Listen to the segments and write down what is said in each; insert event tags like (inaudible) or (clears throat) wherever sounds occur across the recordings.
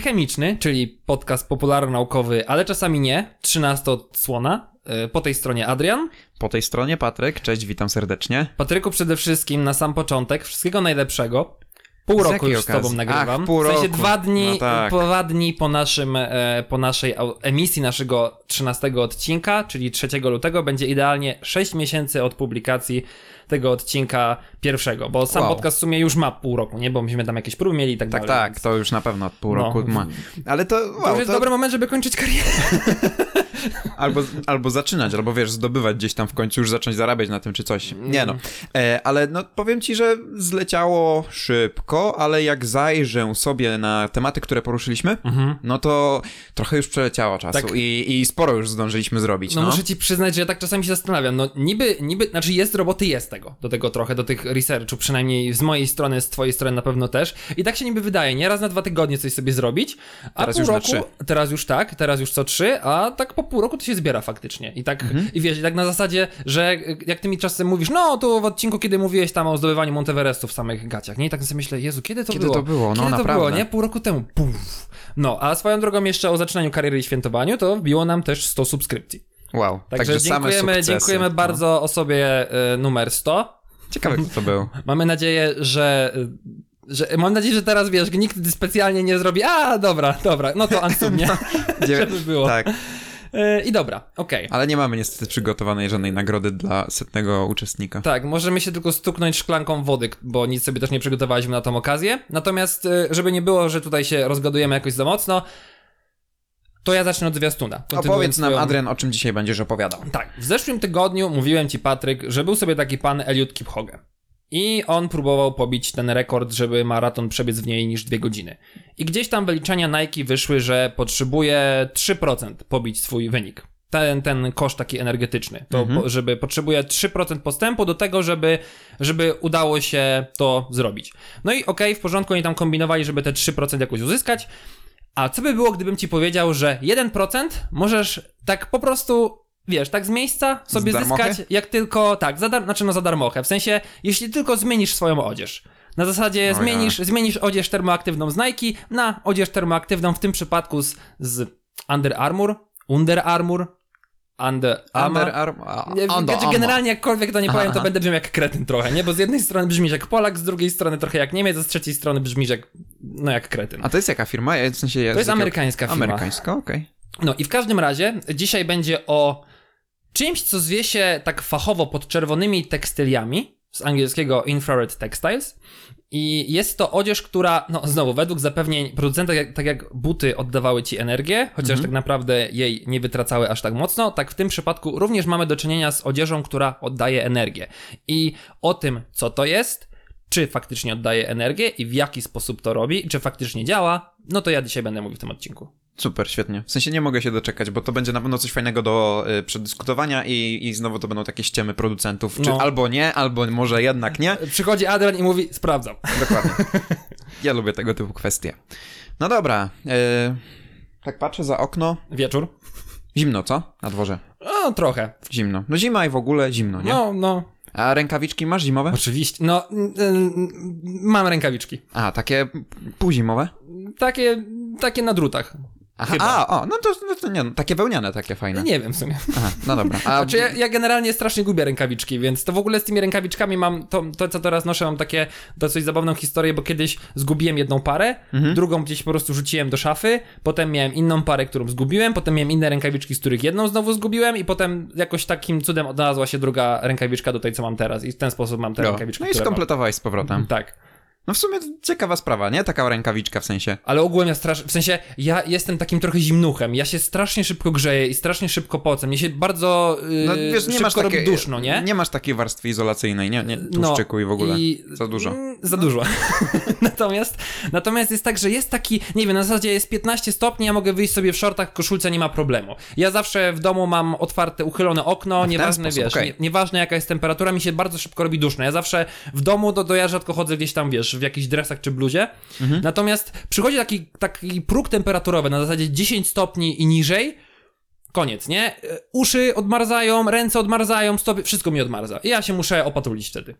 chemiczny, czyli podcast popularno-naukowy, ale czasami nie, 13 odsłona. Y, Po tej stronie Adrian. Po tej stronie Patryk, cześć, witam serdecznie. Patryku, przede wszystkim na sam początek, wszystkiego najlepszego. Pół Z roku już z tobą okazji? nagrywam. Ach, pół w sensie roku. dwa dni, No tak. dwa dni po, naszym, e, po naszej emisji naszego 13 odcinka, czyli 3 lutego, będzie idealnie 6 miesięcy od publikacji tego odcinka pierwszego, bo sam Wow. podcast w sumie już ma pół roku, nie? Bo myśmy tam jakieś próby mieli i tak, Tak, dalej. tak, więc to już na pewno od pół No. roku ma. Ale to, To wow, już jest to dobry moment, żeby kończyć karierę. (laughs) albo, albo zaczynać, albo wiesz, zdobywać gdzieś tam w końcu, już zacząć zarabiać na tym czy coś. Nie no. E, ale no powiem ci, że zleciało szybko, ale jak zajrzę sobie na tematy, które poruszyliśmy, no to trochę już przeleciało czasu Mhm. Tak. i, i sporo już zdążyliśmy zrobić. No, No, muszę ci przyznać, że ja tak czasami się zastanawiam. No niby, niby, znaczy jest roboty, jest tego, do tego trochę, do tych researchu, przynajmniej z mojej strony, z twojej strony na pewno też. I tak się niby wydaje, nie raz na dwa tygodnie coś sobie zrobić, a Teraz pół roku, teraz już tak, teraz już co trzy, a tak po pół roku to się zbiera faktycznie. I tak, Mhm. i wiesz, i tak na zasadzie, że jak ty mi czasem mówisz, no tu w odcinku, kiedy mówiłeś tam o zdobywaniu Monteverestu w samych gaciach, nie? I tak sobie myślę, Jezu, kiedy to Kiedy było? to było? No, kiedy to naprawdę. było, nie? Pół roku temu, puf. No, a swoją drogą jeszcze o zaczynaniu kariery i świętowaniu, to wbiło nam też 100 subskrypcji. Wow, Także, także dziękujemy, dziękujemy No. bardzo osobie y, numer 100. Ciekawe, kto to był. (laughs) Mamy nadzieję, że. Że, mam nadzieję, że teraz wiesz, nikt specjalnie nie zrobi. A, dobra, dobra, no to Ansum, nie? (laughs) (laughs) Żeby było. Tak, Y, I dobra, okej. ale nie mamy niestety przygotowanej żadnej nagrody dla setnego uczestnika. Tak, możemy się tylko stuknąć szklanką wody, bo nic sobie też nie przygotowaliśmy na tą okazję. Natomiast, y, żeby nie było, że tutaj się rozgadujemy jakoś za mocno, to ja zacznę od zwiastuna. Opowiedz nam, swoją- Adrian, o czym dzisiaj będziesz opowiadał. Tak, w zeszłym tygodniu mówiłem ci, Patryk, że był sobie taki pan Eliud Kipchoge. I on próbował pobić ten rekord, żeby maraton przebiec w mniej niż dwie godziny. I gdzieś tam wyliczenia Nike wyszły, że potrzebuje 3% pobić swój wynik. Ten, ten koszt taki energetyczny. To, po, żeby potrzebuje 3% postępu do tego, żeby, żeby udało się to zrobić. No i okej, w porządku, oni tam kombinowali, żeby te 3% jakoś uzyskać. A co by było, gdybym ci powiedział, że 1% możesz tak po prostu, wiesz, tak z miejsca sobie darmochę? zyskać, jak tylko, tak, za dar, znaczy no za darmochę, w sensie, jeśli tylko zmienisz swoją odzież. Na zasadzie ja. zmienisz, zmienisz odzież termoaktywną z Nike na odzież termoaktywną, w tym przypadku z, z Under Armour, Under Armour, Under Armour. Znaczy, generalnie jakkolwiek to nie powiem, to będę brzmiał jak kretyn trochę, nie? Bo z jednej strony brzmisz jak Polak, z drugiej strony trochę jak Niemiec, a z trzeciej strony brzmisz jak, no jak kretyn. A to jest jaka firma? Ja- W sensie To jest amerykańska firma. Amerykańska, okej. No i w każdym razie dzisiaj będzie o czymś, co zwie się tak fachowo pod czerwonymi tekstyliami, z angielskiego infrared textiles. I jest to odzież, która, no znowu, według zapewnień producenta, jak, tak jak buty oddawały ci energię, chociaż tak naprawdę jej nie wytracały aż tak mocno, tak w tym przypadku również mamy do czynienia z odzieżą, która oddaje energię. I o tym, co to jest, czy faktycznie oddaje energię i w jaki sposób to robi, czy faktycznie działa, no to ja dzisiaj będę mówił w tym odcinku. Super, świetnie. W sensie nie mogę się doczekać, bo to będzie na pewno coś fajnego do y, przedyskutowania i, i znowu to będą takie ściemy producentów. Czy No. albo nie, albo może jednak nie. Przychodzi Adrian i mówi, sprawdzam. Dokładnie. (laughs) Ja lubię tego typu kwestie. No dobra. y, tak patrzę za okno. Wieczór. Zimno, co? Na dworze. No, trochę. Zimno. No zima i w ogóle zimno, nie? No, no, A rękawiczki masz zimowe? oczywiście. No, mm, mam rękawiczki. A, takie półzimowe? Takie, takie na drutach. Aha, Chyba. a, o, no to, no to nie, no, takie wełniane, takie fajne. Nie wiem w sumie. Aha, no dobra. A, Znaczy, ja, ja generalnie strasznie gubię rękawiczki, więc to w ogóle z tymi rękawiczkami mam, to, to co teraz noszę, mam takie dosyć zabawną historię, bo kiedyś zgubiłem jedną parę, Mhm. drugą gdzieś po prostu rzuciłem do szafy, potem miałem inną parę, którą zgubiłem, potem miałem inne rękawiczki, z których jedną znowu zgubiłem i potem jakoś takim cudem odnalazła się druga rękawiczka do tej, co mam teraz i w ten sposób mam te no, rękawiczki, no i mam. skompletowałeś z powrotem. Tak. No w sumie ciekawa sprawa, nie? Taka rękawiczka w sensie. Ale ogółem ja strasznie, w sensie ja jestem takim trochę zimnuchem, ja się strasznie szybko grzeję i strasznie szybko pocę, mnie się bardzo yy, No wiesz, nie szybko masz robi takiej, duszno, nie? Nie masz takiej warstwy izolacyjnej, nie? nie tłuszczyku i w ogóle. Za dużo. Za dużo. (laughs) natomiast, natomiast jest tak, że jest taki, nie wiem, na zasadzie jest 15 stopni, ja mogę wyjść sobie w shortach, w koszulce, nie ma problemu. Ja zawsze w domu mam otwarte, uchylone okno, nieważne, sposób, wiesz, okej. nie, nieważne jaka jest temperatura, mi się bardzo szybko robi duszno. Ja zawsze w domu, to, to ja rzadko chodzę gdzieś tam, wiesz, w jakichś dresach czy bluzie. Mhm. Natomiast przychodzi taki, taki próg temperaturowy na zasadzie 10 stopni i niżej, koniec, nie? E, Uszy odmarzają, ręce odmarzają, stopy, wszystko mi odmarza. I ja się muszę opatrulić wtedy.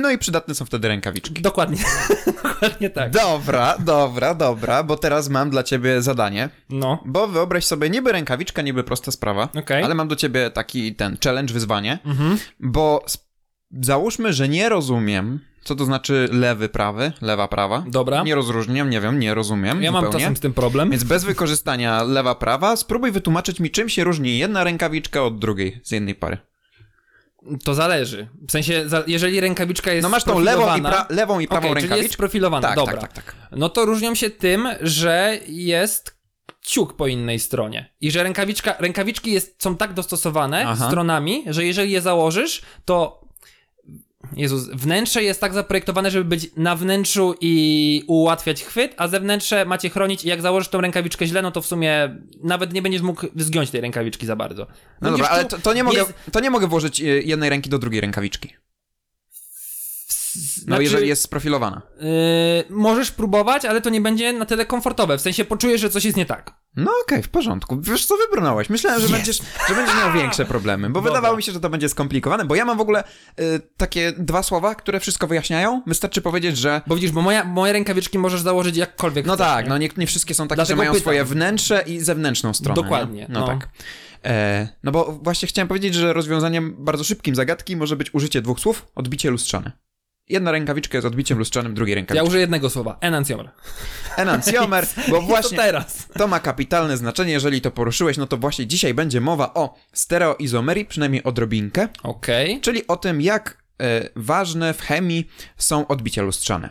No i przydatne są wtedy rękawiczki. Dokładnie. (laughs) Dokładnie tak. Dobra, dobra, dobra, bo teraz mam dla ciebie zadanie. No. Bo wyobraź sobie, niby rękawiczka, niby prosta sprawa, Okej. ale mam do ciebie taki ten challenge, wyzwanie, Mhm. bo załóżmy, że nie rozumiem, co to znaczy lewy, prawy, lewa, prawa. Dobra. Nie rozróżniam, nie wiem, nie rozumiem Ja mam zupełnie. czasem z tym problem. Więc bez wykorzystania lewa, prawa, spróbuj wytłumaczyć mi, czym się różni jedna rękawiczka od drugiej z jednej pary. To zależy. W sensie, jeżeli rękawiczka jest No masz tą lewą i, pra- lewą i prawą Okej, czyli jest rękawiczkę. profilowana, Tak, dobra. tak, tak, tak. No to różnią się tym, że jest ciuk po innej stronie. I że rękawiczka, rękawiczki jest, są tak dostosowane Aha. stronami, że jeżeli je założysz, to Jezus, wnętrze jest tak zaprojektowane, żeby być na wnętrzu i ułatwiać chwyt, a zewnętrze macie chronić i jak założysz tą rękawiczkę źle, no to w sumie nawet nie będziesz mógł zgiąć tej rękawiczki za bardzo. No Będziesz dobra, ale to, to, nie mogę, jest- to nie mogę włożyć e, jednej ręki do drugiej rękawiczki. No znaczy- jeżeli jest sprofilowana. Yy, możesz próbować, ale to nie będzie na tyle komfortowe. W sensie poczujesz, że coś jest nie tak. No okej, w porządku. Wiesz co wybrnąłeś? Myślałem, że, Jest. będziesz, że będziesz miał większe problemy, bo Dobra. wydawało mi się, że to będzie skomplikowane, bo ja mam w ogóle y, takie dwa słowa, które wszystko wyjaśniają. Wystarczy powiedzieć, że Bo widzisz, bo moja, moje rękawiczki możesz założyć jakkolwiek no chcesz, tak, nie? no nie, nie wszystkie są takie, Dlatego że mają pytam. swoje wnętrze i zewnętrzną stronę. Dokładnie, nie? No, no. tak. E, no bo właśnie chciałem powiedzieć, że rozwiązaniem bardzo szybkim zagadki może być użycie dwóch słów, odbicie lustrzane. Jedna rękawiczka jest odbiciem lustrzanym drugiej Ja rękawiczki. użyję jednego słowa. Enancjomer. Enancjomer, (laughs) bo I to właśnie teraz. To ma kapitalne znaczenie, jeżeli to poruszyłeś, no to właśnie dzisiaj będzie mowa o stereoizomerii, przynajmniej odrobinkę, Okej. czyli o tym, jak e, ważne w chemii są odbicia lustrzane.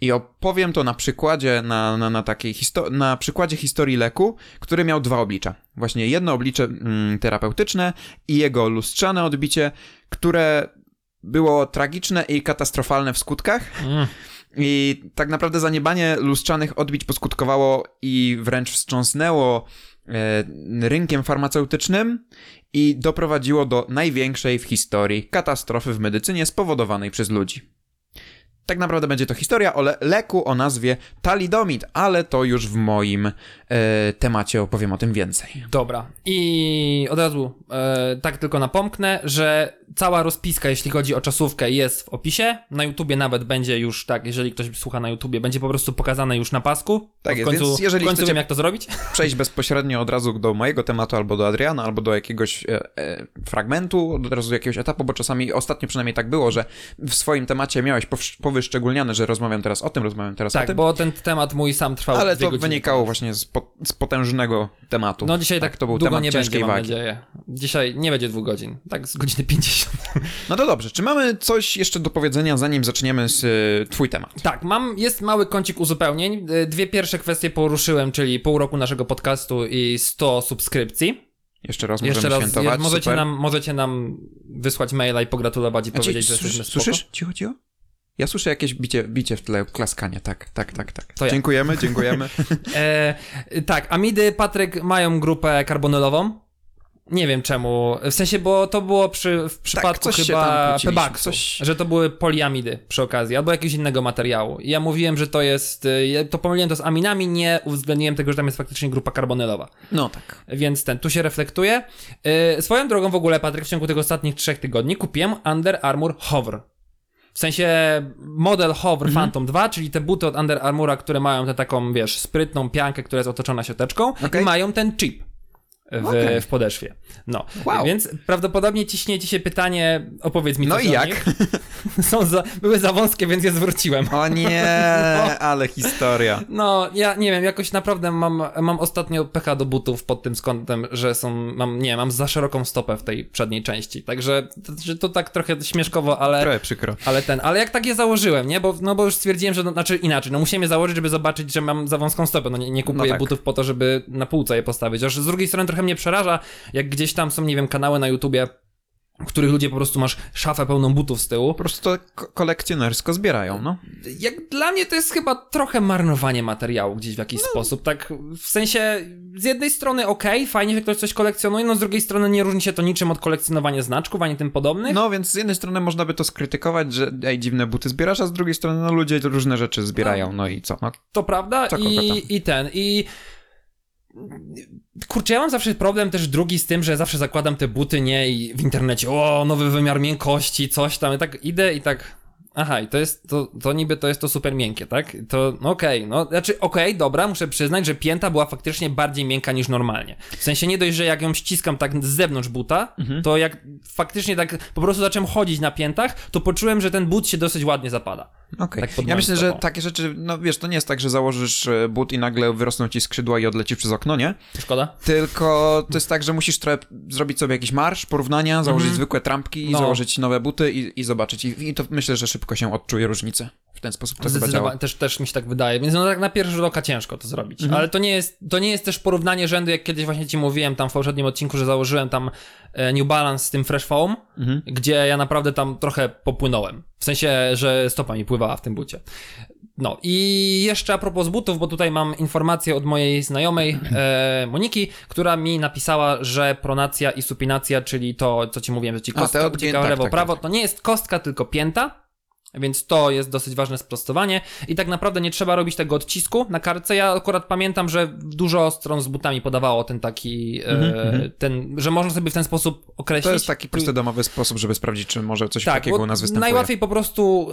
I opowiem to na przykładzie, na, na, na takiej histo- na przykładzie historii leku, który miał dwa oblicza. Właśnie jedno oblicze mm, terapeutyczne i jego lustrzane odbicie, które było tragiczne i katastrofalne w skutkach. Mm. I tak naprawdę zaniebanie lustrzanych odbić poskutkowało i wręcz wstrząsnęło e, rynkiem farmaceutycznym i doprowadziło do największej w historii katastrofy w medycynie spowodowanej przez ludzi. Tak naprawdę będzie to historia o le- leku o nazwie talidomid, ale to już w moim e, temacie opowiem o tym więcej. Dobra. I od razu e, tak tylko napomknę, że cała rozpiska, jeśli chodzi o czasówkę, jest w opisie. Na YouTubie nawet będzie już tak, jeżeli ktoś słucha na YouTubie, będzie po prostu pokazane już na pasku. Tak w jest, końcu, więc jeżeli w końcu wiem, jak to zrobić. (laughs) Przejść bezpośrednio od razu do mojego tematu, albo do Adriana, albo do jakiegoś e, e, fragmentu, od razu do jakiegoś etapu, bo czasami ostatnio przynajmniej tak było, że w swoim temacie miałeś powyszczególniane, że rozmawiam teraz o tym, rozmawiam teraz o Tak, tym. bo ten temat mój sam trwał Ale to godziny. wynikało właśnie z, po, z potężnego tematu. No dzisiaj tak, to był długo temat nie ciężkiej będzie, wagi. Dzisiaj nie będzie dwóch godzin, tak z godziny 50. (laughs) No to dobrze, czy mamy coś jeszcze do powiedzenia, zanim zaczniemy z y, twój temat? Tak, mam, jest mały kącik uzupełnień. Y, Dwie pierwsze kwestie poruszyłem, czyli pół roku naszego podcastu i 100 subskrypcji. Jeszcze raz Jeszcze możemy raz, świętować, je- możecie super. nam, możecie nam wysłać maila i pogratulować i A powiedzieć, że jesteśmy spoko. Słyszysz? Cicho, cicho. Ja słyszę jakieś bicie, bicie w tle, klaskanie, tak, tak, tak, tak. To ja. Dziękujemy, dziękujemy. (laughs) E, tak, Amidy, Patryk mają grupę karbonylową. Nie wiem czemu. W sensie, bo to było przy, w przypadku Tak, coś się chyba coś- że to były poliamidy przy okazji, albo jakiegoś innego materiału. I ja mówiłem, że to jest, y, to pomyliłem to z aminami, nie uwzględniłem tego, że tam jest faktycznie grupa karbonylowa. No tak. Więc ten, tu się reflektuje. Yy, swoją drogą w ogóle, Patryk, w ciągu tych ostatnich trzech tygodni kupiłem Under Armour Hover. W sensie model Hover Mhm. Phantom 2, czyli te buty od Under Armoura, które mają tę taką, wiesz, sprytną piankę, która jest otoczona siateczką Okej. i mają ten chip. W, Okej. w podeszwie. No. Wow. Więc prawdopodobnie ciśnie ci się pytanie, opowiedz mi No i jak? (laughs) Są za, były za wąskie, więc je zwróciłem. O nie, (laughs) No. ale historia. No, ja nie wiem, jakoś naprawdę mam, mam ostatnio pecha do butów pod tym skątem, że są, mam, nie, mam za szeroką stopę w tej przedniej części, także to, że to tak trochę śmieszkowo, ale, Trochę przykro. ale ten, ale jak tak je założyłem, nie, bo, no bo już stwierdziłem, że, no, znaczy inaczej, no musiałem je założyć, żeby zobaczyć, że mam za wąską stopę, no nie, nie kupuję No tak. butów po to, żeby na półce je postawić, aż z drugiej strony trochę mnie przeraża, jak gdzieś tam są, nie wiem, kanały na YouTubie, w których ludzie po prostu masz szafę pełną butów z tyłu, Po prostu to ko- kolekcjonersko zbierają, no. jak dla mnie to jest chyba trochę marnowanie materiału gdzieś w jakiś No. sposób. Tak w sensie z jednej strony okej, fajnie, że ktoś coś kolekcjonuje, no z drugiej strony nie różni się to niczym od kolekcjonowania znaczków ani tym podobnych. No, więc z jednej strony można by to skrytykować, że ej, dziwne buty zbierasz, a z drugiej strony no ludzie różne rzeczy zbierają, no i co? No, To prawda Co i, i ten i kurczę, ja mam zawsze problem też drugi z tym, że zawsze zakładam te buty, nie, i w internecie, o, nowy wymiar miękkości, coś tam, i tak idę i tak Aha, i to jest, to, to niby to jest to super miękkie, tak? To, no okej, no, znaczy, okej, dobra, muszę przyznać, że pięta była faktycznie bardziej miękka niż normalnie. W sensie nie dość, że jak ją ściskam tak z zewnątrz buta, to jak faktycznie tak po prostu zacząłem chodzić na piętach, to poczułem, że ten but się dosyć ładnie zapada. Okej. Tak pod ja myślę, że takie rzeczy, no wiesz, to nie jest tak, że założysz e, but i nagle wyrosną ci skrzydła i odlecisz przez okno, nie? Szkoda? Tylko to jest tak, że musisz trochę zrobić sobie jakiś marsz, porównania, założyć zwykłe trampki, No. założyć nowe buty i, i zobaczyć. I, I to myślę, że szybko się odczuje różnicę. W ten sposób to chyba działa. Zdecydowanie, też, też mi się tak wydaje, więc no tak na pierwszy rzut oka ciężko to zrobić. Mhm. Ale to nie, jest, to nie jest też porównanie rzędu, jak kiedyś właśnie ci mówiłem tam w poprzednim odcinku, że założyłem tam e, New Balance z tym Fresh Foam, Mhm. gdzie ja naprawdę tam trochę popłynąłem. W sensie, że stopa mi pływała w tym bucie. No i jeszcze a propos butów, bo tutaj mam informację od mojej znajomej e, Moniki, która mi napisała, że pronacja i supinacja, czyli to, co ci mówiłem, że ci A, kostka odgięte, w tak, lewo, tak, prawo, tak. to nie jest kostka, tylko pięta. Więc to jest dosyć ważne sprostowanie. I tak naprawdę nie trzeba robić tego odcisku na kartce. Ja akurat pamiętam, że dużo stron z butami podawało ten taki, e, ten, że można sobie w ten sposób określić. Mhm, To jest taki prosty domowy sposób, żeby sprawdzić, czy może coś Tak, takiego u nas występuje. najłatwiej po prostu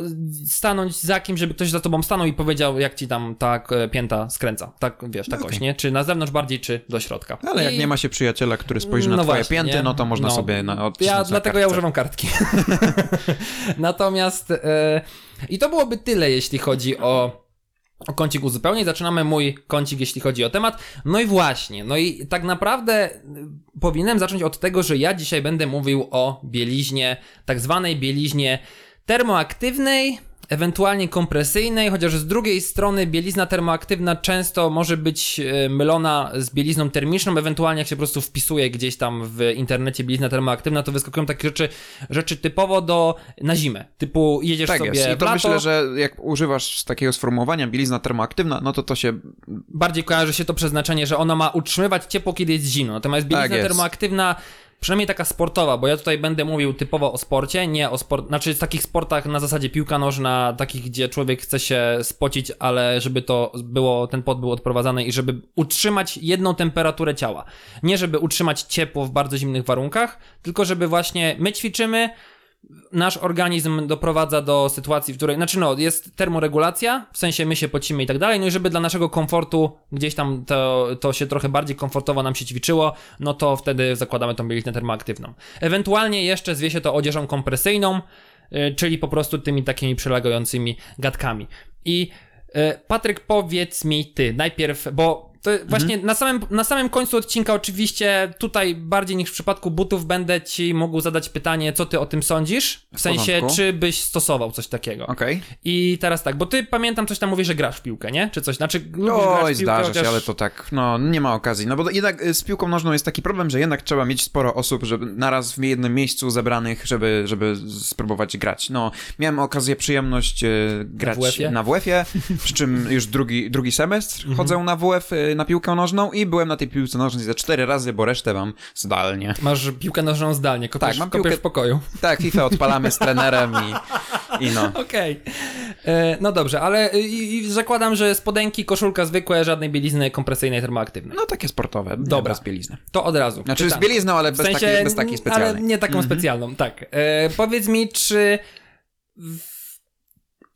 stanąć za kimś, żeby ktoś za tobą stanął i powiedział, jak ci tam ta e, pięta skręca. Tak, wiesz, ta No okej. nie? Czy na zewnątrz bardziej, czy do środka. Ale jak I- nie ma się przyjaciela, który spojrzy na no twoje właśnie, pięty, nie? no to można No. sobie na, odcisnąć Ja, na dlatego ja kartce. używam kartki. (laughs) (laughs) Natomiast e, i to byłoby tyle, jeśli chodzi o, o kącik uzupełnień. Zaczynamy mój kącik, jeśli chodzi o temat. No i właśnie, no i tak naprawdę y, powinienem zacząć od tego, że ja dzisiaj będę mówił o bieliźnie, tak zwanej bieliźnie termoaktywnej, ewentualnie kompresyjnej, chociaż z drugiej strony bielizna termoaktywna często może być e, mylona z bielizną termiczną, ewentualnie jak się po prostu wpisuje gdzieś tam w internecie bielizna termoaktywna, to wyskakują takie rzeczy, rzeczy typowo do na zimę, typu jedziesz Tak sobie jest. I to lato, myślę, że jak używasz takiego sformułowania bielizna termoaktywna, no to to się bardziej kojarzy się to przeznaczenie, że ona ma utrzymywać ciepło, kiedy jest zimno. Natomiast bielizna Tak jest. Przynajmniej taka sportowa, bo ja tutaj będę mówił typowo o sporcie, nie o sport, znaczy w takich sportach na zasadzie piłka nożna, takich, gdzie człowiek chce się spocić, ale żeby to było, ten pot był odprowadzany i żeby utrzymać jedną temperaturę ciała. Nie żeby utrzymać ciepło w bardzo zimnych warunkach, tylko żeby właśnie my ćwiczymy, nasz organizm doprowadza do sytuacji, w której, znaczy no, jest termoregulacja, w sensie my się pocimy i tak dalej, no i żeby dla naszego komfortu gdzieś tam to, to się trochę bardziej komfortowo nam się ćwiczyło, no to wtedy zakładamy tą bieliznę termoaktywną. Ewentualnie jeszcze zwie się to odzieżą kompresyjną, y, czyli po prostu tymi takimi przylegającymi gadkami. I y, Patryk, powiedz mi ty najpierw, bo to właśnie na, samym, na samym końcu odcinka oczywiście tutaj bardziej niż w przypadku butów będę ci mógł zadać pytanie, co ty o tym sądzisz? W, sensie, porządku. czy byś stosował coś takiego? Okej. I teraz tak, bo ty pamiętam coś tam mówisz, że grasz w piłkę, nie? Czy coś? Znaczy, Oj, w zdarza chociaż... się, ale to tak, no nie ma okazji. No bo jednak y, z piłką nożną jest taki problem, że jednak trzeba mieć sporo osób, żeby naraz w jednym miejscu zebranych, żeby, żeby spróbować grać. No, miałem okazję, przyjemność y, grać WF-ie? na WF-ie, przy czym już drugi, drugi semestr Mhm. chodzę na WF y, na piłkę nożną i byłem na tej piłce nożnej ze cztery razy, bo resztę mam zdalnie. Masz piłkę nożną zdalnie, kopiesz, Tak, mam piłkę- w pokoju. Tak, FIFA odpalamy z trenerem i, i no. (laughs) Okej. E, No dobrze, ale y, i, i zakładam, że spodenki, koszulka zwykłe, żadnej bielizny kompresyjnej, termoaktywnej. No takie sportowe, Dobra. bez bielizny. To od razu. Znaczy Pytam. z bielizną, ale bez, w sensie, takiej, bez takiej specjalnej. Ale nie taką Mhm. specjalną, tak. E, powiedz mi, czy w...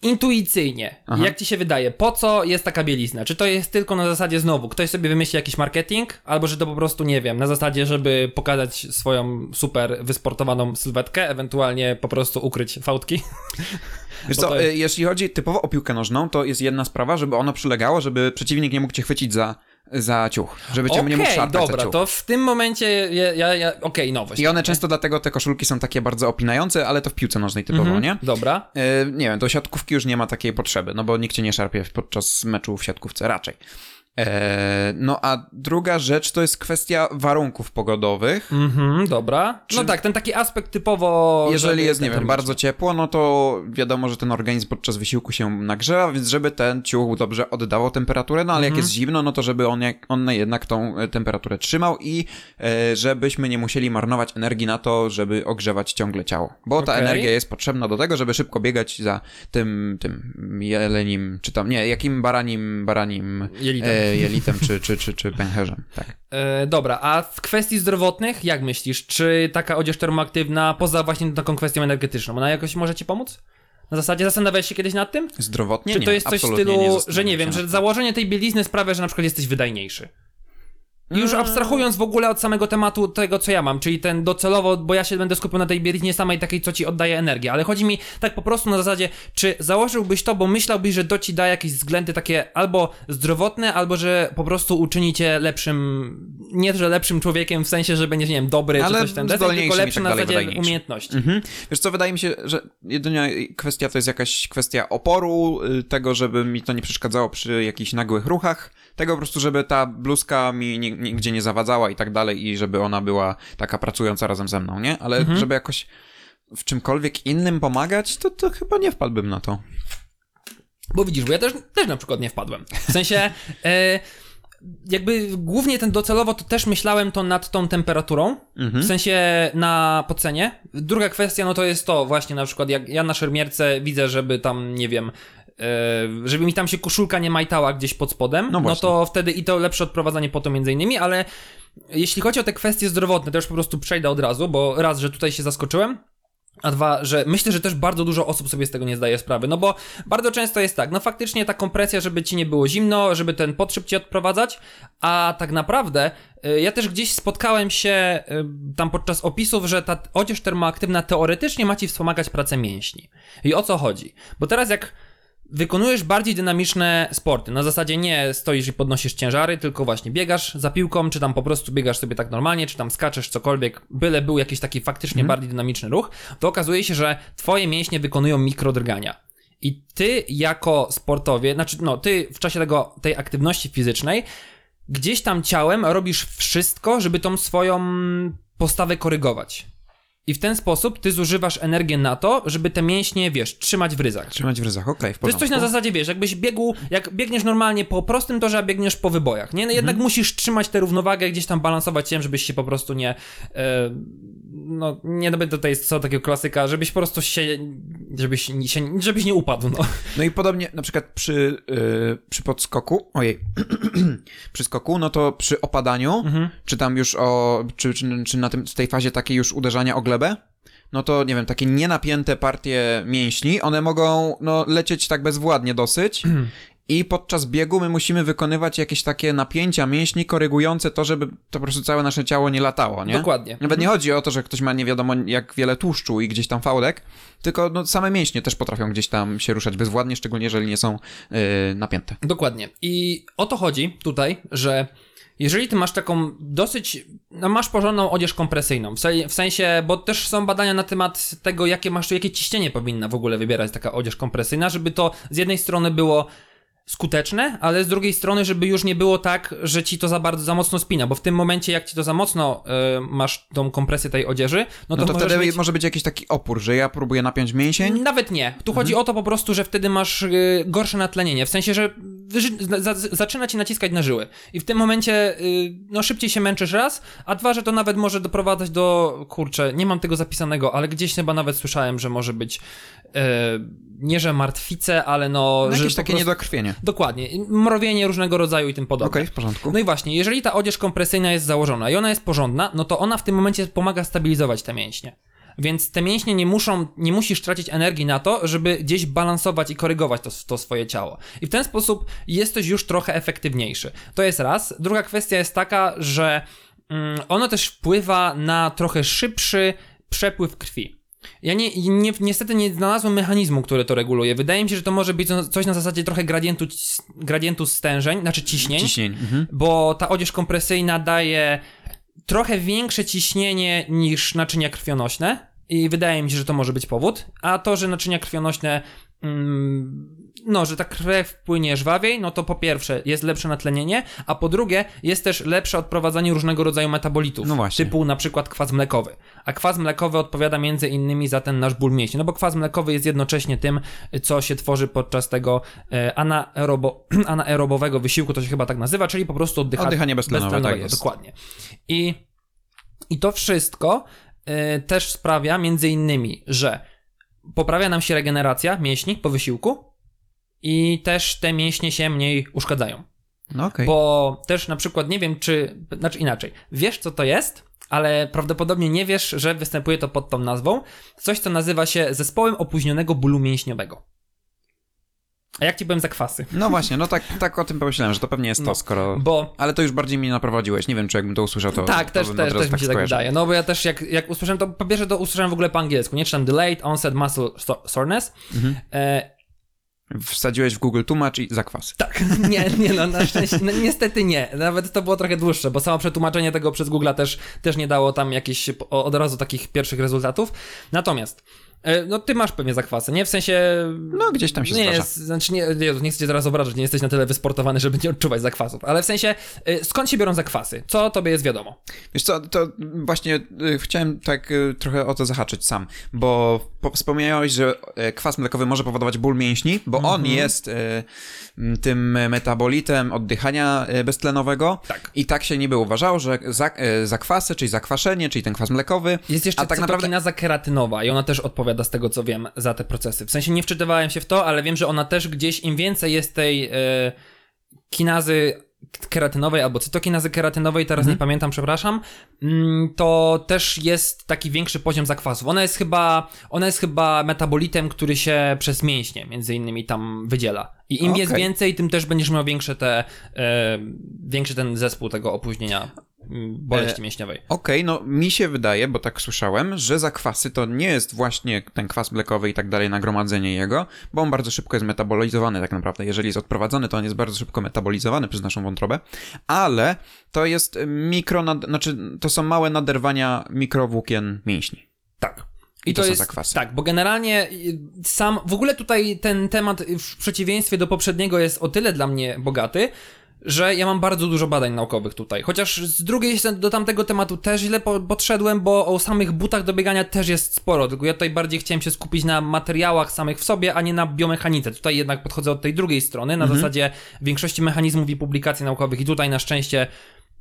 intuicyjnie, Aha. jak ci się wydaje, po co jest taka bielizna? Czy to jest tylko na zasadzie znowu, ktoś sobie wymyśli jakiś marketing, albo że to po prostu, nie wiem, na zasadzie, żeby pokazać swoją super wysportowaną sylwetkę, ewentualnie po prostu ukryć fałdki? (laughs) Wiesz co, y, jeśli chodzi typowo o piłkę nożną, to jest jedna sprawa, żeby ono przylegało, żeby przeciwnik nie mógł cię chwycić za, za ciuch, żeby cię nie mógł szarpać za dobra, ciuch. to w tym momencie ja, ja, ja okej, nowość. I one często dlatego te koszulki są takie bardzo opinające, ale to w piłce nożnej typowo, Mhm, nie? Dobra. Y, nie wiem, do siatkówki już nie ma takiej potrzeby, no bo nikt cię nie szarpie podczas meczu w siatkówce, raczej. E, no a druga rzecz to jest kwestia warunków pogodowych. Mhm, dobra. No Czy- tak, ten taki aspekt typowo. Jeżeli jest, nie wiem, bardzo ciepło, no to wiadomo, że ten organizm podczas wysiłku się nagrzewa, więc żeby ten ciuch dobrze oddało temperaturę, no ale Mhm. jak jest zimno, no to żeby on, jak, on jednak tą e, temperaturę trzymał i e, żebyśmy nie musieli marnować energii na to, żeby ogrzewać ciągle ciało. Bo ta Okej. energia jest potrzebna do tego, żeby szybko biegać za tym, tym jelenim, czy tam, nie, jakim baranim, baranim Jelitem. e, jelitem, czy, czy, czy, czy pęcherzem, tak. E, dobra, a w kwestii zdrowotnych, jak myślisz, czy taka odzież termoaktywna, poza właśnie taką kwestią energetyczną, ona jakoś może ci pomóc? Na zasadzie zastanawiałeś się kiedyś nad tym? Zdrowotnie Czy nie, to jest coś w stylu, nie że nie wiem, że założenie tej bielizny sprawia, że na przykład jesteś wydajniejszy? Już Mm. abstrahując w ogóle od samego tematu tego, co ja mam, czyli ten docelowo, bo ja się będę skupiał na tej bieliznie samej takiej, co ci oddaje energię, ale chodzi mi tak po prostu na zasadzie, czy założyłbyś to, bo myślałbyś, że to ci da jakieś względy takie albo zdrowotne, albo że po prostu uczyni cię lepszym, nie że lepszym człowiekiem w sensie, że będziesz, nie wiem, dobry Ale czy coś tam, deseń, tylko lepszy tak na zasadzie umiejętności. Mhm. Wiesz co, wydaje mi się, że jedyna kwestia to jest jakaś kwestia oporu, y, tego, żeby mi to nie przeszkadzało przy jakichś nagłych ruchach, tego po prostu, żeby ta bluzka mi ni- nigdzie nie zawadzała i tak dalej i żeby ona była taka pracująca razem ze mną, nie? Ale Mhm. żeby jakoś w czymkolwiek innym pomagać, to, to chyba nie wpadłbym na to. Bo widzisz, bo ja też, też na przykład nie wpadłem. W sensie, (laughs) e, jakby głównie ten docelowo to też myślałem to nad tą temperaturą, w sensie na podcenie. Druga kwestia, no to jest to właśnie na przykład, jak ja na szermierce widzę, żeby tam, nie wiem, żeby mi tam się koszulka nie majtała gdzieś pod spodem, No no, to wtedy i to lepsze odprowadzanie po to między innymi, ale jeśli chodzi o te kwestie zdrowotne, to już po prostu przejdę od razu, bo raz, że tutaj się zaskoczyłem, a dwa, że myślę, że też bardzo dużo osób sobie z tego nie zdaje sprawy, no bo bardzo często jest tak, no faktycznie ta kompresja, żeby ci nie było zimno, żeby ten potrzeb ci odprowadzać, a tak naprawdę y, ja też gdzieś spotkałem się y, tam podczas opisów, że ta odzież termoaktywna teoretycznie ma ci wspomagać pracę mięśni. I o co chodzi? Bo teraz jak wykonujesz bardziej dynamiczne sporty. Na zasadzie nie stoisz i podnosisz ciężary, tylko właśnie biegasz za piłką, czy tam po prostu biegasz sobie tak normalnie, czy tam skaczesz, cokolwiek, byle był jakiś taki faktycznie bardziej dynamiczny ruch, to okazuje się, że twoje mięśnie wykonują mikrodrgania. I ty jako sportowie, znaczy no, ty w czasie tego, tej aktywności fizycznej, gdzieś tam ciałem robisz wszystko, żeby tą swoją postawę korygować. I w ten sposób ty zużywasz energię na to, żeby te mięśnie, wiesz, trzymać w ryzach. Trzymać w ryzach, okej, w To jest porządku. coś na zasadzie, wiesz, jakbyś biegł, jak biegniesz normalnie po prostym torze, a biegniesz po wybojach, nie? No jednak musisz trzymać tę równowagę, gdzieś tam balansować się, żebyś się po prostu nie, e, no, nie no, to jest co takiego klasyka, żebyś po prostu się, żebyś się, żebyś nie upadł, no. No i podobnie na przykład przy, yy, przy podskoku, ojej, (clears throat) przy skoku, no to przy opadaniu, Mhm. czy tam już o, czy, czy, czy na tym, w tej fazie takiej już uderzania o glebę, no to nie wiem, takie nienapięte partie mięśni, one mogą no, lecieć tak bezwładnie dosyć i podczas biegu my musimy wykonywać jakieś takie napięcia mięśni korygujące to, żeby to po prostu całe nasze ciało nie latało, nie? Dokładnie. Nawet nie chodzi o to, że ktoś ma nie wiadomo jak wiele tłuszczu i gdzieś tam fałdek, tylko no, same mięśnie też potrafią gdzieś tam się ruszać bezwładnie, szczególnie jeżeli nie są yy, napięte. Dokładnie. I o to chodzi tutaj, że jeżeli ty masz taką dosyć, no masz porządną odzież kompresyjną, w, se, w sensie, bo też są badania na temat tego, jakie masz, jakie ciśnienie powinna w ogóle wybierać taka odzież kompresyjna, żeby to z jednej strony było skuteczne, ale z drugiej strony, żeby już nie było tak, że ci to za bardzo, za mocno spina, bo w tym momencie, jak ci to za mocno y, masz tą kompresję tej odzieży, no to, No to wtedy mieć... może być jakiś taki opór, że ja próbuję napiąć mięsień, Nawet nie. Tu chodzi o to po prostu, że wtedy masz y, gorsze natlenienie. W sensie, że za, zaczyna ci naciskać na żyły. I w tym momencie y, no szybciej się męczysz raz, a dwa, że to nawet może doprowadzać do kurczę, nie mam tego zapisanego, ale gdzieś chyba nawet słyszałem, że może być nie że martwice, ale no, no, jakieś takie prostu- niedokrwienie. Dokładnie. Mrowienie różnego rodzaju i tym podobne. Okej, w porządku. No i właśnie, jeżeli ta odzież kompresyjna jest założona i ona jest porządna, no to ona w tym momencie pomaga stabilizować te mięśnie. Więc te mięśnie nie muszą, nie musisz tracić energii na to, żeby gdzieś balansować i korygować to, to swoje ciało. I w ten sposób jesteś już trochę efektywniejszy. To jest raz. Druga kwestia jest taka, że mm, ono też wpływa na trochę szybszy przepływ krwi. Ja nie, nie, niestety nie znalazłem mechanizmu, który to reguluje. Wydaje mi się, że to może być coś na zasadzie trochę gradientu, gradientu stężeń, znaczy ciśnień Ciśnień. Mhm. bo ta odzież kompresyjna daje trochę większe ciśnienie niż naczynia krwionośne i wydaje mi się, że to może być powód, a to, że naczynia krwionośne mm, no, że ta krew płynie żwawiej, no to po pierwsze jest lepsze natlenienie, a po drugie jest też lepsze odprowadzanie różnego rodzaju metabolitów, No właśnie. typu na przykład kwas mlekowy. A kwas mlekowy odpowiada między innymi za ten nasz ból mięśni, no bo kwas mlekowy jest jednocześnie tym, co się tworzy podczas tego e, anaerobo, (clears throat) anaerobowego wysiłku, to się chyba tak nazywa, czyli po prostu oddycha, Oddychanie beztlenowe, tak jest. Dokładnie. I, I to wszystko e, też sprawia między innymi, że poprawia nam się regeneracja mięśni po wysiłku i też te mięśnie się mniej uszkadzają. No okej. Bo też na przykład nie wiem, czy. Znaczy inaczej. Wiesz, co to jest? ale prawdopodobnie nie wiesz, że występuje to pod tą nazwą. Coś, co nazywa się zespołem opóźnionego bólu mięśniowego. A jak ci powiem zakwasy? No właśnie, no tak, tak o tym pomyślałem, że to pewnie jest to, No, skoro... Bo Ale to już bardziej mnie naprowadziłeś, nie wiem, czy jakbym to usłyszał, to... tak, to też, też, też mi się tak skojarzył. wydaje. No bo ja też jak, jak usłyszałem to, po pierwsze to usłyszałem w ogóle po angielsku, nie czytam delayed onset muscle so- soreness. Mhm. E, Wsadziłeś w Google tłumacz i zakwasy. tak, (laughs) nie, nie no, na szczęście, no, niestety nie. Nawet to było trochę dłuższe, bo samo przetłumaczenie tego przez Google'a też, też nie dało tam jakichś od razu takich pierwszych rezultatów. Natomiast, no ty masz pewnie zakwasy, nie? W sensie... No, gdzieś tam się nie zdarza. jest, znaczy nie, nie, nie chcę cię teraz obrażać, nie jesteś na tyle wysportowany, żeby nie odczuwać zakwasów, ale w sensie, e, skąd się biorą zakwasy? Co tobie jest wiadomo? Wiesz co, to właśnie y, chciałem tak trochę o to zahaczyć sam, bo po, wspomniałeś, że e, kwas mlekowy może powodować ból mięśni, bo on Mhm. jest e, m, tym metabolitem oddychania e, beztlenowego Tak. i tak się niby uważało, że za, e, zakwasy, czyli zakwaszenie, czyli ten kwas mlekowy, Jest jeszcze a tak naprawdę cytokinaza keratynowa i ona też odpowiada z tego co wiem za te procesy. W sensie nie wczytywałem się w to, ale wiem, że ona też gdzieś im więcej jest tej e, kinazy keratynowej albo cytokinazy keratynowej, teraz nie pamiętam, przepraszam, mm, to też jest taki większy poziom zakwasów. Ona jest chyba, ona jest chyba metabolitem, który się przez mięśnie między innymi tam wydziela. I im jest Okej. więcej, tym też będziesz miał większe te, e, większy ten zespół tego opóźnienia boleści mięśniowej. Okej, no mi się wydaje, bo tak słyszałem, że zakwasy to nie jest właśnie ten kwas mlekowy i tak dalej, nagromadzenie jego, bo on bardzo szybko jest metabolizowany tak naprawdę. Jeżeli jest odprowadzony, to on jest bardzo szybko metabolizowany przez naszą wątrobę, ale to jest mikro, nad... znaczy to są małe naderwania mikrowłókien mięśni. Tak. I to są zakwasy. Tak, bo generalnie y, sam, w ogóle tutaj ten temat w przeciwieństwie do poprzedniego jest o tyle dla mnie bogaty, że ja mam bardzo dużo badań naukowych tutaj. Chociaż z drugiej strony do tamtego tematu też źle po- podszedłem, bo o samych butach do biegania też jest sporo, tylko ja tutaj bardziej chciałem się skupić na materiałach samych w sobie, a nie na biomechanice. Tutaj jednak podchodzę od tej drugiej strony, na zasadzie większości mechanizmów i publikacji naukowych i tutaj na szczęście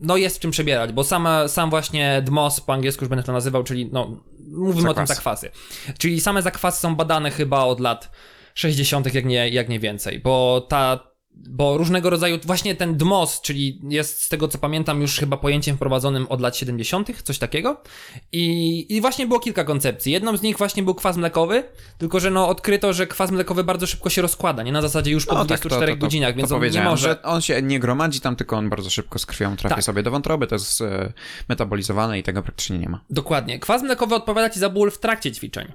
no jest w czym przebierać, bo sama, sam właśnie DMOS po angielsku już będę to nazywał, czyli no mówimy o tym zakwasy. Czyli same zakwasy są badane chyba od lat 60., jak nie, jak nie więcej, bo ta. Bo różnego rodzaju, właśnie ten DMOS, czyli jest z tego co pamiętam już chyba pojęciem wprowadzonym od lat 70., coś takiego. I, I właśnie było kilka koncepcji. Jedną z nich właśnie był kwas mlekowy, tylko że no odkryto, że kwas mlekowy bardzo szybko się rozkłada, nie na zasadzie już po No, 24 godzinach, więc to on nie może. że on się nie gromadzi tam, tylko on bardzo szybko z krwią trafia Tak. sobie do wątroby, to jest e, metabolizowane i tego praktycznie nie ma. Dokładnie. Kwas mlekowy odpowiada ci za ból w trakcie ćwiczeń,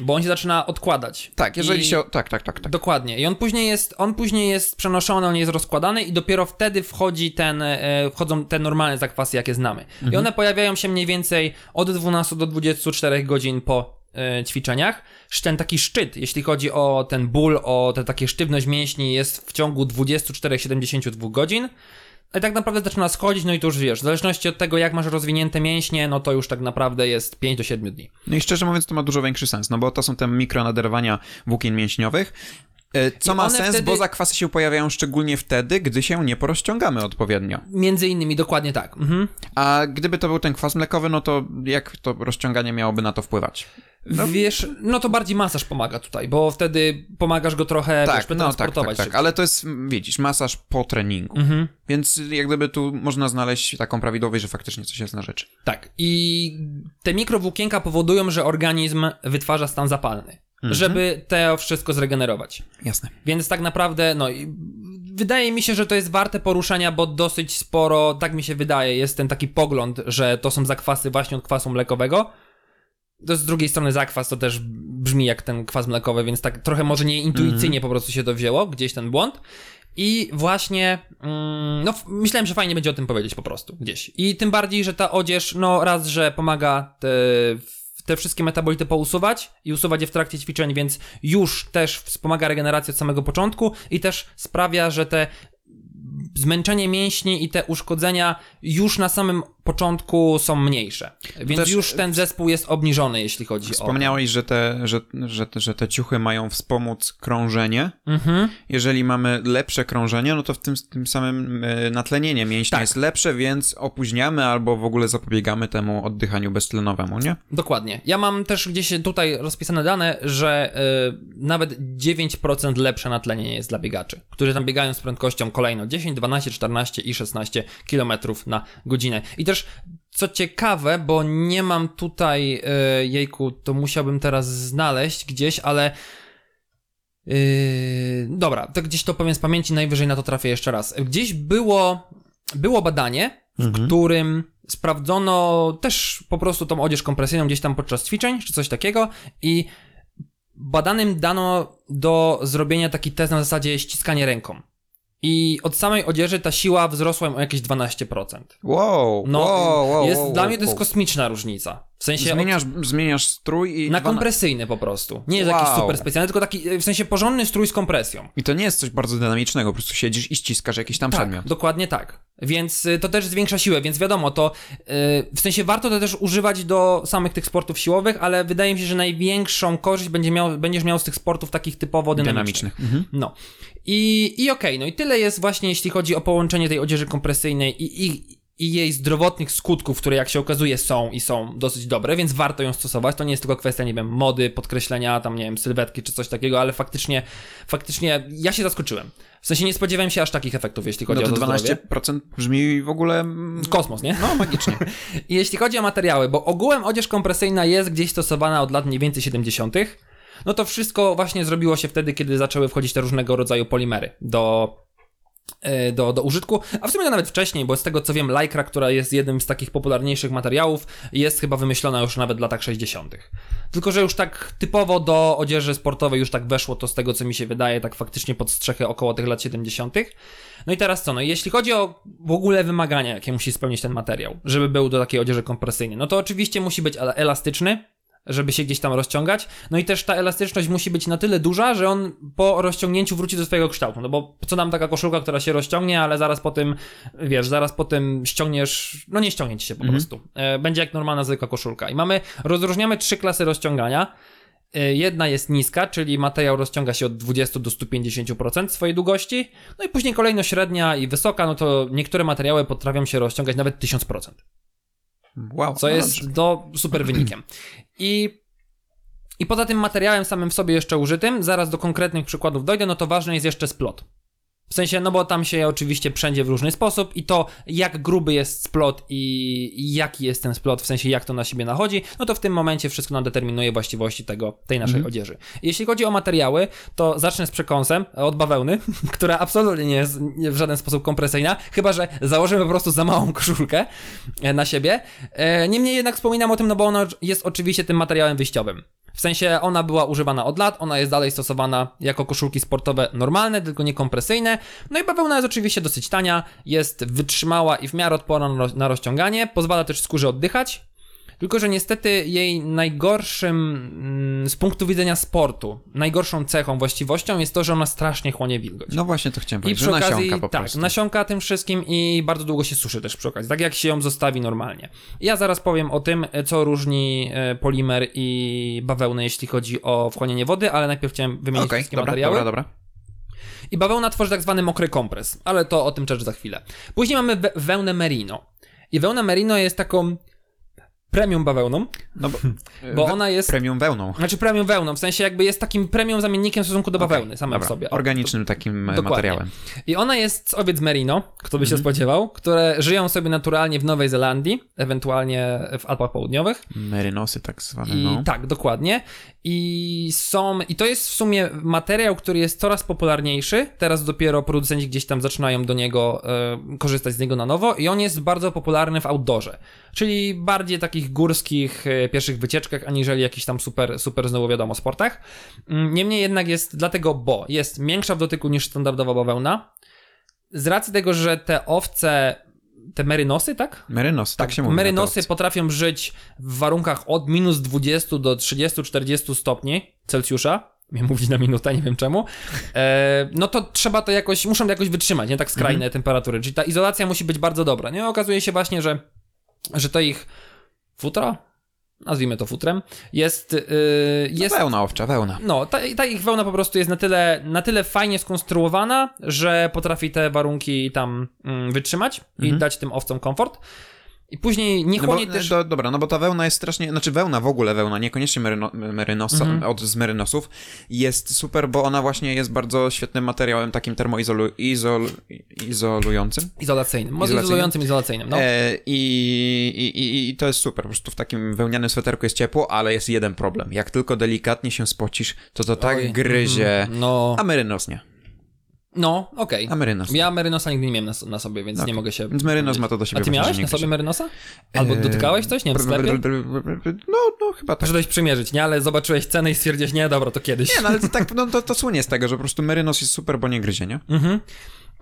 bo on się zaczyna odkładać. Tak, jeżeli I- się... Tak, tak, tak, tak. Dokładnie. I on później jest, on później jest przenoszony, on jest rozkładany i dopiero wtedy wchodzi ten, e, wchodzą te normalne zakwasy, jakie znamy. I one pojawiają się mniej więcej od 12 do 24 godzin po e, ćwiczeniach. Ten taki szczyt, jeśli chodzi o ten ból, o tę takie sztywność mięśni jest w ciągu 24-72 godzin. I tak naprawdę zaczyna schodzić, no i to już wiesz, w zależności od tego, jak masz rozwinięte mięśnie, no to już tak naprawdę jest 5 do 7 dni. No i szczerze mówiąc, to ma dużo większy sens, no bo to są te mikronaderwania włókien mięśniowych. E, Co I ma sens, wtedy- bo zakwasy się pojawiają szczególnie wtedy, gdy się nie porozciągamy odpowiednio. Między innymi, dokładnie tak. Mhm. A gdyby to był ten kwas mlekowy, no to jak to rozciąganie miałoby na to wpływać? Wiesz, no to bardziej masaż pomaga tutaj, bo wtedy pomagasz go trochę wiesz, Tak, no tak, tak, tak, ale to jest, widzisz, masaż po treningu. Mhm. Więc jak gdyby tu można znaleźć taką prawidłowość, że faktycznie coś jest na rzeczy. Tak. I te mikrowłókienka powodują, że organizm wytwarza stan zapalny, Mhm. żeby to wszystko zregenerować. Jasne. Więc tak naprawdę, no i wydaje mi się, że to jest warte poruszenia, bo dosyć sporo, tak mi się wydaje, jest ten taki pogląd, że to są zakwasy właśnie od kwasu mlekowego. To z drugiej strony zakwas to też brzmi jak ten kwas mlekowy, więc tak trochę może nie intuicyjnie po prostu się to wzięło, gdzieś ten błąd. I właśnie, mm, no myślałem, że fajnie będzie o tym powiedzieć po prostu, gdzieś. I tym bardziej, że ta odzież, no raz, że pomaga te, te wszystkie metabolity pousuwać i usuwać je w trakcie ćwiczeń, więc już też wspomaga regenerację od samego początku i też sprawia, że te zmęczenie mięśni i te uszkodzenia już na samym początku są mniejsze. Więc też- już ten zespół jest obniżony, jeśli chodzi o... Wspomniałeś, że te, że, że, że te ciuchy mają wspomóc krążenie. Mhm. Jeżeli mamy lepsze krążenie, no to w tym, tym samym e, natlenienie mięśnia Tak. jest lepsze, więc opóźniamy albo w ogóle zapobiegamy temu oddychaniu beztlenowemu, nie? Dokładnie. Ja mam też gdzieś tutaj rozpisane dane, że y, nawet 9% lepsze natlenienie jest dla biegaczy, którzy tam biegają z prędkością kolejno 10, 12, 14 i 16 km na godzinę. I też też, co ciekawe, bo nie mam tutaj, yy, jejku, to musiałbym teraz znaleźć gdzieś, ale yy, dobra, to gdzieś to powiem z pamięci, najwyżej na to trafię jeszcze raz. Gdzieś było, było badanie, w Mhm. którym sprawdzono też po prostu tą odzież kompresyjną gdzieś tam podczas ćwiczeń, czy coś takiego i badanym dano do zrobienia taki test na zasadzie ściskanie ręką. I od samej odzieży ta siła wzrosła o jakieś 12%. Wow, No, wow, wow, jest, wow, dla wow, mnie to jest kosmiczna różnica. W sensie od, Zmieniasz, zmieniasz strój i... na kompresyjny po prostu. Nie jest jakiś Wow. super specjalny, tylko taki w sensie porządny strój z kompresją. I to nie jest coś bardzo dynamicznego, po prostu siedzisz i ściskasz jakiś tam przedmiot. Tak, dokładnie tak. Więc y, to też zwiększa siłę, więc wiadomo, to y, w sensie warto to też używać do samych tych sportów siłowych, ale wydaje mi się, że największą korzyść będzie miał, będziesz miał z tych sportów takich typowo dynamicznych. Dynamicznych. Mhm. No. I, i okej, no i tyle jest właśnie, jeśli chodzi o połączenie tej odzieży kompresyjnej i, i, i jej zdrowotnych skutków, które jak się okazuje są i są dosyć dobre, więc warto ją stosować. To nie jest tylko kwestia, nie wiem, mody, podkreślenia, tam, nie wiem, sylwetki czy coś takiego, ale faktycznie, faktycznie ja się zaskoczyłem. W sensie nie spodziewałem się aż takich efektów, jeśli chodzi No o to to zdrowie. 12% brzmi w ogóle... mm, Kosmos, nie? No, magicznie. (laughs) I jeśli chodzi o materiały, bo ogółem odzież kompresyjna jest gdzieś stosowana od lat mniej więcej 70., no to wszystko właśnie zrobiło się wtedy, kiedy zaczęły wchodzić te różnego rodzaju polimery do, do, do użytku, a w sumie nawet wcześniej, bo z tego co wiem, Lycra, która jest jednym z takich popularniejszych materiałów, jest chyba wymyślona już nawet w latach 60. Tylko, że już tak typowo do odzieży sportowej już tak weszło to z tego co mi się wydaje, tak faktycznie pod strzechy około tych lat 70. No i teraz co? No jeśli chodzi o w ogóle wymagania, jakie musi spełnić ten materiał, żeby był do takiej odzieży kompresyjnej, no to oczywiście musi być elastyczny, żeby się gdzieś tam rozciągać. No i też ta elastyczność musi być na tyle duża, że on po rozciągnięciu wróci do swojego kształtu. No bo co nam taka koszulka, która się rozciągnie, ale zaraz po tym, wiesz, zaraz po tym ściągniesz, no nie ściągnie ci się po prostu. E, Będzie jak normalna zwykła koszulka. I mamy, rozróżniamy trzy klasy rozciągania. E, Jedna jest niska, czyli materiał rozciąga się od 20 do 150% swojej długości. No i później kolejno średnia i wysoka, no to niektóre materiały potrafią się rozciągać nawet 1000%. Wow. Co no jest do super wynikiem. I, I poza tym materiałem samym w sobie jeszcze użytym, zaraz do konkretnych przykładów dojdę, no to ważny jest jeszcze splot. W sensie, no bo tam się oczywiście wszędzie w różny sposób i to jak gruby jest splot i jaki jest ten splot, w sensie jak to na siebie nachodzi, no to w tym momencie wszystko nam determinuje właściwości tego, tej naszej odzieży. Jeśli chodzi o materiały, to zacznę z przekąsem od bawełny, (laughs) która absolutnie nie jest w żaden sposób kompresyjna, chyba że założymy po prostu za małą koszulkę e, na siebie. E, Niemniej jednak wspominam o tym, no bo ona jest oczywiście tym materiałem wyjściowym. W sensie ona była używana od lat, ona jest dalej stosowana jako koszulki sportowe normalne, tylko nie kompresyjne. No i bawełna jest oczywiście dosyć tania, jest wytrzymała i w miarę odporna na rozciąganie, pozwala też skórze oddychać. Tylko, że niestety jej najgorszym, mm, z punktu widzenia sportu, najgorszą cechą, właściwością jest to, że ona strasznie chłonie wilgoć. No właśnie to chciałem I powiedzieć, przy że okazji, nasiąka po tak, prostu. nasiąka tym wszystkim i bardzo długo się suszy też przy okazji, tak jak się ją zostawi normalnie. Ja zaraz powiem o tym, co różni e, polimer i bawełnę, jeśli chodzi o wchłanianie wody, ale najpierw chciałem wymienić Okej, wszystkie dobra, materiały. dobra, dobra. I bawełna tworzy tak zwany mokry kompres, ale to o tym też za chwilę. Później mamy we- wełnę merino. I wełna merino jest taką premium bawełną, No bo, (laughs) bo ona jest... Premium wełną. Znaczy premium wełną, w sensie jakby jest takim premium zamiennikiem w stosunku do bawełny samym Dobra, w sobie. O, Organicznym takim e, Dokładnie. materiałem. I ona jest z owiec merino, kto by się spodziewał, które żyją sobie naturalnie w Nowej Zelandii, ewentualnie w Alpach Południowych. Merynosy tak zwane, I no. tak, dokładnie. I są, i to jest w sumie materiał, który jest coraz popularniejszy. Teraz dopiero producenci gdzieś tam zaczynają do niego e, korzystać z niego na nowo i on jest bardzo popularny w outdoorze. Czyli bardziej takich górskich, e, pierwszych wycieczkach, aniżeli jakichś tam super, super znowu wiadomo sportach. Mm, Niemniej jednak jest dlatego, bo jest większa w dotyku niż standardowa bawełna. Z racji tego, że te owce, te merynosy, tak? Merynos, tak, się mówi. Merynosy potrafią żyć w warunkach od minus 20 do 30-40 stopni Celsjusza. Miałem (laughs) mówić na minutę, nie wiem czemu. E, no to trzeba to jakoś, muszą to jakoś wytrzymać, nie tak skrajne Mhm. temperatury. Czyli ta izolacja musi być bardzo dobra. Nie okazuje się właśnie, że, że to ich futro, nazwijmy to futrem, jest. Yy, jest No, wełna owcza, wełna. no, ta, ta ich wełna po prostu jest na tyle, na tyle fajnie skonstruowana, że potrafi te warunki tam mm, wytrzymać i Mhm. dać tym owcom komfort. I później nie No bo, chłonie też... do, dobra, no bo ta wełna jest strasznie, znaczy wełna w ogóle wełna, niekoniecznie meryno, merynosa, Mhm. od, z merynosów, jest super, bo ona właśnie jest bardzo świetnym materiałem takim termoizolu, izol, izolującym. Izolacyjnym. Może Izolacyjnym? izolującym, izolacyjnym, no. E, i, i, i, to jest super, po prostu w takim wełnianym sweterku jest ciepło, ale jest jeden problem. Jak tylko delikatnie się spocisz, to to tak Oj, gryzie. mhm, No, A merynos nie. No, okej. A merynos. Ja Merynosa nigdy nie miałem na, na sobie, więc Okej. nie mogę się... Więc merynos ma to do siebie. A ty miałeś na sobie. Merynosa? Albo E, dotykałeś coś? Nie wiem, w sklepie? No, no chyba tak. Poszedłeś przymierzyć, nie? Ale zobaczyłeś cenę i stwierdziłeś, nie, dobra, to kiedyś. Nie, no ale to tak, no to, to słynie z tego, że po prostu merynos jest super, bo nie gryzie, nie? Mhm.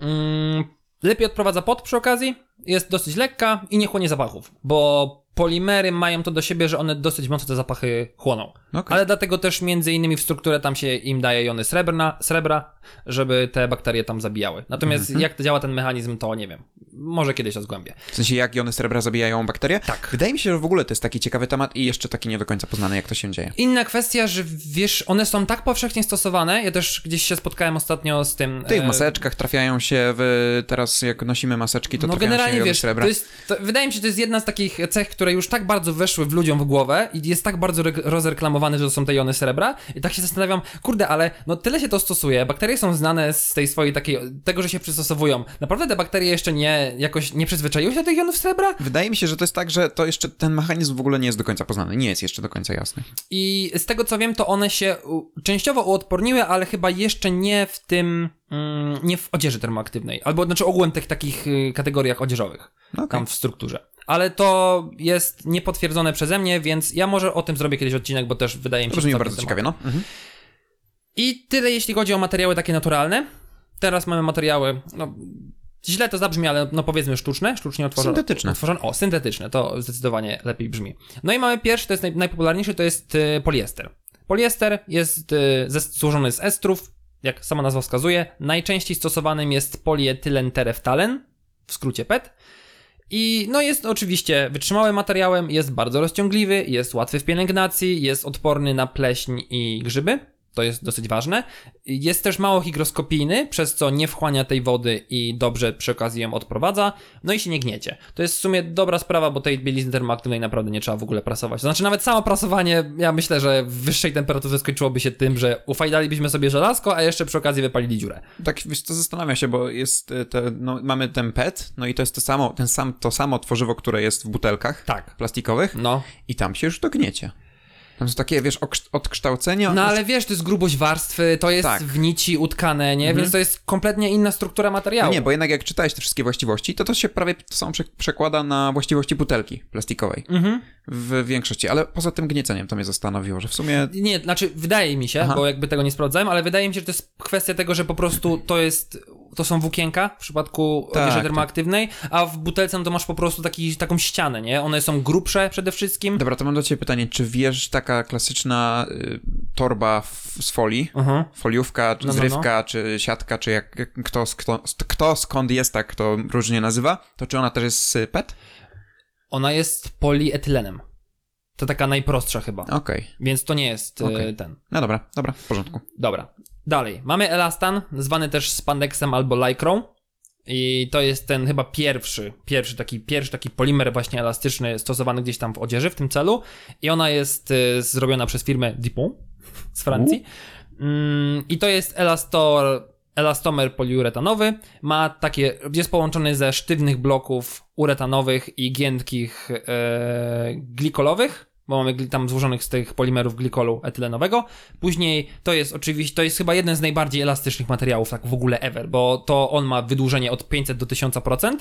Mm, lepiej odprowadza pot przy okazji, jest dosyć lekka i nie chłonie zapachów, bo polimery mają to do siebie, że one dosyć mocno te zapachy chłoną. Okej. Ale dlatego też między innymi w strukturę tam się im daje jony srebrna, srebra, żeby te bakterie tam zabijały. Natomiast Mhm. jak to działa ten mechanizm, to nie wiem. Może kiedyś to zgłębię. W sensie, jak jony srebra zabijają bakterie? Tak. Wydaje mi się, że w ogóle to jest taki ciekawy temat i jeszcze taki nie do końca poznany, jak to się dzieje. Inna kwestia, że wiesz, one są tak powszechnie stosowane, ja też gdzieś się spotkałem ostatnio z tym... W tych e, maseczkach trafiają się w... Teraz jak nosimy maseczki, to no trafiają generalnie się jony wiesz, srebra. to jest, to, wydaje mi się, że to jest jedna z takich cech, które już tak bardzo weszły w ludziom w głowę i jest tak bardzo re- rozreklamowane, że to są te jony srebra i tak się zastanawiam, kurde, ale no tyle się to stosuje, bakterie są znane z tej swojej takiej, tego, że się przystosowują. Naprawdę te bakterie jeszcze nie, jakoś nie przyzwyczaiły się do tych jonów srebra? Wydaje mi się, że to jest tak, że to jeszcze ten mechanizm w ogóle nie jest do końca poznany. Nie jest jeszcze do końca jasny. I z tego co wiem, to one się u, częściowo uodporniły, ale chyba jeszcze nie w tym, mm, nie w odzieży termoaktywnej, albo znaczy ogółem tych takich y, kategoriach odzieżowych. No okej. tam w strukturze. Ale to jest niepotwierdzone przeze mnie, więc ja może o tym zrobię kiedyś odcinek, bo też wydaje mi się, Brzmi że bardzo ciekawie, no. Mhm. I tyle jeśli chodzi o materiały takie naturalne. Teraz mamy materiały, no źle to zabrzmi, ale no powiedzmy sztuczne, sztucznie utworzone. Syntetyczne. Utworzone, o, syntetyczne, to zdecydowanie lepiej brzmi. No i mamy pierwszy, to jest naj, najpopularniejszy, to jest y, poliester. Poliester jest y, ze, złożony z estrów, jak sama nazwa wskazuje. Najczęściej stosowanym jest polietylen tereftalen, w skrócie PET. I no jest oczywiście wytrzymałym materiałem, jest bardzo rozciągliwy, jest łatwy w pielęgnacji, jest odporny na pleśń i grzyby. To jest dosyć ważne. Jest też mało hygroskopijny, przez co nie wchłania tej wody i dobrze przy okazji ją odprowadza. No i się nie gniecie. To jest w sumie dobra sprawa, bo tej bielizny termoaktywnej naprawdę nie trzeba w ogóle prasować. To znaczy nawet samo prasowanie, ja myślę, że w wyższej temperaturze skończyłoby się tym, że ufajdalibyśmy sobie żelazko, a jeszcze przy okazji wypalili dziurę. Tak, wiesz co, zastanawiam się, bo jest e, te, no, mamy ten PET, no i to jest to samo, ten sam, to samo tworzywo, które jest w butelkach Tak. plastikowych No. i tam się już to gniecie. Tam są takie, wiesz, odkształcenia. No ale wiesz, to jest grubość warstwy, to jest Tak. w nici utkane, nie? Więc to jest kompletnie inna struktura materiału. No nie, bo jednak jak czytałeś te wszystkie właściwości, to to się prawie to samo prze- przekłada na właściwości butelki plastikowej. Mhm. W większości, ale poza tym gnieceniem to mnie zastanowiło, że w sumie Nie, znaczy wydaje mi się, Aha. bo jakby tego nie sprawdzałem, ale wydaje mi się, że to jest kwestia tego, że po prostu to jest, to są włókienka w przypadku Tak, odzieży tak. termoaktywnej, a w butelce no to masz po prostu taki, taką ścianę, nie? One są grubsze przede wszystkim. Dobra, to mam do ciebie pytanie, czy wiesz taka klasyczna y, torba f- z folii, Mhm. foliówka, czy No, no, zrywka, czy siatka, czy jak, jak kto, kto, kto skąd jest, tak to różnie nazywa, to czy ona też jest PET? Ona jest polietylenem. To taka najprostsza chyba. Okej, Więc to nie jest e, Okej. ten. no dobra, dobra, w porządku. Dobra. Dalej. Mamy elastan, zwany też spandexem albo lycrą. I to jest ten chyba pierwszy, pierwszy taki, pierwszy taki polimer właśnie elastyczny stosowany gdzieś tam w odzieży w tym celu. I ona jest y, zrobiona przez firmę Dupont z Francji. Mm, I to jest elastor, elastomer poliuretanowy. Ma takie, jest połączony ze sztywnych bloków uretanowych i giętkich e, glikolowych bo mamy tam złożonych z tych polimerów glikolu etylenowego. Później to jest oczywiście, to jest chyba jeden z najbardziej elastycznych materiałów tak w ogóle ever, bo to on ma wydłużenie od 500 do 1000%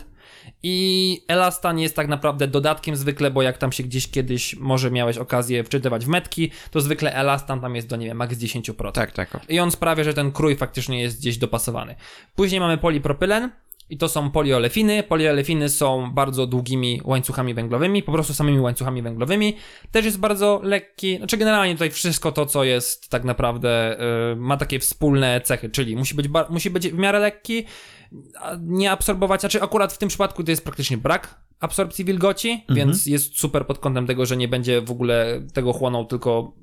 i elastan jest tak naprawdę dodatkiem zwykle, bo jak tam się gdzieś kiedyś może miałeś okazję wczytywać w metki, to zwykle elastan tam jest do, nie wiem, max 10%. Tak, tak. I on sprawia, że ten krój faktycznie jest gdzieś dopasowany. Później mamy polipropylen i to są poliolefiny. Poliolefiny są bardzo długimi łańcuchami węglowymi, po prostu samymi łańcuchami węglowymi. Też jest bardzo lekki, znaczy generalnie tutaj wszystko to, co jest tak naprawdę, y, ma takie wspólne cechy, czyli musi być, musi być w miarę lekki, nie absorbować, znaczy akurat w tym przypadku to jest praktycznie brak absorpcji wilgoci, więc jest super pod kątem tego, że nie będzie w ogóle tego chłonął, tylko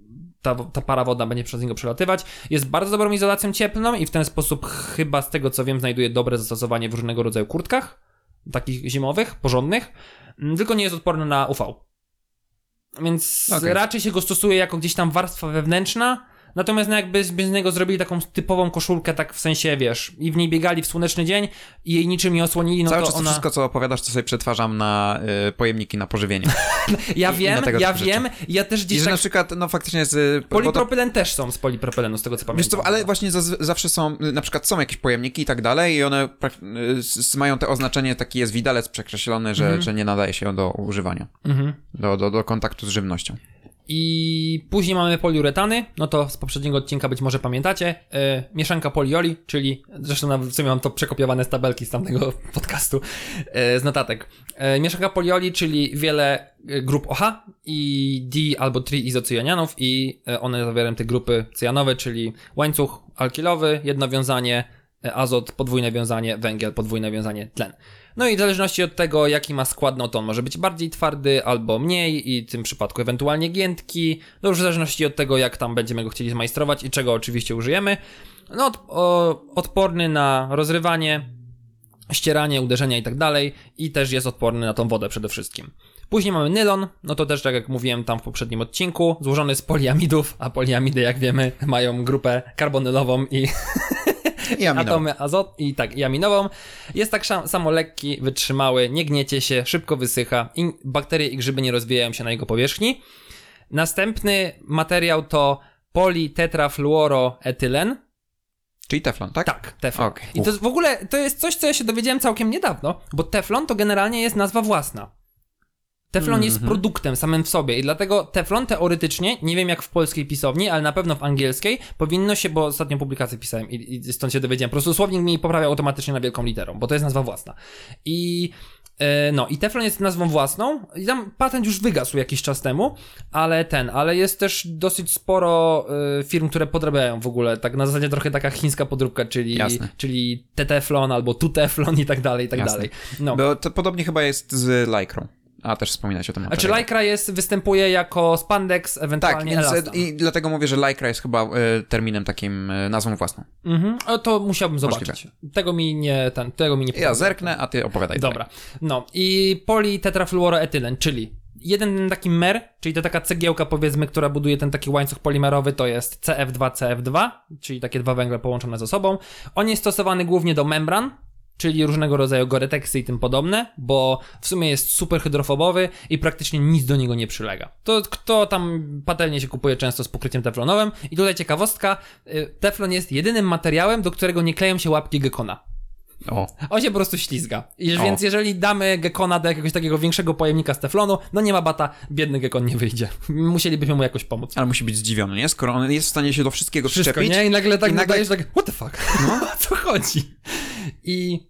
ta, ta para woda będzie przez niego przelatywać. Jest bardzo dobrą izolacją cieplną i w ten sposób chyba z tego co wiem znajduje dobre zastosowanie w różnego rodzaju kurtkach. takich zimowych, porządnych, mm, tylko nie jest odporny na UV. Więc Okej. raczej się go stosuje jako gdzieś tam warstwa wewnętrzna, Natomiast no jakby z, z niego zrobili taką typową koszulkę, tak w sensie, wiesz, i w niej biegali w słoneczny dzień i jej niczym nie osłonili, no Cały to czas to ona... wszystko, co opowiadasz, to sobie przetwarzam na y, pojemniki na pożywienie. (laughs) Ja i wiem, dlatego ja wiem, ja też I gdzieś że tak... na przykład, no faktycznie y, bo to- Polipropylen też są z polipropylenu, z tego co Wiesz pamiętam. co, ale właśnie zawsze są, na przykład są jakieś pojemniki i tak dalej i one mają te oznaczenie, taki jest widelec przekreślony, że, że nie nadaje się do używania, Mhm. do, do, do kontaktu z żywnością. I później mamy poliuretany, no to z poprzedniego odcinka być może pamiętacie. E, mieszanka polioli, czyli zresztą nawet w sumie mam to przekopiowane z tabelki z tamtego (laughs) podcastu, e, z notatek. E, mieszanka polioli, czyli wiele grup OH i D albo triizocyjanianów i one zawierają te grupy cyjanowe, czyli łańcuch alkilowy, jedno wiązanie, azot, podwójne wiązanie, węgiel, podwójne wiązanie, tlen. No i w zależności od tego, jaki ma skład, no to on może być bardziej twardy albo mniej i w tym przypadku ewentualnie giętki. No już w zależności od tego, jak tam będziemy go chcieli zmajstrować i czego oczywiście użyjemy. No od, o, odporny na rozrywanie, ścieranie, uderzenia i tak dalej i też jest odporny na tą wodę przede wszystkim. Później mamy nylon, no to też tak jak mówiłem tam w poprzednim odcinku, złożony z poliamidów, a poliamidy jak wiemy mają grupę karbonylową i (laughs) I atomy azot i tak, i aminową. Jest tak samo lekki, wytrzymały, nie gniecie się, szybko wysycha i bakterie i grzyby nie rozwijają się na jego powierzchni. Następny materiał to politetrafluoroetylen. Czyli teflon, tak? Tak, teflon. Okej. I to w ogóle, to jest coś, co ja się dowiedziałem całkiem niedawno, bo teflon to generalnie jest nazwa własna. Teflon jest produktem samym w sobie i dlatego teflon teoretycznie, nie wiem jak w polskiej pisowni, ale na pewno w angielskiej, powinno się, bo ostatnią publikację pisałem i, i stąd się dowiedziałem, po prostu słownik mi poprawia automatycznie na wielką literą, bo to jest nazwa własna. I e, no, i Teflon jest nazwą własną i tam patent już wygasł jakiś czas temu, ale ten, ale jest też dosyć sporo e, firm, które podrabiają w ogóle, tak na zasadzie trochę taka chińska podróbka, czyli, Jasne. czyli Teteflon albo Tuteflon i tak dalej, i tak Jasne. dalej. No. Bo to podobnie chyba jest z Lycrą. A też wspominać o tym A czy. Lycra jest, występuje jako spandex, Tak, ewentualnie więc, elastan? i dlatego mówię, że Lycra jest chyba y, terminem takim y, nazwą własną. Mhm, o, to musiałbym Możliwe. zobaczyć. Tego mi nie, ten, tego mi nie Ja zerknę, a ty opowiadaj. Dobra. No i politetrafluoroetylen, czyli jeden taki mer, czyli to taka cegiełka powiedzmy, która buduje ten taki łańcuch polimerowy, to jest CF2CF2, czyli takie dwa węgle połączone ze sobą. On jest stosowany głównie do membran, czyli różnego rodzaju goreteksy i tym podobne, bo w sumie jest super hydrofobowy i praktycznie nic do niego nie przylega. To kto tam patelnie się kupuje często z pokryciem teflonowym i tutaj ciekawostka, y, teflon jest jedynym materiałem, do którego nie kleją się łapki gekona. O, On się po prostu ślizga. I, O. więc jeżeli damy gekona do jakiegoś takiego większego pojemnika z teflonu, no nie ma bata, biedny gekon nie wyjdzie. Musielibyśmy mu jakoś pomóc. ale musi być zdziwiony, nie? Skoro on jest w stanie się do wszystkiego Wszystko, przyczepić. nie? I nagle tak i nagle- dajesz tak, what the fuck? No. (laughs) o co chodzi? I,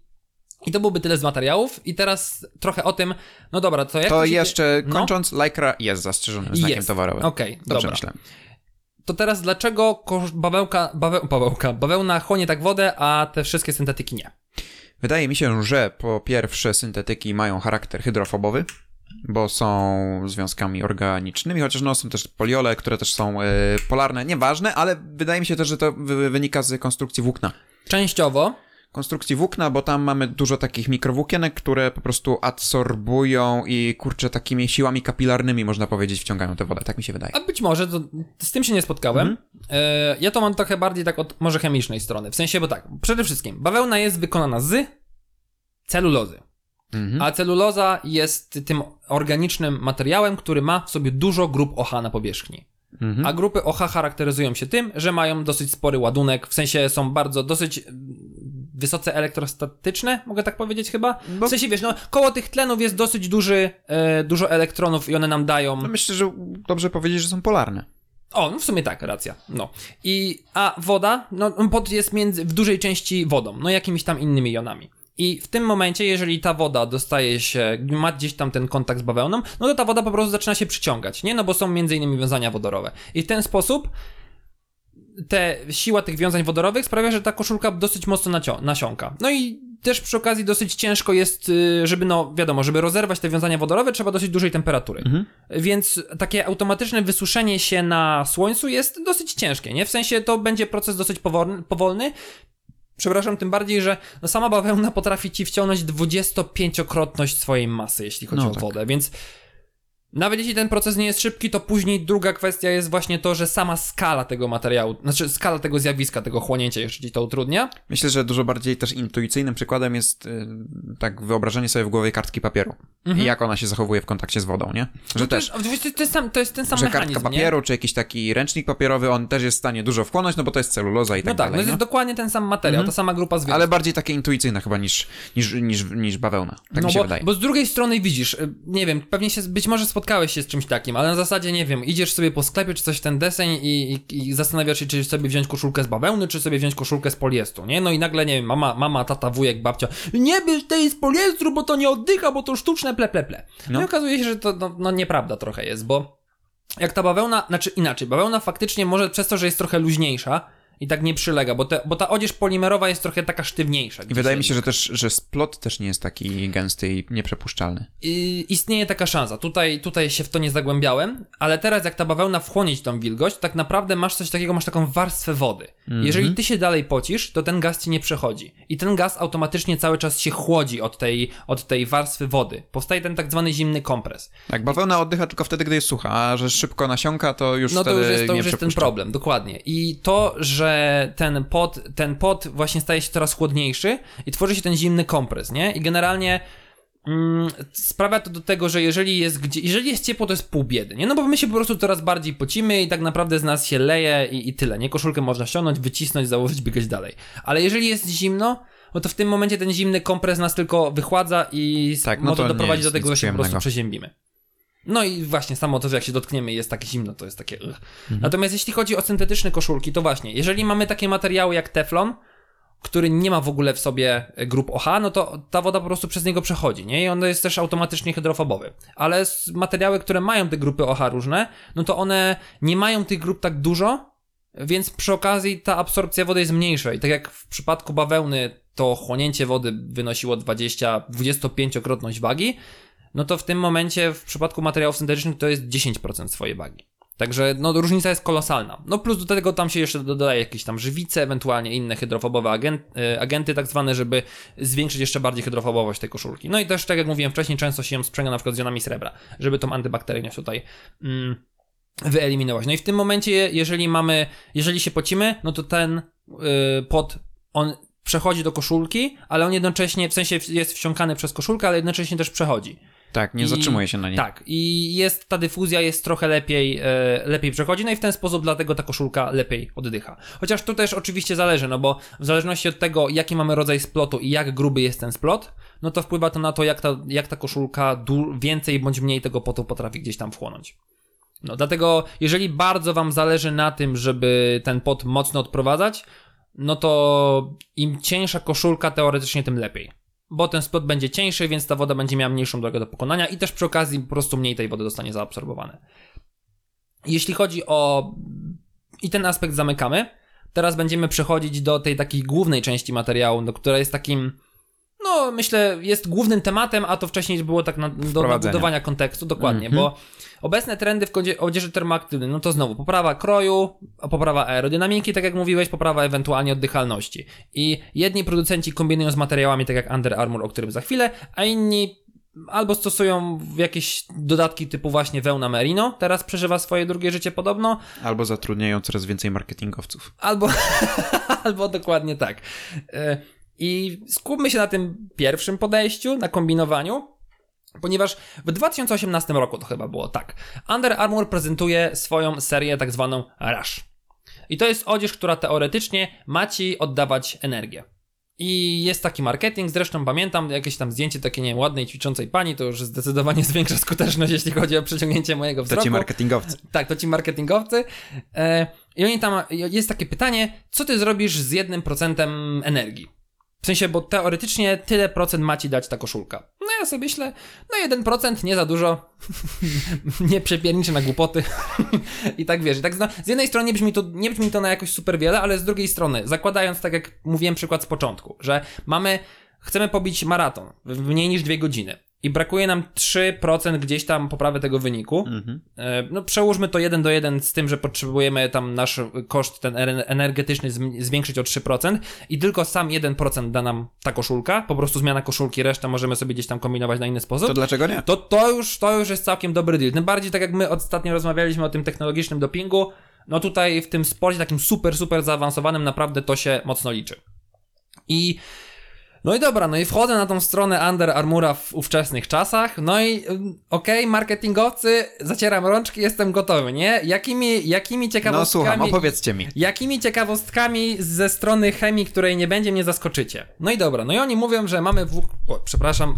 I to byłoby tyle z materiałów. I teraz trochę o tym, no dobra, to jak To jeszcze no. kończąc, Lycra jest zastrzeżonym znakiem Jest. towarowym. Okej, Dobrze dobra. myślałem. To teraz dlaczego bawełka, baweł, bawełka, bawełna chłonie tak wodę, a te wszystkie syntetyki nie? Wydaje mi się, że po pierwsze syntetyki mają charakter hydrofobowy, bo są związkami organicznymi, chociaż no są też poliole, które też są e, polarne, nieważne, ale wydaje mi się też, że to wy- wynika z konstrukcji włókna. Częściowo, Konstrukcji włókna, bo tam mamy dużo takich mikrowłókienek, które po prostu adsorbują i kurczę takimi siłami kapilarnymi, można powiedzieć, wciągają tę wodę, tak mi się wydaje. A być może, to, z tym się nie spotkałem. Mhm. E, ja to mam trochę bardziej tak od może chemicznej strony. W sensie, bo tak, przede wszystkim bawełna jest wykonana z celulozy. Mhm. A celuloza jest tym organicznym materiałem, który ma w sobie dużo grup OH na powierzchni. Mhm. A grupy OH charakteryzują się tym, że mają dosyć spory ładunek, w sensie są bardzo dosyć mm, wysoce elektrostatyczne, mogę tak powiedzieć chyba? Bo- W sensie, wiesz, no koło tych tlenów jest dosyć duży, e, dużo elektronów i one nam dają... No myślę, że dobrze powiedzieć, że są polarne. O, no w sumie tak, racja. No. I, a woda, no pot jest między, w dużej części wodą, no jakimiś tam innymi jonami. I w tym momencie, jeżeli ta woda dostaje się, ma gdzieś tam ten kontakt z bawełną, no to ta woda po prostu zaczyna się przyciągać, nie? No bo są między innymi wiązania wodorowe. I w ten sposób te siła tych wiązań wodorowych sprawia, że ta koszulka dosyć mocno nasiąka. No i też przy okazji dosyć ciężko jest, y, żeby no wiadomo, żeby rozerwać te wiązania wodorowe, trzeba dosyć dużej temperatury. Więc takie automatyczne wysuszenie się na słońcu jest dosyć ciężkie, nie? W sensie to będzie proces dosyć powolny, powolny Przepraszam, tym bardziej, że no sama bawełna potrafi ci wciągnąć 25-krotność swojej masy, jeśli chodzi No o tak. wodę, więc nawet jeśli ten proces nie jest szybki, to później druga kwestia jest właśnie to, że sama skala tego materiału, znaczy skala tego zjawiska, tego chłonięcia jeszcze ci to utrudnia. Myślę, że dużo bardziej też intuicyjnym przykładem jest y, tak wyobrażenie sobie w głowie kartki papieru i jak ona się zachowuje w kontakcie z wodą, nie? Że Mhm. No to, też, jest, to, jest sam, to jest ten sam że mechanizm, kartka nie? papieru, czy jakiś taki ręcznik papierowy, on też jest w stanie dużo wchłonąć, no bo to jest celuloza i No tak tak, no dalej. to jest nie? dokładnie ten sam materiał, ta sama grupa związków. Ale bardziej takie intuicyjne chyba niż, niż, niż, niż bawełna. Tak no mi się bo, wydaje. bo z drugiej strony widzisz, y, nie wiem, pewnie się, być może spotkałeś się z czymś takim, ale na zasadzie, nie wiem, idziesz sobie po sklepie czy coś ten deseń i, i, i zastanawiasz się, czy sobie wziąć koszulkę z bawełny, czy sobie wziąć koszulkę z poliestru, nie? No i nagle, nie wiem, mama, mama tata, wujek, babcia, nie bierz tej z poliestru, bo to nie oddycha, bo to sztuczne ple, ple, ple. No, No. i okazuje się, że to no, no nieprawda trochę jest, bo jak ta bawełna, znaczy inaczej, bawełna faktycznie może przez to, że jest trochę luźniejsza i tak nie przylega, bo, te, bo ta odzież polimerowa jest trochę taka sztywniejsza. I wydaje mi się, że też, że splot też nie jest taki gęsty i nieprzepuszczalny. I istnieje taka szansa. Tutaj, tutaj się w to nie zagłębiałem, ale teraz jak ta bawełna wchłonie tą wilgoć, tak naprawdę masz coś takiego, masz taką warstwę wody. Jeżeli ty się dalej pocisz, to ten gaz ci nie przechodzi. I ten gaz automatycznie cały czas się chłodzi od tej, od tej warstwy wody. Powstaje ten tak zwany zimny kompres. Tak, bawełna oddycha tylko wtedy, gdy jest sucha, a że szybko nasiąka, to już No to już jest, to już jest ten problem, dokładnie. I to, że ten pot, ten pot właśnie staje się coraz chłodniejszy i tworzy się ten zimny kompres, nie? I generalnie mm, sprawia to do tego, że jeżeli jest gdzie, jeżeli jest ciepło, to jest pół biedy, nie? No bo my się po prostu coraz bardziej pocimy i tak naprawdę z nas się leje i, i tyle, nie? Koszulkę można ściągnąć, wycisnąć, założyć, biegać dalej. Ale jeżeli jest zimno, no to w tym momencie ten zimny kompres nas tylko wychładza i Tak, no może doprowadzić do tego, że się po prostu przeziębimy. No i właśnie samo to, że jak się dotkniemy jest takie zimno, to jest takie... Mhm. Natomiast jeśli chodzi o syntetyczne koszulki, to właśnie, jeżeli mamy takie materiały jak teflon, który nie ma w ogóle w sobie grup OH, no to ta woda po prostu przez niego przechodzi, nie? I on jest też automatycznie hydrofobowy. Ale materiały, które mają te grupy OH różne, no to one nie mają tych grup tak dużo, więc przy okazji ta absorpcja wody jest mniejsza. I tak jak w przypadku bawełny to chłonięcie wody wynosiło 20, 25-krotność wagi, no to w tym momencie w przypadku materiałów syntetycznych to jest 10% swojej wagi. Także no, różnica jest kolosalna. No plus do tego tam się jeszcze dodaje jakieś tam żywice, ewentualnie inne hydrofobowe agent, y, agenty tak zwane, żeby zwiększyć jeszcze bardziej hydrofobowość tej koszulki. No i też, tak jak mówiłem wcześniej, często się ją sprzęga na przykład z jonami srebra, żeby tą antybakteryjność tutaj mm, wyeliminować. No i w tym momencie, jeżeli mamy, jeżeli się pocimy, no to ten y, pot, on przechodzi do koszulki, ale on jednocześnie, w sensie jest wsiąkany przez koszulkę, ale jednocześnie też przechodzi. Tak, nie I- zatrzymuje się na niej. Tak, i jest ta dyfuzja jest trochę lepiej, e, lepiej przechodzi, no i w ten sposób dlatego ta koszulka lepiej oddycha. Chociaż tu też oczywiście zależy, no bo w zależności od tego, jaki mamy rodzaj splotu i jak gruby jest ten splot, no to wpływa to na to, jak ta, jak ta koszulka więcej bądź mniej tego potu potrafi gdzieś tam wchłonąć. No dlatego, jeżeli bardzo wam zależy na tym, żeby ten pot mocno odprowadzać, no to im cieńsza koszulka, teoretycznie tym lepiej. Bo ten splot będzie cieńszy, więc ta woda będzie miała mniejszą drogę do pokonania i też przy okazji po prostu mniej tej wody zostanie zaabsorbowane. Jeśli chodzi o. I ten aspekt zamykamy. Teraz będziemy przechodzić do tej takiej głównej części materiału, do która jest takim. No, myślę, jest głównym tematem, a to wcześniej było tak na, do Wprowadzenia. budowania kontekstu, dokładnie, Mhm. bo obecne trendy w odzieży termoaktywnej, no to znowu poprawa kroju, poprawa aerodynamiki, tak jak mówiłeś, poprawa ewentualnie oddychalności. I jedni producenci kombinują z materiałami, tak jak Under Armour, o którym za chwilę, a inni albo stosują jakieś dodatki typu właśnie wełna merino, teraz przeżywa swoje drugie życie podobno, Albo zatrudniają coraz więcej marketingowców. Albo, (laughs) albo dokładnie tak. E, I skupmy się na tym pierwszym podejściu, na kombinowaniu, ponieważ w 2018 roku to chyba było tak. Under Armour prezentuje swoją serię tak zwaną Rush. I to jest odzież, która teoretycznie ma ci oddawać energię. I jest taki marketing, zresztą pamiętam jakieś tam zdjęcie takiej nie wiem, ładnej, ćwiczącej pani, to już zdecydowanie (laughs) zwiększa skuteczność, jeśli chodzi o przyciągnięcie mojego To wzroku. ci marketingowcy. (laughs) Tak, to ci marketingowcy. E, I oni tam, jest takie pytanie, co ty zrobisz z jednym procentem energii? W sensie, bo teoretycznie tyle procent ma ci dać ta koszulka. No ja sobie myślę, no 1% nie za dużo, (laughs) nie przepierniczę na głupoty (laughs) i tak wiesz. i Tak z jednej strony nie brzmi, to, nie brzmi to na jakoś super wiele, ale z drugiej strony, zakładając tak jak mówiłem przykład z początku, że mamy, chcemy pobić maraton w mniej niż dwie godziny i brakuje nam 3% gdzieś tam poprawy tego wyniku, Mhm. e, no przełóżmy to 1 do 1 z tym, że potrzebujemy tam nasz koszt ten ener- energetyczny zwiększyć o 3% i tylko sam 1% da nam ta koszulka, po prostu zmiana koszulki, resztę możemy sobie gdzieś tam kombinować na inny sposób. To dlaczego nie? To, to, już, to już jest całkiem dobry deal. Tym bardziej tak jak my ostatnio rozmawialiśmy o tym technologicznym dopingu, no tutaj w tym sporcie takim super, super zaawansowanym naprawdę to się mocno liczy. I no i dobra, no i wchodzę na tą stronę Under Armoura w ówczesnych czasach, no i okej, marketingowcy, zacieram rączki, jestem gotowy, nie? Jakimi, jakimi No ciekawostkami... słucham, opowiedzcie mi. Jakimi ciekawostkami ze strony chemii, której nie będzie, mnie zaskoczycie? No i dobra, no i oni mówią, że mamy włók... O, przepraszam,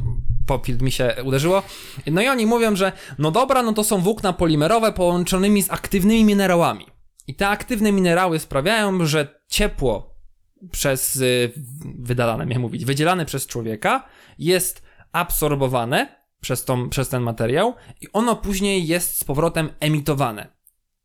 popild mi się uderzyło. No i oni mówią, że no dobra, no to są włókna polimerowe połączonymi z aktywnymi minerałami. I te aktywne minerały sprawiają, że ciepło przez, y, wydalane miałem mówić, wydzielane przez człowieka jest absorbowane przez, tą, przez ten materiał i ono później jest z powrotem emitowane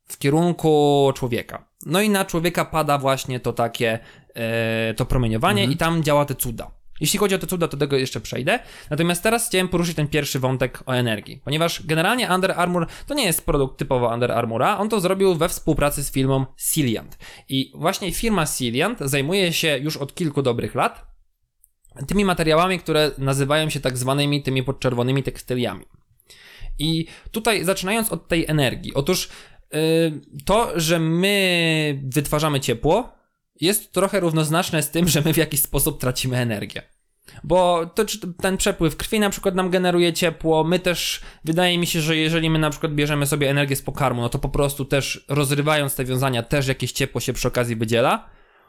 w kierunku człowieka. No i na człowieka pada właśnie to takie, e, to promieniowanie i tam działa te cuda. Jeśli chodzi o te cuda, to do tego jeszcze przejdę. Natomiast teraz chciałem poruszyć ten pierwszy wątek o energii, ponieważ generalnie Under Armour to nie jest produkt typowo Under Armoura, on to zrobił we współpracy z firmą Ciliant. I właśnie firma Ciliant zajmuje się już od kilku dobrych lat tymi materiałami, które nazywają się tak zwanymi tymi podczerwonymi tekstyliami. I tutaj zaczynając od tej energii. Otóż yy, to, że my wytwarzamy ciepło, jest trochę równoznaczne z tym, że my w jakiś sposób tracimy energię. Bo to, ten przepływ krwi na przykład nam generuje ciepło, my też, wydaje mi się, że jeżeli my na przykład bierzemy sobie energię z pokarmu, no to po prostu też rozrywając te wiązania, też jakieś ciepło się przy okazji wydziela.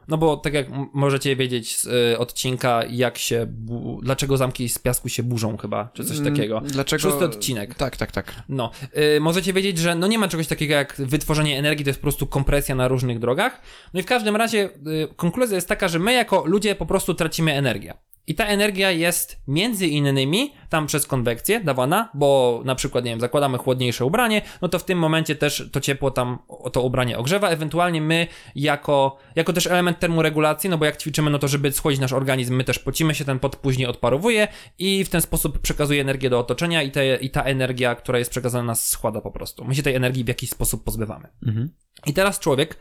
No bo tak jak możecie wiedzieć z y, odcinka, jak się, bu- dlaczego zamki z piasku się burzą chyba, czy coś Mm, takiego. Dlaczego? Szósty odcinek. Tak, tak, tak. No, y, możecie wiedzieć, że no nie ma czegoś takiego jak wytworzenie energii, to jest po prostu kompresja na różnych drogach. No i w każdym razie y, konkluzja jest taka, że my jako ludzie po prostu tracimy energię. I ta energia jest między innymi tam przez konwekcję dawana, bo na przykład, nie wiem, zakładamy chłodniejsze ubranie, no to w tym momencie też to ciepło tam to ubranie ogrzewa. Ewentualnie my jako, jako też element termoregulacji, no bo jak ćwiczymy, no to żeby schłodzić nasz organizm, my też pocimy się, ten pot później odparowuje i w ten sposób przekazuje energię do otoczenia i, te, i ta energia, która jest przekazana nas schłada po prostu. My się tej energii w jakiś sposób pozbywamy. Mhm. I teraz człowiek,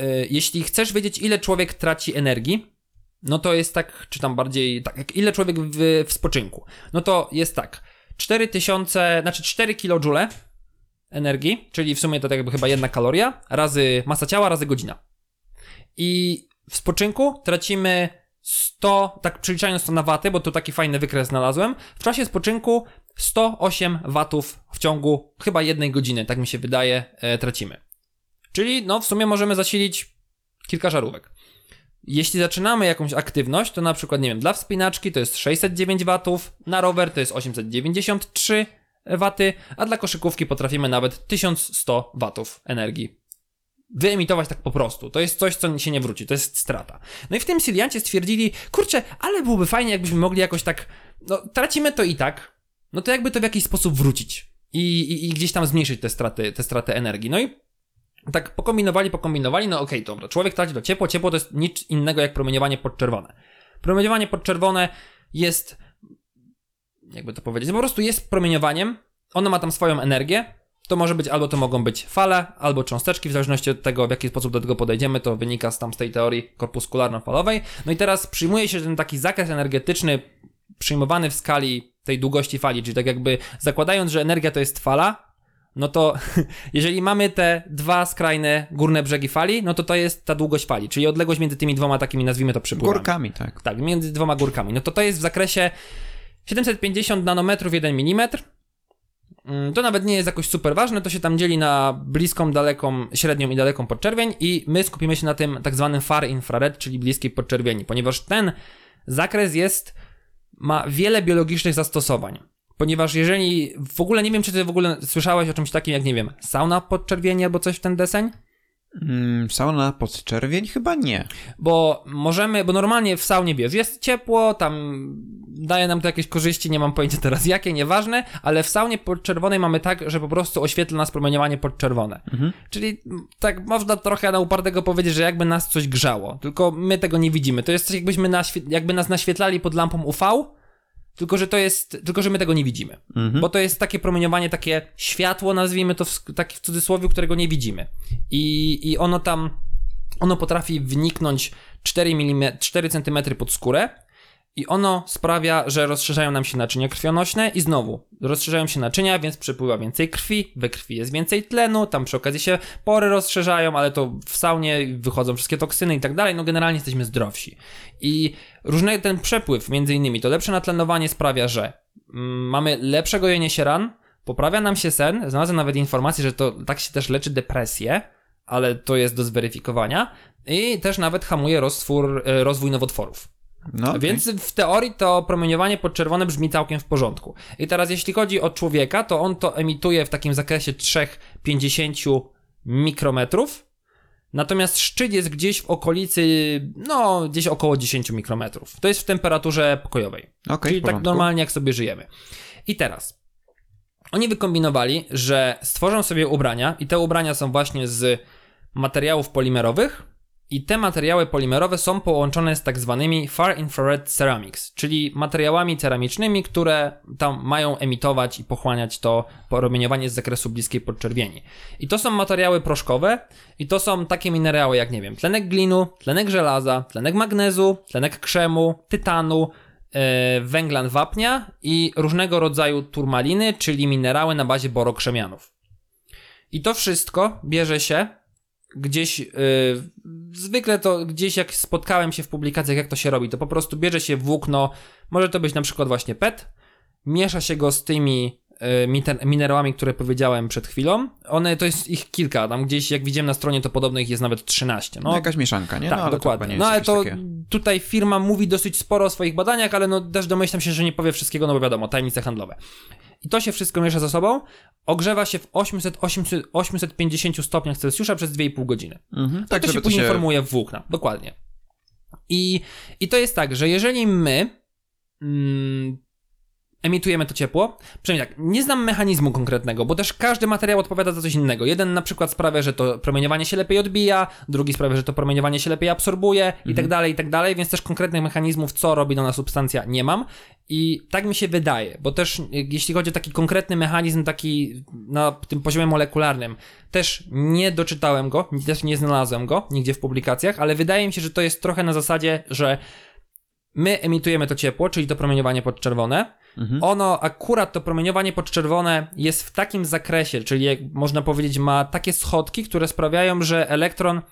y, jeśli chcesz wiedzieć, ile człowiek traci energii, no to jest tak, czy tam bardziej, tak, ile człowiek w, w spoczynku, no to jest tak, 4000, znaczy 4 kJ energii, czyli w sumie to tak jakby chyba jedna kaloria, razy masa ciała, razy godzina. I w spoczynku tracimy 100, tak przeliczając to na waty, bo tu taki fajny wykres znalazłem, w czasie spoczynku 108 watów w ciągu chyba jednej godziny, tak mi się wydaje, e, tracimy. Czyli no w sumie możemy zasilić kilka żarówek. Jeśli zaczynamy jakąś aktywność, to na przykład, nie wiem, dla wspinaczki to jest 609 watów, na rower to jest 893 waty, a dla koszykówki potrafimy nawet 1100 watów energii wyemitować tak po prostu. To jest coś, co się nie wróci, to jest strata. No i w tym Siliancie stwierdzili, kurczę, ale byłoby fajnie, jakbyśmy mogli jakoś tak, no tracimy to i tak, no to jakby to w jakiś sposób wrócić i, i, i gdzieś tam zmniejszyć te straty, te straty energii. No i tak pokombinowali, pokombinowali, no okej, dobra, człowiek traci to ciepło, ciepło to jest nic innego jak promieniowanie podczerwone. Promieniowanie podczerwone jest, jakby to powiedzieć, po prostu jest promieniowaniem, ono ma tam swoją energię, to może być, albo to mogą być fale, albo cząsteczki, w zależności od tego, w jaki sposób do tego podejdziemy, to wynika z tam z tej teorii korpuskularno-falowej. No i teraz przyjmuje się ten taki zakres energetyczny przyjmowany w skali tej długości fali, czyli tak jakby zakładając, że energia to jest fala, no to (laughs) jeżeli mamy te dwa skrajne górne brzegi fali, no to to jest ta długość fali, czyli odległość między tymi dwoma takimi, nazwijmy to przypływami. Górkami, tak. Tak, między dwoma górkami. No to to jest w zakresie 750 nanometrów 1 mm. To nawet nie jest jakoś super ważne, to się tam dzieli na bliską, daleką, średnią i daleką podczerwień i my skupimy się na tym tak zwanym far infrared, czyli bliskiej podczerwieni, ponieważ ten zakres jest, ma wiele biologicznych zastosowań. Ponieważ jeżeli, w ogóle nie wiem, czy ty w ogóle słyszałeś o czymś takim jak, nie wiem, sauna podczerwieni albo coś w ten deseń? Mm, sauna pod czerwień? Chyba nie. Bo możemy, bo normalnie w saunie wiesz, jest ciepło, tam daje nam to jakieś korzyści, nie mam pojęcia teraz jakie, nieważne, ale w saunie podczerwonej mamy tak, że po prostu oświetla nas promieniowanie podczerwone. Mhm. Czyli tak można trochę na upartego powiedzieć, że jakby nas coś grzało, tylko my tego nie widzimy. To jest coś jakbyśmy naświe- jakby nas naświetlali pod lampą UV, tylko że to jest, tylko że my tego nie widzimy. Mhm. Bo to jest takie promieniowanie, takie światło, nazwijmy to w, tak w cudzysłowie, którego nie widzimy. I, i ono tam, ono potrafi wniknąć 4, mm, 4 cm pod skórę i ono sprawia, że rozszerzają nam się naczynia krwionośne i znowu rozszerzają się naczynia, więc przepływa więcej krwi, we krwi jest więcej tlenu, tam przy okazji się pory rozszerzają, ale to w saunie wychodzą wszystkie toksyny i tak dalej, no generalnie jesteśmy zdrowsi. I różny ten przepływ, między innymi, to lepsze natlenowanie sprawia, że mm, mamy lepsze gojenie się ran, poprawia nam się sen, znalazłem nawet informację, że to tak się też leczy depresję, ale to jest do zweryfikowania i też nawet hamuje roztwór, e, rozwój nowotworów. No, okej. Więc w teorii to promieniowanie podczerwone brzmi całkiem w porządku. I teraz jeśli chodzi o człowieka, to on to emituje w takim zakresie 3,50 mikrometrów. Natomiast szczyt jest gdzieś w okolicy, no, gdzieś około 10 mikrometrów. To jest w temperaturze pokojowej. Okej, Czyli tak normalnie, jak sobie żyjemy. I teraz. Oni wykombinowali, że stworzą sobie ubrania, i te ubrania są właśnie z materiałów polimerowych, i te materiały polimerowe są połączone z tak zwanymi Far Infrared Ceramics, czyli materiałami ceramicznymi, które tam mają emitować i pochłaniać to promieniowanie z zakresu bliskiej podczerwieni. I to są materiały proszkowe i to są takie minerały jak, nie wiem, tlenek glinu, tlenek żelaza, tlenek magnezu, tlenek krzemu, tytanu, e, węglan wapnia i różnego rodzaju turmaliny, czyli minerały na bazie borokrzemianów. I to wszystko bierze się gdzieś, yy, zwykle to gdzieś jak spotkałem się w publikacjach, jak to się robi, to po prostu bierze się włókno, może to być na przykład właśnie PET, miesza się go z tymi minerałami, które powiedziałem przed chwilą. One, to jest ich kilka, tam gdzieś jak widziałem na stronie, to podobno ich jest nawet 13. No, jakaś mieszanka, nie? Tak, no, dokładnie. nie No ale to takie- tutaj firma mówi dosyć sporo o swoich badaniach, ale no też domyślam się, że nie powie wszystkiego, no bo wiadomo, tajemnice handlowe. I to się wszystko miesza ze sobą, ogrzewa się w 800, 800, 850 stopniach Celsjusza przez 2,5 godziny. Mhm, Tak, to się to później się... formuje w włókna. Dokładnie. I, I to jest tak, że jeżeli my mm, emitujemy to ciepło, przynajmniej tak, nie znam mechanizmu konkretnego, bo też każdy materiał odpowiada za coś innego. Jeden na przykład sprawia, że to promieniowanie się lepiej odbija, drugi sprawia, że to promieniowanie się lepiej absorbuje i tak dalej, i tak dalej, więc też konkretnych mechanizmów, co robi dana substancja, nie mam. I tak mi się wydaje, bo też y, jeśli chodzi o taki konkretny mechanizm, taki na tym poziomie molekularnym, też nie doczytałem go, też nie znalazłem go nigdzie w publikacjach, ale wydaje mi się, że to jest trochę na zasadzie, że my emitujemy to ciepło, czyli to promieniowanie podczerwone. Mhm. Ono, akurat to promieniowanie podczerwone jest w takim zakresie, czyli jak można powiedzieć, ma takie schodki, które sprawiają, że elektron,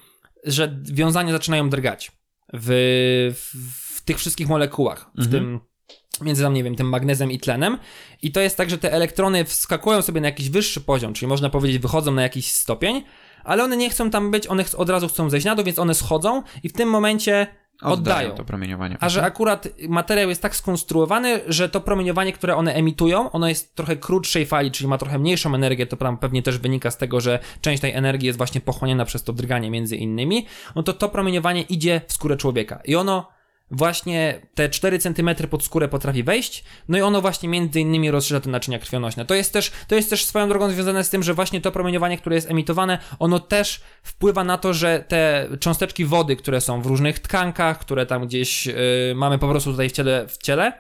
że wiązania zaczynają drgać w, w, w tych wszystkich molekułach, w Mhm. tym między tam, nie wiem, tym magnezem i tlenem. I to jest tak, że te elektrony wskakują sobie na jakiś wyższy poziom, czyli można powiedzieć, wychodzą na jakiś stopień, ale one nie chcą tam być, one od razu chcą zejść na dół, więc one schodzą i w tym momencie oddają. to promieniowanie. A że akurat materiał jest tak skonstruowany, że to promieniowanie, które one emitują, ono jest trochę krótszej fali, czyli ma trochę mniejszą energię, to tam pewnie też wynika z tego, że część tej energii jest właśnie pochłaniana przez to drganie między innymi, no to to promieniowanie idzie w skórę człowieka i ono właśnie te 4 cm pod skórę potrafi wejść, no i ono właśnie między innymi rozszerza te naczynia krwionośne. To jest też, to jest też swoją drogą związane z tym, że właśnie to promieniowanie, które jest emitowane, ono też wpływa na to, że te cząsteczki wody, które są w różnych tkankach, które tam gdzieś yy, mamy po prostu tutaj w ciele, w ciele,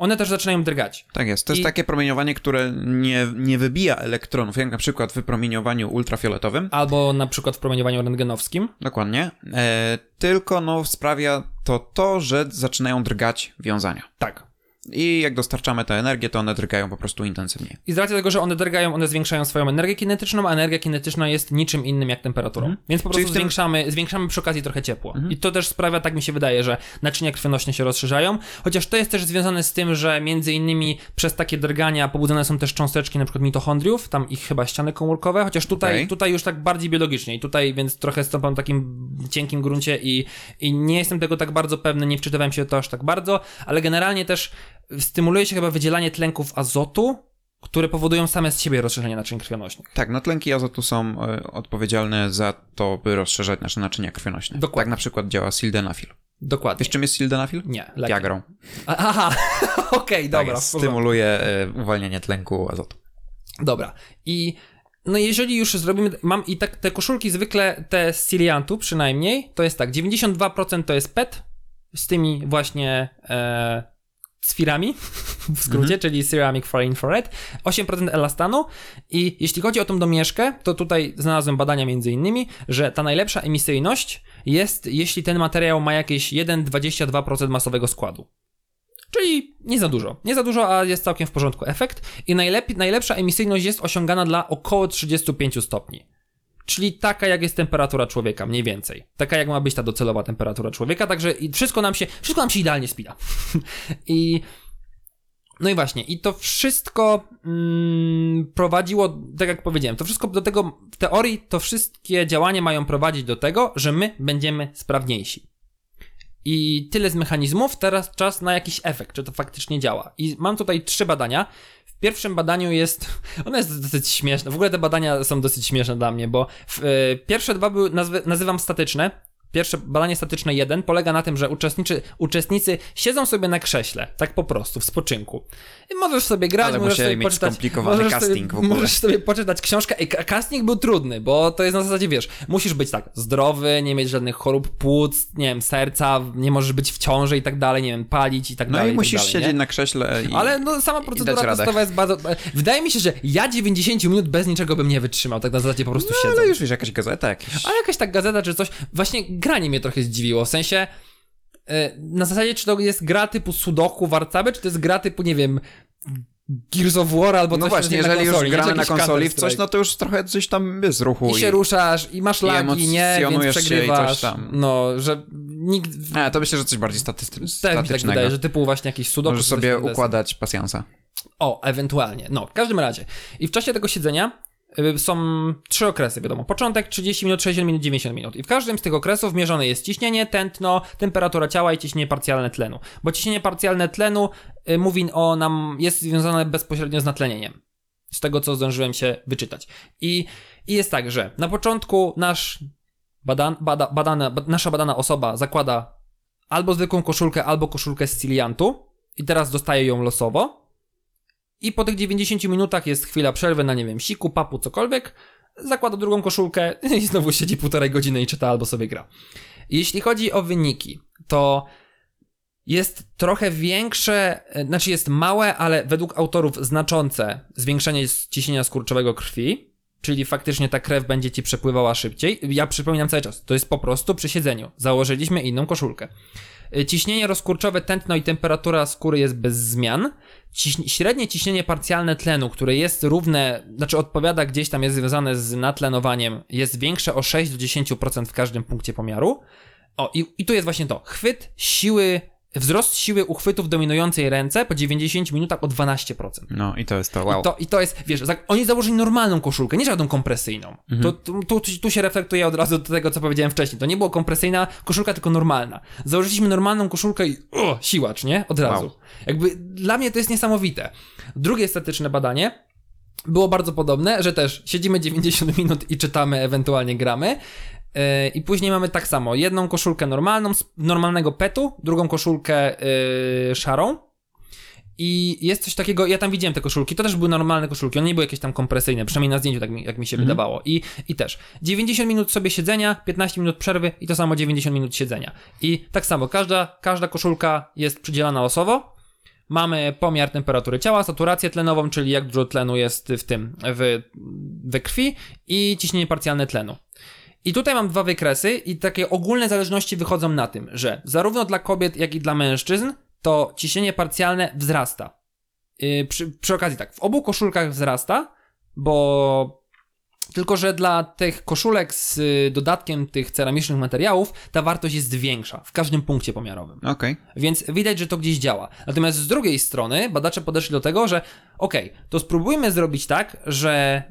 one też zaczynają drgać. Tak jest. To jest I- takie promieniowanie, które nie, nie wybija elektronów, jak na przykład w promieniowaniu ultrafioletowym. Albo na przykład w promieniowaniu rentgenowskim. Dokładnie. E, tylko no sprawia to to, że zaczynają drgać wiązania. Tak. I jak dostarczamy tę energię, to one drgają po prostu intensywniej. I z racji tego, że one drgają, one zwiększają swoją energię kinetyczną, a energia kinetyczna jest niczym innym jak temperaturą. Więc po Mhm. Prostu tym- zwiększamy, zwiększamy przy okazji trochę ciepło. Mhm. I to też sprawia, tak mi się wydaje, że naczynia krwionośne się rozszerzają. Chociaż to jest też związane z tym, że między innymi przez takie drgania pobudzone są też cząsteczki przykład mitochondriów, tam ich chyba ściany komórkowe, chociaż tutaj, Okej. tutaj już tak bardziej biologicznie. I tutaj więc trochę stąpam w takim cienkim gruncie i, i nie jestem tego tak bardzo pewny, nie wczytywałem się to aż tak bardzo, ale generalnie też stymuluje się chyba wydzielanie tlenków azotu, które powodują same z siebie rozszerzenie naczyń krwionośnych. Tak, no tlenki azotu są e, odpowiedzialne za to, by rozszerzać nasze naczynia krwionośne. Dokładnie. Tak na przykład działa sildenafil. Dokładnie. Wiesz czym jest sildenafil? Nie. Viagrą. A- Aha, (laughs) okej, Tak dobra. porządku. stymuluje e, uwalnianie tlenku azotu. Dobra. I no jeżeli już zrobimy, mam i tak te koszulki zwykle, te z Ciliantu przynajmniej, to jest tak, 92% to jest PET z tymi właśnie e, sfirami, (laughs) w skrócie, czyli Ceramic for Infrared, 8% elastanu i jeśli chodzi o tą domieszkę, to tutaj znalazłem badania między innymi, że ta najlepsza emisyjność jest, jeśli ten materiał ma jakieś 1,22% masowego składu. Czyli nie za dużo. Nie za dużo, a jest całkiem w porządku efekt. I najlepiej, najlepsza emisyjność jest osiągana dla około 35 stopni. Czyli taka, jak jest temperatura człowieka, mniej więcej. Taka, jak ma być ta docelowa temperatura człowieka, także i wszystko nam się, wszystko nam się idealnie spina. (laughs) I no i właśnie, i to wszystko mm, prowadziło, tak jak powiedziałem, to wszystko do tego, w teorii to wszystkie działania mają prowadzić do tego, że my będziemy sprawniejsi. I tyle z mechanizmów, teraz czas na jakiś efekt, czy to faktycznie działa. I mam tutaj trzy badania. W pierwszym badaniu jest, (laughs) ono jest dosyć śmieszne, w ogóle te badania są dosyć śmieszne dla mnie, bo w, y, pierwsze dwa były, nazwy, nazywam statyczne, Pierwsze badanie statyczne 1 polega na tym, że uczestnicy, uczestnicy siedzą sobie na krześle, tak po prostu, w spoczynku. I możesz sobie grać, Ale możesz sobie mieć poczytać. skomplikowany możesz casting sobie, w ogóle. Możesz sobie poczytać książkę. Ka- casting był trudny, bo to jest na zasadzie, wiesz, musisz być tak zdrowy, nie mieć żadnych chorób płuc, nie wiem, serca, nie możesz być w ciąży i tak dalej, nie wiem, palić i tak No dalej. i tak musisz dalej, siedzieć nie? na krześle i... Ale no sama procedura testowa jest bardzo... Wydaje mi się, że ja 90 minut bez niczego bym nie wytrzymał, tak na zasadzie po prostu No, siedzę. ale już wiesz, jakaś gazeta jakaś. Ale jakaś tak gazeta czy coś, właśnie granie mnie trochę zdziwiło, w sensie e, na zasadzie czy to jest gra typu Sudoku, Warcaby, czy to jest gra typu, nie wiem, Gears of War albo No coś właśnie, na jeżeli konsoli, już gramy na konsoli w coś, no to już trochę coś tam jest ruchu. I się ruszasz, i masz i lagi, nie, więc i przegrywasz. No, że nikt... A, to myślę, że coś bardziej staty- Też mi tak wydaje, że typu właśnie jakiś Sudoku. Możesz sobie układać pasjansa. O, ewentualnie. No, w każdym razie. I w czasie tego siedzenia są trzy okresy, wiadomo. Początek 30 minut, 60 minut, 90 minut. I w każdym z tych okresów mierzone jest ciśnienie, tętno, temperatura ciała i ciśnienie parcjalne tlenu. Bo ciśnienie parcjalne tlenu y, mówi o nam, jest związane bezpośrednio z natlenieniem. Z tego, co zdążyłem się wyczytać. I, i jest tak, że na początku nasz badan, bada, badana, ba, nasza badana osoba zakłada albo zwykłą koszulkę, albo koszulkę z ciliantu i teraz dostaje ją losowo. I po tych 90 minutach jest chwila przerwy na, nie wiem, siku, papu, cokolwiek. Zakłada drugą koszulkę (laughs) i znowu siedzi półtorej godziny i czyta albo sobie gra. Jeśli chodzi o wyniki, to jest trochę większe, e, znaczy jest małe, ale według autorów znaczące zwiększenie ciśnienia skurczowego krwi, czyli faktycznie ta krew będzie ci przepływała szybciej. Ja przypominam cały czas, to jest po prostu przy siedzeniu. Założyliśmy inną koszulkę. Y, Ciśnienie rozkurczowe, tętno i temperatura skóry jest bez zmian. Ciś- średnie ciśnienie parcjalne tlenu, które jest równe, znaczy odpowiada gdzieś tam, jest związane z natlenowaniem, jest większe o 6 do 10% w każdym punkcie pomiaru. O, i, i tu jest właśnie to. Chwyt siły, wzrost siły uchwytu w dominującej ręce po 90 minutach o 12%. No i to jest to, wow. I to, I to jest, wiesz, oni założyli normalną koszulkę, nie żadną kompresyjną. Mhm. Tu, tu, tu się reflektuje od razu do tego, co powiedziałem wcześniej. To nie było kompresyjna koszulka, tylko normalna. Założyliśmy normalną koszulkę i o, siłacz, nie? Od razu. Wow. Jakby dla mnie to jest niesamowite. Drugie statyczne badanie było bardzo podobne, że też siedzimy 90 minut i czytamy, ewentualnie gramy. Yy, I później mamy tak samo, jedną koszulkę normalną, z normalnego petu, drugą koszulkę yy, szarą, i jest coś takiego, ja tam widziałem te koszulki, to też były normalne koszulki, one nie były jakieś tam kompresyjne, przynajmniej na zdjęciu tak mi, jak mi się wydawało. I, I też 90 minut sobie siedzenia, 15 minut przerwy i to samo 90 minut siedzenia. I tak samo, każda, każda koszulka jest przydzielana losowo. Mamy pomiar temperatury ciała, saturację tlenową, czyli jak dużo tlenu jest w tym, w, we krwi i ciśnienie parcjalne tlenu. I tutaj mam dwa wykresy i takie ogólne zależności wychodzą na tym, że zarówno dla kobiet, jak i dla mężczyzn to ciśnienie parcjalne wzrasta. Yy, przy, przy okazji tak, w obu koszulkach wzrasta, bo tylko, że dla tych koszulek z y, dodatkiem tych ceramicznych materiałów ta wartość jest większa w każdym punkcie pomiarowym. Okej. Więc widać, że to gdzieś działa. Natomiast z drugiej strony badacze podeszli do tego, że okej, to spróbujmy zrobić tak, że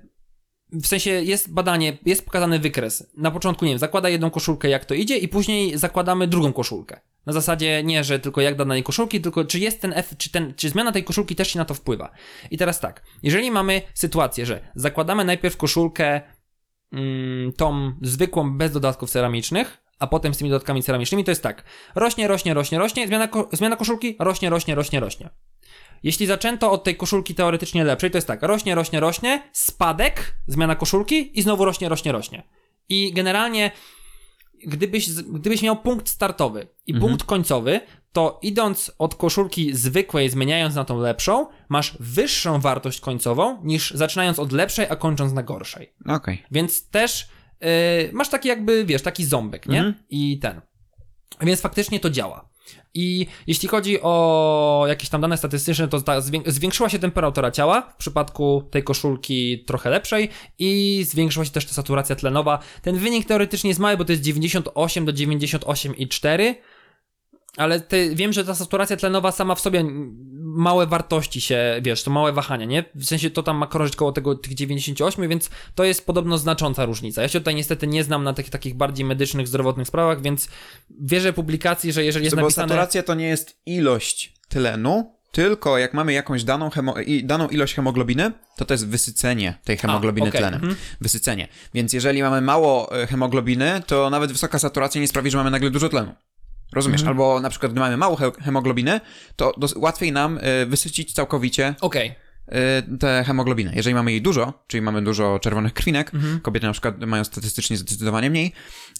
w sensie jest badanie, jest pokazany wykres. Na początku, nie wiem, zakłada jedną koszulkę, jak to idzie, i później zakładamy drugą koszulkę. Na zasadzie nie, że tylko jak danej koszulki, tylko czy jest ten F, czy, ten, czy zmiana tej koszulki też się na to wpływa. I teraz tak, jeżeli mamy sytuację, że zakładamy najpierw koszulkę mm, tą zwykłą, bez dodatków ceramicznych, a potem z tymi dodatkami ceramicznymi, to jest tak. Rośnie, rośnie, rośnie, rośnie, zmiana, ko- zmiana koszulki, rośnie, rośnie, rośnie, rośnie. Jeśli zaczęto od tej koszulki teoretycznie lepszej, to jest tak, rośnie, rośnie, rośnie, spadek, zmiana koszulki i znowu rośnie, rośnie, rośnie. I generalnie, gdybyś, gdybyś miał punkt startowy i punkt końcowy, to idąc od koszulki zwykłej, zmieniając na tą lepszą, masz wyższą wartość końcową niż zaczynając od lepszej, a kończąc na gorszej. Okej. Więc też yy, masz taki jakby, wiesz, taki ząbek, nie? Mhm. I ten. Więc faktycznie to działa. I jeśli chodzi o jakieś tam dane statystyczne, to zwiększyła się temperatura ciała w przypadku tej koszulki trochę lepszej i zwiększyła się też ta saturacja tlenowa. Ten wynik teoretycznie jest mały, bo to jest 98 do 98,4, ale ty, wiem, że ta saturacja tlenowa sama w sobie małe wartości się, wiesz, to małe wahania, nie? W sensie to tam ma krążyć koło tego, tych 98, więc to jest podobno znacząca różnica. Ja się tutaj niestety nie znam na tych takich bardziej medycznych, zdrowotnych sprawach, więc wierzę publikacji, że jeżeli jest Bo napisane... saturacja to nie jest ilość tlenu, tylko jak mamy jakąś daną, daną ilość hemoglobiny, to to jest wysycenie tej hemoglobiny okej, tlenem. mhm. Wysycenie. Więc jeżeli mamy mało e, hemoglobiny, to nawet wysoka saturacja nie sprawi, że mamy nagle dużo tlenu. Rozumiesz? Mhm. Albo na przykład, gdy mamy mało he- hemoglobiny, to łatwiej nam e, wysycić całkowicie Okej, e, tę hemoglobinę. Jeżeli mamy jej dużo, czyli mamy dużo czerwonych krwinek, Mhm. kobiety na przykład mają statystycznie zdecydowanie mniej,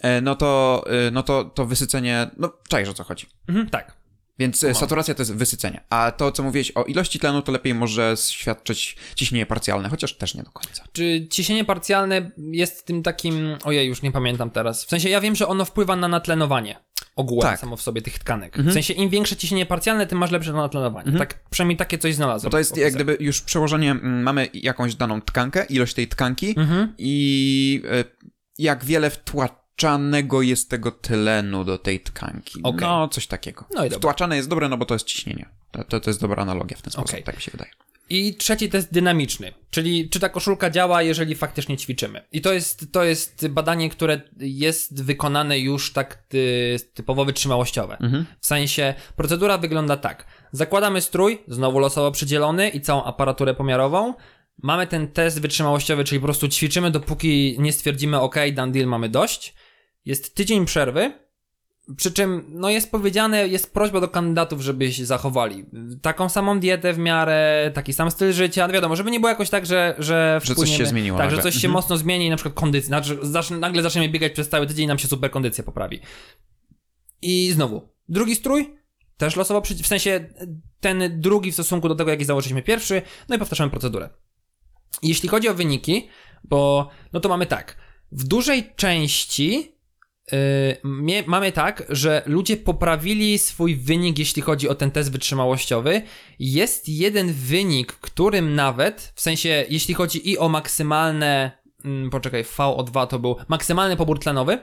e, no to, no to to wysycenie, no czaisz o co chodzi. mhm, tak. Więc saturacja to jest wysycenie. A to, co mówiłeś o ilości tlenu, to lepiej może świadczyć ciśnienie parcjalne, chociaż też nie do końca. Czy ciśnienie parcjalne jest tym takim, ojej, już nie pamiętam teraz. W sensie ja wiem, że ono wpływa na natlenowanie ogółem Tak. samo w sobie tych tkanek. W sensie im większe ciśnienie parcjalne, tym masz lepsze natlenowanie. Tak, przynajmniej takie coś znalazłem. Bo to jest jak gdyby już przełożenie, mm, mamy jakąś daną tkankę, ilość tej tkanki Mhm. i e, jak wiele wtłaczanego jest tego tlenu do tej tkanki. Okej. No, coś takiego. No i dobra. Wtłaczane jest dobre, no bo to jest ciśnienie. To, to, to jest dobra analogia w ten sposób, Okej. tak mi się wydaje. I trzeci test dynamiczny, czyli czy ta koszulka działa, jeżeli faktycznie ćwiczymy. I to jest, to jest badanie, które jest wykonane już tak ty, typowo wytrzymałościowe. W sensie procedura wygląda tak. Zakładamy strój, znowu losowo przydzielony i całą aparaturę pomiarową. Mamy ten test wytrzymałościowy, czyli po prostu ćwiczymy, dopóki nie stwierdzimy, ok, done deal, mamy dość. Jest tydzień przerwy, przy czym, no jest powiedziane, jest prośba do kandydatów, żeby się zachowali. Taką samą dietę w miarę, taki sam styl życia. No wiadomo, żeby nie było jakoś tak, że. Że, Że coś się zmieniło Tak, że nagle. coś się Mhm. mocno zmieni i na przykład kondycja. Znaczy, zacznę, nagle zaczniemy biegać przez cały tydzień i nam się super kondycja poprawi. I znowu, drugi strój, też losowo, w sensie ten drugi w stosunku do tego, jaki założyliśmy pierwszy, no i powtarzamy procedurę. Jeśli chodzi o wyniki, bo no to mamy tak, w dużej części mamy tak, że ludzie poprawili swój wynik, jeśli chodzi o ten test wytrzymałościowy. Jest jeden wynik, którym nawet, w sensie jeśli chodzi i o maksymalne, mm, poczekaj, VO2 to był maksymalny pobór tlenowy,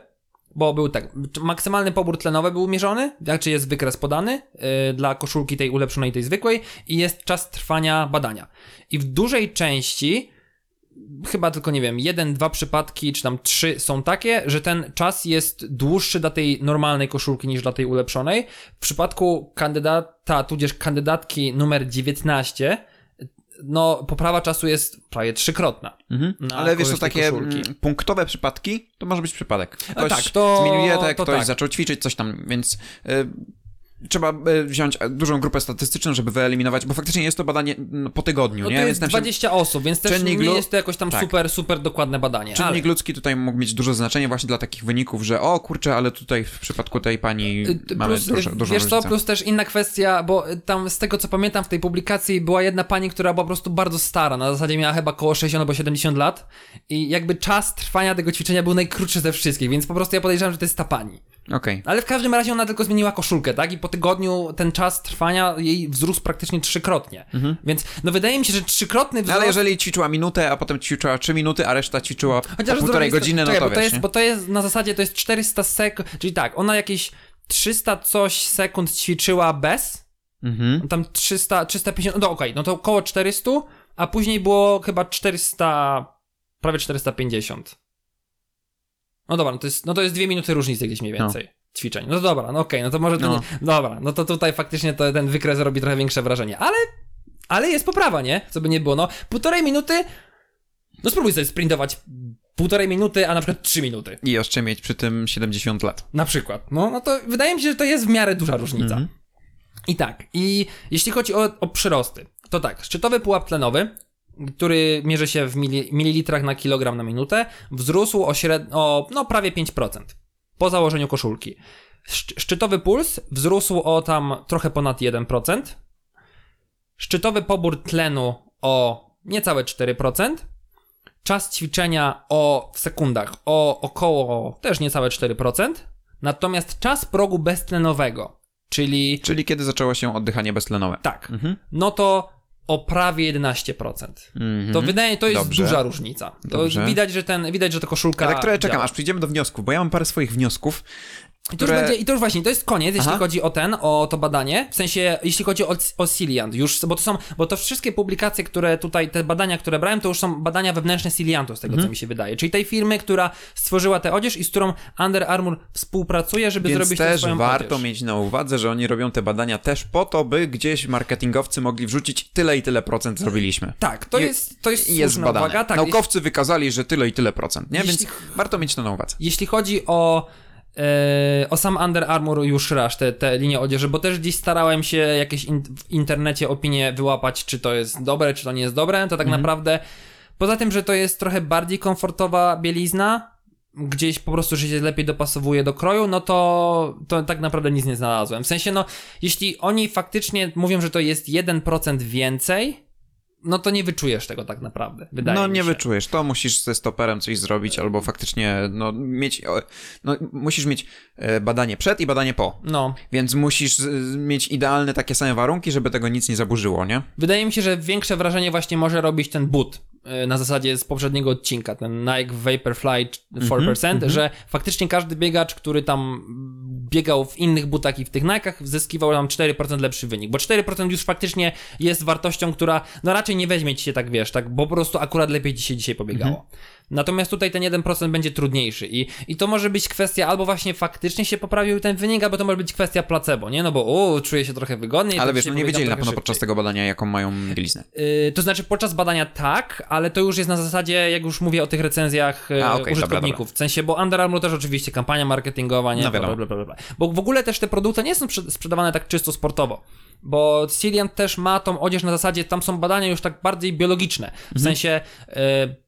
bo był tak, maksymalny pobór tlenowy był mierzony, znaczy jest wykres podany yy, dla koszulki tej ulepszonej, tej zwykłej i jest czas trwania badania. I w dużej części, chyba tylko nie wiem, jeden, dwa przypadki, czy tam trzy są takie, że ten czas jest dłuższy dla tej normalnej koszulki niż dla tej ulepszonej. W przypadku kandydata, tudzież kandydatki numer 19, no poprawa czasu jest prawie trzykrotna. Na Ale wiesz, to takie koszulki. mm, punktowe przypadki, to może być przypadek. Ktoś tak, to- zmienił dietę, to ktoś tak. zaczął ćwiczyć, coś tam, więc y, trzeba y, wziąć dużą grupę statystyczną, żeby wyeliminować, bo faktycznie jest to badanie no, po tygodniu, No nie? to Więc jest się- 20 osób, więc też czynnik nie jest to jakoś tam Tak. super, super dokładne badanie. Czynnik ale... ludzki tutaj mógł mieć duże znaczenie właśnie dla takich wyników, że o kurczę, ale tutaj w przypadku tej pani Y, mamy plus, dużo, y, dużą Wiesz różnicę. co, plus też inna kwestia, bo y, tam z tego co pamiętam w tej publikacji była jedna pani, która była po prostu bardzo stara, na zasadzie miała chyba około 60 albo 70 lat i jakby czas trwania tego ćwiczenia był najkrótszy ze wszystkich, więc po prostu ja podejrzewam, że to jest ta pani. Okej. Ale w każdym razie ona tylko zmieniła koszulkę, tak? I po tygodniu ten czas trwania jej wzrósł praktycznie trzykrotnie. Więc no wydaje mi się, że trzykrotny No, wzrost... ale jeżeli ćwiczyła minutę, a potem ćwiczyła 3 minuty, a reszta ćwiczyła Chociaż półtorej godziny, no to czekaj, bo to wiesz, jest, nie? Bo to jest na zasadzie, to jest 400 sekund, czyli tak, ona jakieś 300 coś sekund ćwiczyła bez, Mhm. tam 300, 350, no to okej, no to około 400, a później było chyba 400, prawie 450. No dobra, no to jest, no to jest dwie minuty różnicy gdzieś mniej więcej ćwiczeń. No dobra, no okej, no to może to No. nie, dobra, no to tutaj faktycznie to, ten wykres robi trochę większe wrażenie, ale, ale jest poprawa, nie? Co by nie było, no półtorej minuty, no spróbuj sobie sprintować półtorej minuty, a na przykład trzy minuty. I jeszcze mieć przy tym 70 lat. Na przykład. No, no to wydaje mi się, że to jest w miarę duża różnica. Mhm. I tak, i jeśli chodzi o, o przyrosty, to tak, szczytowy pułap tlenowy, który mierzy się w mili, mililitrach na kilogram na minutę, wzrósł o, śred... o no, prawie 5% po założeniu koszulki. Szczy- Szczytowy puls wzrósł o tam trochę ponad 1%. Szczytowy pobór tlenu o niecałe 4%. Czas ćwiczenia o w sekundach o około też niecałe 4%. Natomiast czas progu beztlenowego, czyli Czyli kiedy zaczęło się oddychanie beztlenowe. tak, Mhm. no to o prawie 11%. Mhm. To wydaje to jest Dobrze. duża różnica. To Dobrze. widać, że ten widać, że to koszulka Ja tak trochę czekam, działa. aż przyjdziemy do wniosków, bo ja mam parę swoich wniosków, I to, które... będzie, I to już właśnie, to jest koniec, jeśli Aha. chodzi o ten, o to badanie. W sensie, jeśli chodzi o, o Ciliant, już, bo to są, bo to wszystkie publikacje, które tutaj, te badania, które brałem, to już są badania wewnętrzne Ciliantu, z tego Mhm. co mi się wydaje. Czyli tej firmy, która stworzyła tę odzież i z którą Under Armour współpracuje, żeby Więc zrobić też swoją warto odzież. mieć na uwadze, że oni robią te badania też po to, by gdzieś marketingowcy mogli wrzucić tyle i tyle procent zrobiliśmy. Tak, to jest, to jest, jest badane. uwaga. Tak, Naukowcy wykazali, że tyle i tyle procent, nie? Jeśli- Więc warto mieć to na uwadze. Jeśli chodzi o, o sam Under Armour już raz, te, te linie odzieży, bo też gdzieś starałem się jakieś in, w internecie opinie wyłapać, czy to jest dobre, czy to nie jest dobre, to tak naprawdę poza tym, że to jest trochę bardziej komfortowa bielizna, gdzieś po prostu, że się lepiej dopasowuje do kroju, no to, to tak naprawdę nic nie znalazłem. W sensie, no, jeśli oni faktycznie mówią, że to jest 1% więcej, no to nie wyczujesz tego tak naprawdę, wydaje No nie wyczujesz, to musisz ze stoperem coś zrobić, albo faktycznie, no mieć, no musisz mieć e, badanie przed i badanie po. No, Więc musisz mieć idealne takie same warunki, żeby tego nic nie zaburzyło, nie? Wydaje mi się, że większe wrażenie właśnie może robić ten but y, na zasadzie z poprzedniego odcinka, ten Nike Vaporfly 4%, że faktycznie każdy biegacz, który tam biegał w innych butach i w tych Nike'ach, zyskiwał tam 4% lepszy wynik, bo 4% już faktycznie jest wartością, która no raczej nie weźmie ci się tak, wiesz, tak, bo po prostu akurat lepiej ci się dzisiaj pobiegało. Natomiast tutaj ten 1% będzie trudniejszy i, i to może być kwestia albo właśnie faktycznie się poprawił ten wynik, albo to może być kwestia placebo, nie? No bo o, czuję się trochę wygodniej. Ale wiesz, no nie wiedzieli na pewno szybciej. podczas tego badania, jaką mają bieliznę. Yy, to znaczy podczas badania tak, ale to już jest na zasadzie, jak już mówię o tych recenzjach yy, A, okej, użytkowników. dobra, W sensie, bo Under Armour też oczywiście kampania marketingowa, nie? No. Bla, bla, bla, bla. Bo w ogóle też te produkty nie są sprze- sprzedawane tak czysto sportowo. Bo Cillian też ma tą odzież na zasadzie, tam są badania już tak bardziej biologiczne. Mhm. W sensie... Yy,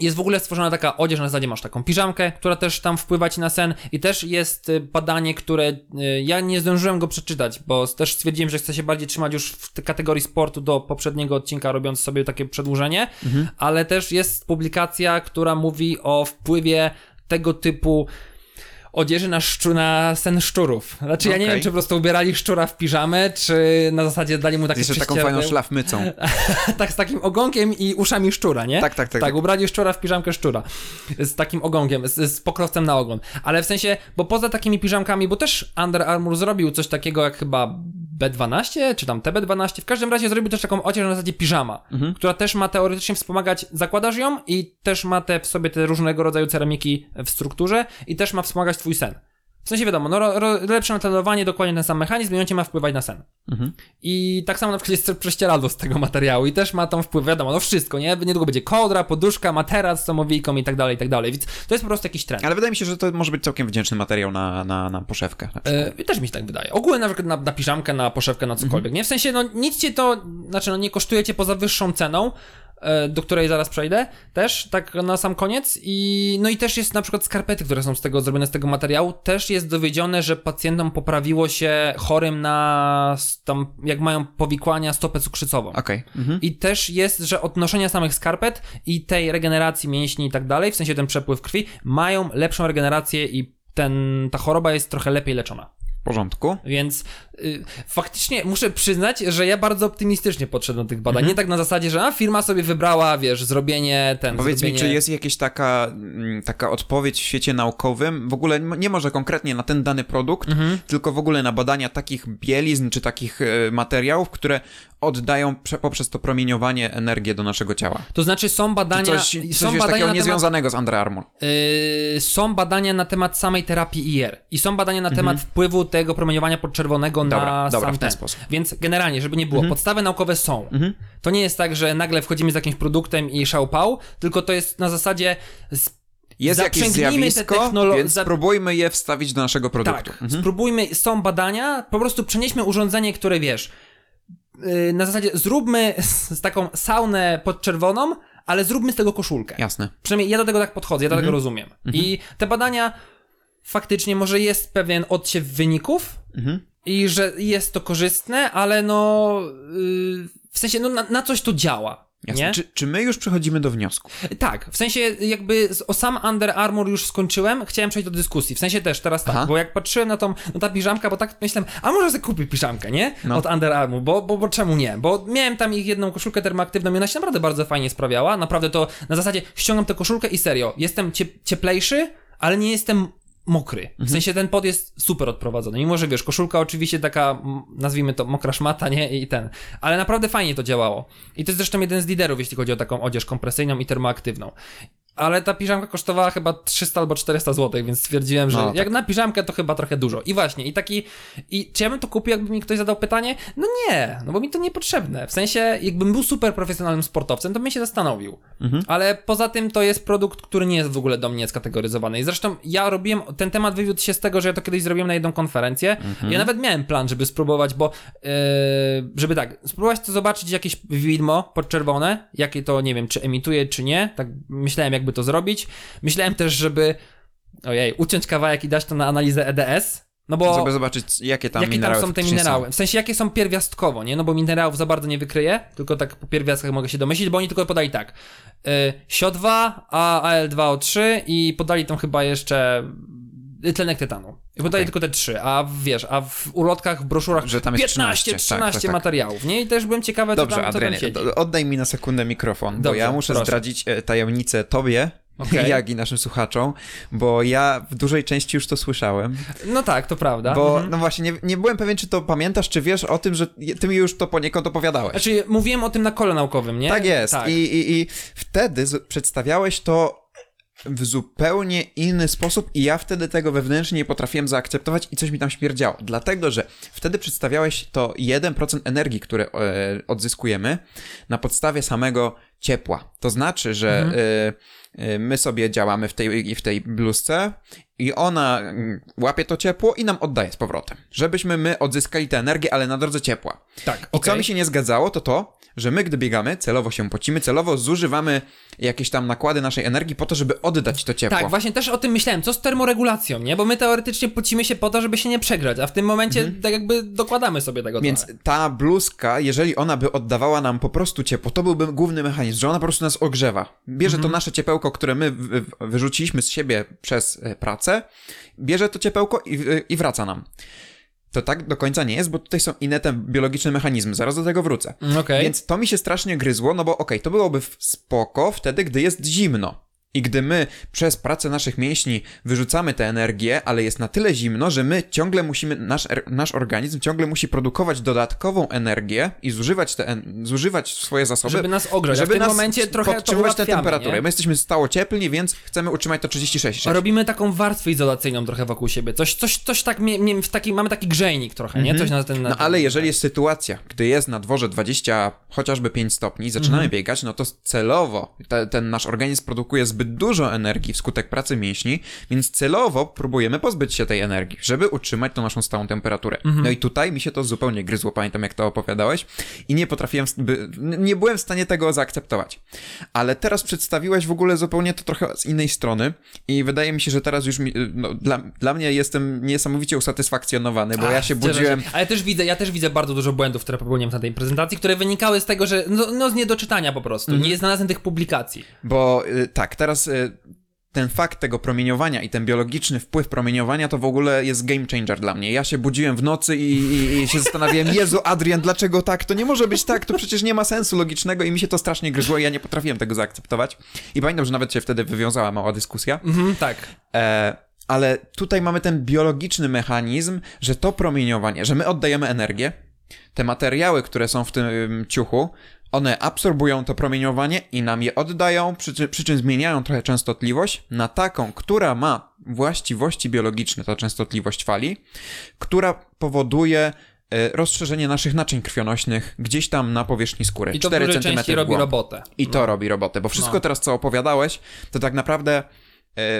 jest w ogóle stworzona taka odzież, na zasadzie masz taką piżamkę, która też tam wpływa ci na sen i też jest y, badanie, które y, ja nie zdążyłem go przeczytać, bo też stwierdziłem, że chcę się bardziej trzymać już w kategorii sportu do poprzedniego odcinka, robiąc sobie takie przedłużenie, ale też jest publikacja, która mówi o wpływie tego typu odzieży na, szczu, na sen szczurów. Znaczy ja nie wiem, czy po prostu ubierali szczura w piżamę, czy na zasadzie dali mu takie Jeszcze taką fajną szlafmycą. (laughs) tak z takim ogonkiem i uszami szczura, nie? Tak, tak, tak. Tak, ubrali szczura w piżamkę szczura. Z takim ogonkiem, z, z pokrowcem na ogon. Ale w sensie, bo poza takimi piżamkami, bo też Under Armour zrobił coś takiego jak chyba B12, czy tam TB12, w każdym razie zrobił też taką odzież na zasadzie piżama, Mhm. która też ma teoretycznie wspomagać, zakładasz ją i też ma te w sobie te różnego rodzaju ceramiki w strukturze i też ma wspomagać twój sen. W sensie wiadomo, no, ro, ro, lepsze natlenowanie, dokładnie ten sam mechanizm i on cię ma wpływać na sen. Mhm. I tak samo na przykład jest prześcieradło z tego materiału i też ma tam wpływ, wiadomo, no wszystko, nie? Niedługo będzie kołdra, poduszka, materac z samowijką i tak dalej, i tak dalej, więc to jest po prostu jakiś trend. Ale wydaje mi się, że to może być całkiem wdzięczny materiał na, na, na poszewkę. Na. E, też mi się tak wydaje. Ogólnie na przykład na, na piżamkę, na poszewkę, na cokolwiek, nie? W sensie, no nic cię to, znaczy no nie kosztuje cię poza wyższą ceną, do której zaraz przejdę, też, tak na sam koniec i no i też jest na przykład skarpety, które są z tego zrobione z tego materiału, też jest dowiedzione, że pacjentom poprawiło się chorym na tam, jak mają powikłania stopę cukrzycową. Okej. Mhm. I też jest, że od noszenia samych skarpet i tej regeneracji mięśni i tak dalej, w sensie ten przepływ krwi, mają lepszą regenerację i ten, ta choroba jest trochę lepiej leczona. W porządku. Więc faktycznie muszę przyznać, że ja bardzo optymistycznie podszedłem do tych badań. Nie tak na zasadzie, że a, firma sobie wybrała, wiesz, zrobienie ten. Powiedz zrobienie... mi, czy jest jakaś taka, mm, taka odpowiedź w świecie naukowym, w ogóle nie może konkretnie na ten dany produkt, Mhm. tylko w ogóle na badania takich bielizn czy takich e, materiałów, które oddają prze, poprzez to promieniowanie energię do naszego ciała. To znaczy są badania. Coś, coś są wiesz, badania takiego na temat niezwiązanego z Under Armour. Yy, są badania na temat samej terapii IR i są badania na Mhm. temat wpływu tego promieniowania podczerwonego Dobra, na dobra, sam w ten ten. sposób. Mhm. Więc generalnie, żeby nie było, podstawy naukowe są. To nie jest tak, że nagle wchodzimy z jakimś produktem i szałpał, tylko to jest na zasadzie z Jest jakieś zjawisko, technolo- więc spróbujmy je wstawić do naszego produktu. Tak, spróbujmy, są badania, po prostu przenieśmy urządzenie, które wiesz, yy, na zasadzie zróbmy z, taką saunę podczerwoną, ale zróbmy z tego koszulkę. Jasne. Przynajmniej ja do tego tak podchodzę, ja do Mhm. tego rozumiem. I te badania faktycznie może jest pewien odsiew wyników Mhm. I że jest to korzystne, ale no yy, w sensie no na, na coś to działa. Jasne. Czy, czy my już przechodzimy do wniosku? Tak, w sensie jakby o sam Under Armour już skończyłem, chciałem przejść do dyskusji. W sensie też teraz tak, Aha. bo jak patrzyłem na tą, na ta piżamka, bo tak myślałem, a może sobie kupię piżamkę, nie? No. Od Under Armour, bo, bo, bo czemu nie? Bo miałem tam ich jedną koszulkę termoaktywną i ona się naprawdę bardzo fajnie sprawiała. Naprawdę to na zasadzie ściągam tę koszulkę i serio, jestem cie, cieplejszy, ale nie jestem mokry. W Mhm. sensie ten pod jest super odprowadzony. Mimo, że wiesz, koszulka oczywiście taka, nazwijmy to mokra szmata, nie? I ten. Ale naprawdę fajnie to działało. I to jest zresztą jeden z liderów, jeśli chodzi o taką odzież kompresyjną i termoaktywną. Ale ta piżamka kosztowała chyba 300 albo 400 zł, więc stwierdziłem, że No, jak tak. na piżamkę to chyba trochę dużo. I właśnie, i taki, i czy ja bym to kupił, jakby mi ktoś zadał pytanie? No nie, no bo mi to niepotrzebne. W sensie, jakbym był super profesjonalnym sportowcem, to bym się zastanowił. Mhm. Ale poza tym to jest produkt, który nie jest w ogóle do mnie skategoryzowany. I zresztą ja robiłem, ten temat wywiódł się z tego, że ja to kiedyś zrobiłem na jedną konferencję. Mhm. Ja nawet miałem plan, żeby spróbować, bo yy, żeby tak, spróbować to zobaczyć jakieś widmo podczerwone, jakie to, nie wiem, czy emituje, czy nie. Tak myślałem, jakby to zrobić. Myślałem też, żeby ojej, uciąć kawałek i dać to na analizę EDS. No bo Żeby zobaczyć, jakie tam jakie tam są te minerały? W sensie, jakie są pierwiastkowo, nie? No bo minerałów za bardzo nie wykryję, tylko tak po pierwiastkach mogę się domyślić, bo oni tylko podali tak. Y, SIO2, a AL2O3 i podali tam chyba jeszcze y, tlenek tytanu. I podali Okej. tylko te trzy, a wiesz, a w ulotkach, w broszurach Że tam jest 15, 13, 13 tak, materiałów, nie? I też byłem ciekawy, Dobrze, co tam, co tam Adrianie, siedzi. do- oddaj mi na sekundę mikrofon, bo Dobrze, ja muszę proszę. zdradzić e, tajemnicę tobie, (laughs) Okej. jak i naszym słuchaczom, bo ja w dużej części już to słyszałem, No tak, to prawda. bo Mhm. no właśnie, nie, nie byłem pewien, czy to pamiętasz, czy wiesz o tym, że ty mi już to poniekąd opowiadałeś. Znaczy, mówiłem o tym na kole naukowym, nie? Tak jest. Tak. I, i, I wtedy przedstawiałeś to w zupełnie inny sposób i ja wtedy tego wewnętrznie nie potrafiłem zaakceptować i coś mi tam śmierdziało. Dlatego, że wtedy przedstawiałeś to 1% energii, które e, odzyskujemy na podstawie samego ciepła. To znaczy, że e, e, my sobie działamy w tej, w tej bluzce i ona mm, łapie to ciepło i nam oddaje z powrotem. Żebyśmy my odzyskali tę energię, ale na drodze ciepła. Tak, I co okej. mi się nie zgadzało, to to, że my, gdy biegamy, celowo się pocimy, celowo zużywamy jakieś tam nakłady naszej energii po to, żeby oddać to ciepło. Tak, właśnie też o tym myślałem. Co z termoregulacją, nie? Bo my teoretycznie pocimy się po to, żeby się nie przegrzać, a w tym momencie tak jakby dokładamy sobie tego Mhm. Więc trochę. ta bluzka, jeżeli ona by oddawała nam po prostu ciepło, to byłby główny mechanizm, że ona po prostu nas ogrzewa. Bierze Mhm. to nasze ciepełko, które my wy- wy- wyrzuciliśmy z siebie przez e, pracę, bierze to ciepełko i, i wraca nam. To tak do końca nie jest, bo tutaj są inne te biologiczne mechanizmy. Zaraz do tego wrócę. Mm, Okej. Więc to mi się strasznie gryzło, no bo okej, to byłoby spoko wtedy, gdy jest zimno. I gdy my przez pracę naszych mięśni wyrzucamy tę energię, ale jest na tyle zimno, że my ciągle musimy, nasz, er- nasz organizm ciągle musi produkować dodatkową energię i zużywać, te, zużywać swoje zasoby. Żeby nas ogrzać, a w tym momencie trochę podtrzymywać tę temperaturę. nie? My jesteśmy stało cieplni, więc chcemy utrzymać to 36. Robimy taką warstwę izolacyjną trochę wokół siebie. Coś, coś, coś tak, mie, mie, w taki, mamy taki grzejnik trochę, nie? Coś na ten... Na No ten- ale jeżeli jest sytuacja, gdy jest na dworze 20, chociażby 5 stopni i zaczynamy Mhm. biegać, no to celowo te, ten nasz organizm produkuje zbyt dużo energii wskutek pracy mięśni, więc celowo próbujemy pozbyć się tej energii, żeby utrzymać tą naszą stałą temperaturę. Mhm. No i tutaj mi się to zupełnie gryzło, pamiętam jak to opowiadałeś i nie potrafiłem, nie byłem w stanie tego zaakceptować. Ale teraz przedstawiłeś w ogóle zupełnie to trochę z innej strony i wydaje mi się, że teraz już mi, no, dla, dla mnie jestem niesamowicie usatysfakcjonowany, bo ja Ach, się cieszę budziłem... Ale też widzę, ja też widzę bardzo dużo błędów, które popełniłem na tej prezentacji, które wynikały z tego, że no, no z niedoczytania po prostu. Mhm. Nie znalazłem tych publikacji. Bo y, tak, teraz y, ten fakt tego promieniowania i ten biologiczny wpływ promieniowania to w ogóle jest game changer dla mnie. Ja się budziłem w nocy i, i, i się zastanawiałem, (laughs) Jezu, Adrian, dlaczego tak? To nie może być tak, to przecież nie ma sensu logicznego i mi się to strasznie gryzło i ja nie potrafiłem tego zaakceptować. I pamiętam, że nawet się wtedy wywiązała mała dyskusja. Mhm, tak. E, ale tutaj mamy ten biologiczny mechanizm, że to promieniowanie, że my oddajemy energię, te materiały, które są w tym ciuchu, one absorbują to promieniowanie i nam je oddają, przy, czym- przy czym zmieniają trochę częstotliwość na taką, która ma właściwości biologiczne, ta częstotliwość fali, która powoduje e, rozszerzenie naszych naczyń krwionośnych gdzieś tam na powierzchni skóry. I to w 4 dużej cm części w robi głąb. robotę. I to robi robotę, bo wszystko No. teraz, co opowiadałeś, to tak naprawdę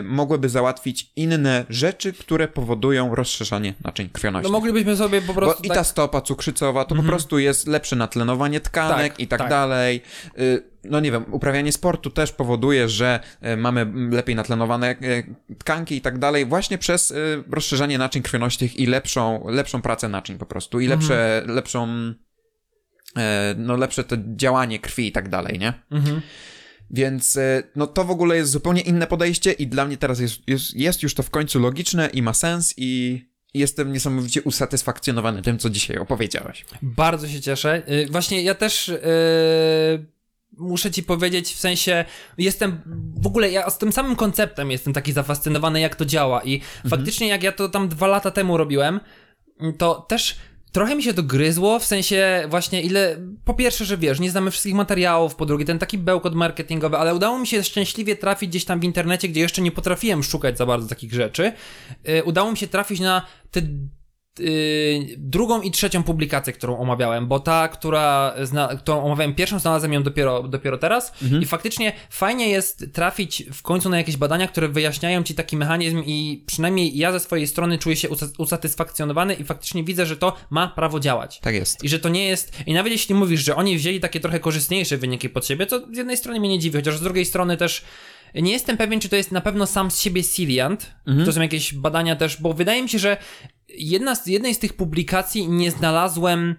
mogłyby załatwić inne rzeczy, które powodują rozszerzanie naczyń No krwionośnych. moglibyśmy sobie po Bo prostu i tak... ta stopa cukrzycowa to po prostu jest lepsze natlenowanie tkanek Tak, i tak, tak. dalej. Y, No nie wiem, uprawianie sportu też powoduje, że e, mamy lepiej natlenowane e, tkanki i tak dalej, właśnie przez e, rozszerzanie naczyń krwionośnych i lepszą, lepszą pracę naczyń po prostu i lepsze, lepszą, e, no lepsze to działanie krwi i tak dalej, nie? Mhm. Więc e, no to w ogóle jest zupełnie inne podejście i dla mnie teraz jest, jest, jest już to w końcu logiczne i ma sens i jestem niesamowicie usatysfakcjonowany tym, co dzisiaj opowiedziałeś. Bardzo się cieszę. Y, Właśnie ja też y, muszę ci powiedzieć, w sensie jestem w ogóle ja z tym samym konceptem jestem taki zafascynowany, jak to działa. I faktycznie, jak ja to tam dwa lata temu robiłem, to też. Trochę mi się to gryzło, w sensie właśnie ile, po pierwsze, że wiesz, nie znamy wszystkich materiałów, po drugie ten taki bełkot marketingowy, ale udało mi się szczęśliwie trafić gdzieś tam w internecie, gdzie jeszcze nie potrafiłem szukać za bardzo takich rzeczy. Yy, udało mi się trafić na te yy, drugą i trzecią publikację, którą omawiałem, bo ta, która zna, którą omawiałem pierwszą, znalazłem ją dopiero, dopiero teraz i faktycznie fajnie jest trafić w końcu na jakieś badania, które wyjaśniają ci taki mechanizm i przynajmniej ja ze swojej strony czuję się usa- usatysfakcjonowany i faktycznie widzę, że to ma prawo działać. Tak jest. I że to nie jest. I nawet jeśli mówisz, że oni wzięli takie trochę korzystniejsze wyniki pod siebie, to z jednej strony mnie nie dziwi, chociaż z drugiej strony też. Nie jestem pewien, czy to jest na pewno sam z siebie Ciliant. To są jakieś badania też, bo wydaje mi się, że jedna z, jednej z tych publikacji nie znalazłem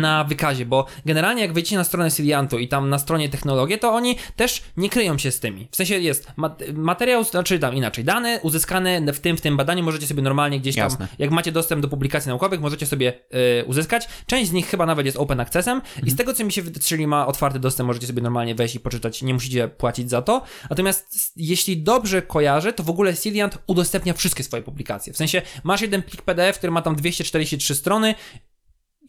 na wykazie, bo generalnie jak wejdziecie na stronę Ciliantu i tam na stronie technologie, to oni też nie kryją się z tymi. W sensie jest mat- materiał, znaczy tam inaczej, dane uzyskane w tym, w tym badaniu możecie sobie normalnie gdzieś tam, Jasne. jak macie dostęp do publikacji naukowych, możecie sobie y, uzyskać. Część z nich chyba nawet jest open accessem i z tego co mi się czyli ma otwarty dostęp, możecie sobie normalnie wejść i poczytać, nie musicie płacić za to. Natomiast jeśli dobrze kojarzę, to w ogóle Ciliant udostępnia wszystkie swoje publikacje. W sensie masz jeden plik PDF, który ma tam 243 strony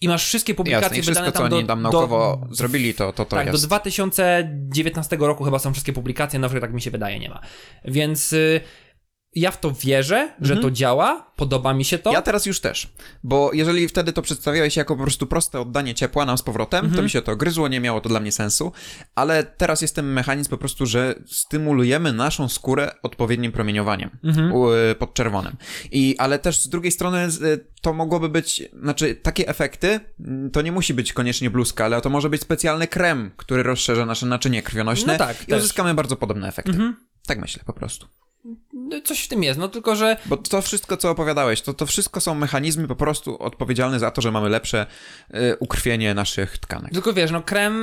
i masz wszystkie publikacje Jasne, i wszystko, wydane co tam do, oni tam naukowo zrobili, to to, to tak, jest. do 2019 roku chyba są wszystkie publikacje, nowych tak mi się wydaje nie ma. Więc y, ja w to wierzę, że to działa, podoba mi się to. Ja teraz już też, bo jeżeli wtedy to przedstawiałeś jako po prostu proste oddanie ciepła nam z powrotem, Mhm. to mi się to gryzło, nie miało to dla mnie sensu, ale teraz jest ten mechanizm po prostu, że stymulujemy naszą skórę odpowiednim promieniowaniem Mhm. y, podczerwonym. I, ale też z drugiej strony y, to mogłoby być, znaczy takie efekty, mm, to nie musi być koniecznie bluzka, ale to może być specjalny krem, który rozszerza nasze naczynie krwionośne No tak, i też. Mhm. uzyskamy bardzo podobne efekty. Tak myślę po prostu. No, Coś w tym jest, no tylko, że Bo to wszystko, co opowiadałeś, to, to wszystko są mechanizmy po prostu odpowiedzialne za to, że mamy lepsze y, ukrwienie naszych tkanek. Tylko wiesz, no krem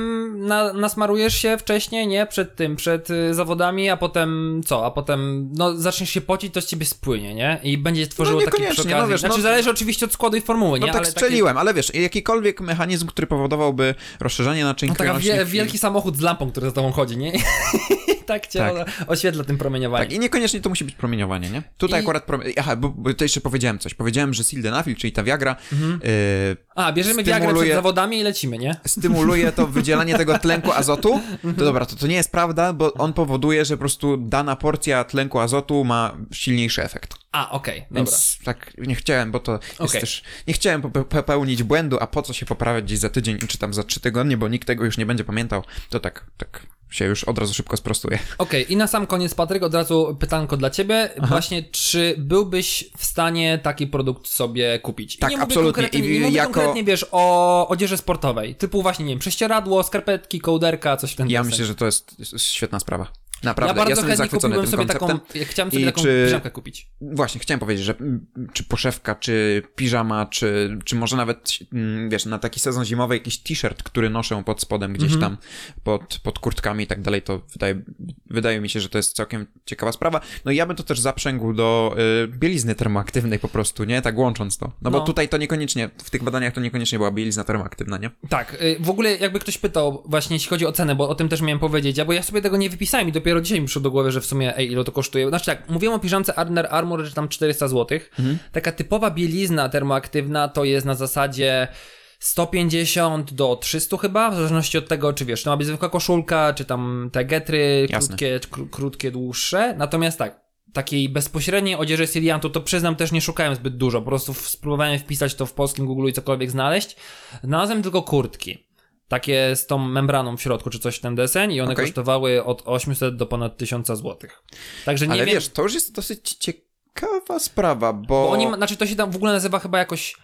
na, nasmarujesz się wcześniej, nie? Przed tym, przed y, zawodami, a potem co? A potem, no zaczniesz się pocić, to z ciebie spłynie, nie? I będzie tworzyło No taki przy no wiesz, znaczy no- zależy oczywiście od składu i formuły, No nie? tak Ale strzeliłem, ale wiesz, jakikolwiek mechanizm, który powodowałby rozszerzenie naczyń Takie, no, krwionośnych... wie, wielki samochód z lampą, który za tobą chodzi, nie? (laughs) (laughs) Tak cię Tak. oświetla tym promieniowaniem. Tak, i niekoniecznie to musi być promieniowanie, nie? Tutaj I- akurat... Prom... Aha, bo, bo to jeszcze powiedziałem coś. Powiedziałem, że sildenafil, czyli ta Viagra, Mhm. y, A, bierzemy stymuluje- przed zawodami i lecimy, nie? stymuluje to (laughs) wydzielanie tego tlenku azotu, Mhm. to dobra, to, to nie jest prawda, bo on powoduje, że po prostu dana porcja tlenku azotu ma silniejszy efekt. A, okej, dobra. Więc tak nie chciałem, bo to jest Okej. też. Nie chciałem pope- popełnić błędu, a po co się poprawiać gdzieś za tydzień czy tam za trzy tygodnie, bo nikt tego już nie będzie pamiętał. To tak, tak się już od razu szybko sprostuje. Okej, i na sam koniec, Patryk, od razu pytanko dla ciebie. Właśnie, czy byłbyś w stanie taki produkt sobie kupić? I Tak, nie absolutnie. I nie mówię jako- konkretnie, wiesz, o odzieży sportowej. Typu właśnie, nie wiem, prześcieradło, skarpetki, kołderka, coś w ten Ja myślę, że to jest, jest świetna sprawa. Ja Naprawdę, bardzo jestem chętnie tym sobie konceptem. taką, ja chciałem sobie I taką czy- piżamkę kupić. Właśnie, chciałem powiedzieć, że mm, czy poszewka, czy piżama, czy, czy może nawet, mm, wiesz, na taki sezon zimowy jakiś t-shirt, który noszę pod spodem gdzieś tam, pod, pod kurtkami i tak dalej, to wydaje, wydaje mi się, że to jest całkiem ciekawa sprawa. No i ja bym to też zaprzęgł do y, bielizny termoaktywnej po prostu, nie? Tak łącząc to. No, bo No. tutaj to niekoniecznie, w tych badaniach to niekoniecznie była bielizna termoaktywna, nie? Tak, y, w ogóle jakby ktoś pytał właśnie jeśli chodzi o cenę, bo o tym też miałem powiedzieć, ja, bo ja sobie tego nie wypisałem i dopiero dzisiaj mi przyszło do głowy, że w sumie ej, ile to kosztuje. Znaczy tak, mówiłem o piżamce Under Armour, że tam 400 zł. Taka typowa bielizna termoaktywna to jest na zasadzie 150 do 300 chyba, w zależności od tego, czy wiesz, to ma być zwykła koszulka, czy tam te getry Jasne. krótkie, kró- krótkie, dłuższe. Natomiast tak, takiej bezpośredniej odzieży Siliantu, to przyznam też nie szukałem zbyt dużo, po prostu spróbowałem wpisać to w polskim Google i cokolwiek znaleźć. Znalazłem tylko kurtki. Takie z tą membraną w środku, czy coś w ten deseń i one Okej. kosztowały od 800 do ponad 1000 złotych. Także nie Ale wiem, wiesz, to już jest dosyć ciekawa sprawa, bo, bo oni, znaczy to się tam w ogóle nazywa chyba jakoś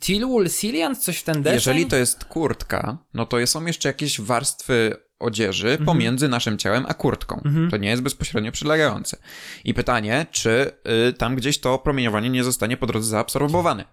Tilwool Cilian, coś w ten deseń? jeżeli to jest kurtka, no to są jeszcze jakieś warstwy odzieży Mhm. pomiędzy naszym ciałem a kurtką. To nie jest bezpośrednio przylegające. I pytanie, czy y, tam gdzieś to promieniowanie nie zostanie po drodze zaabsorbowane.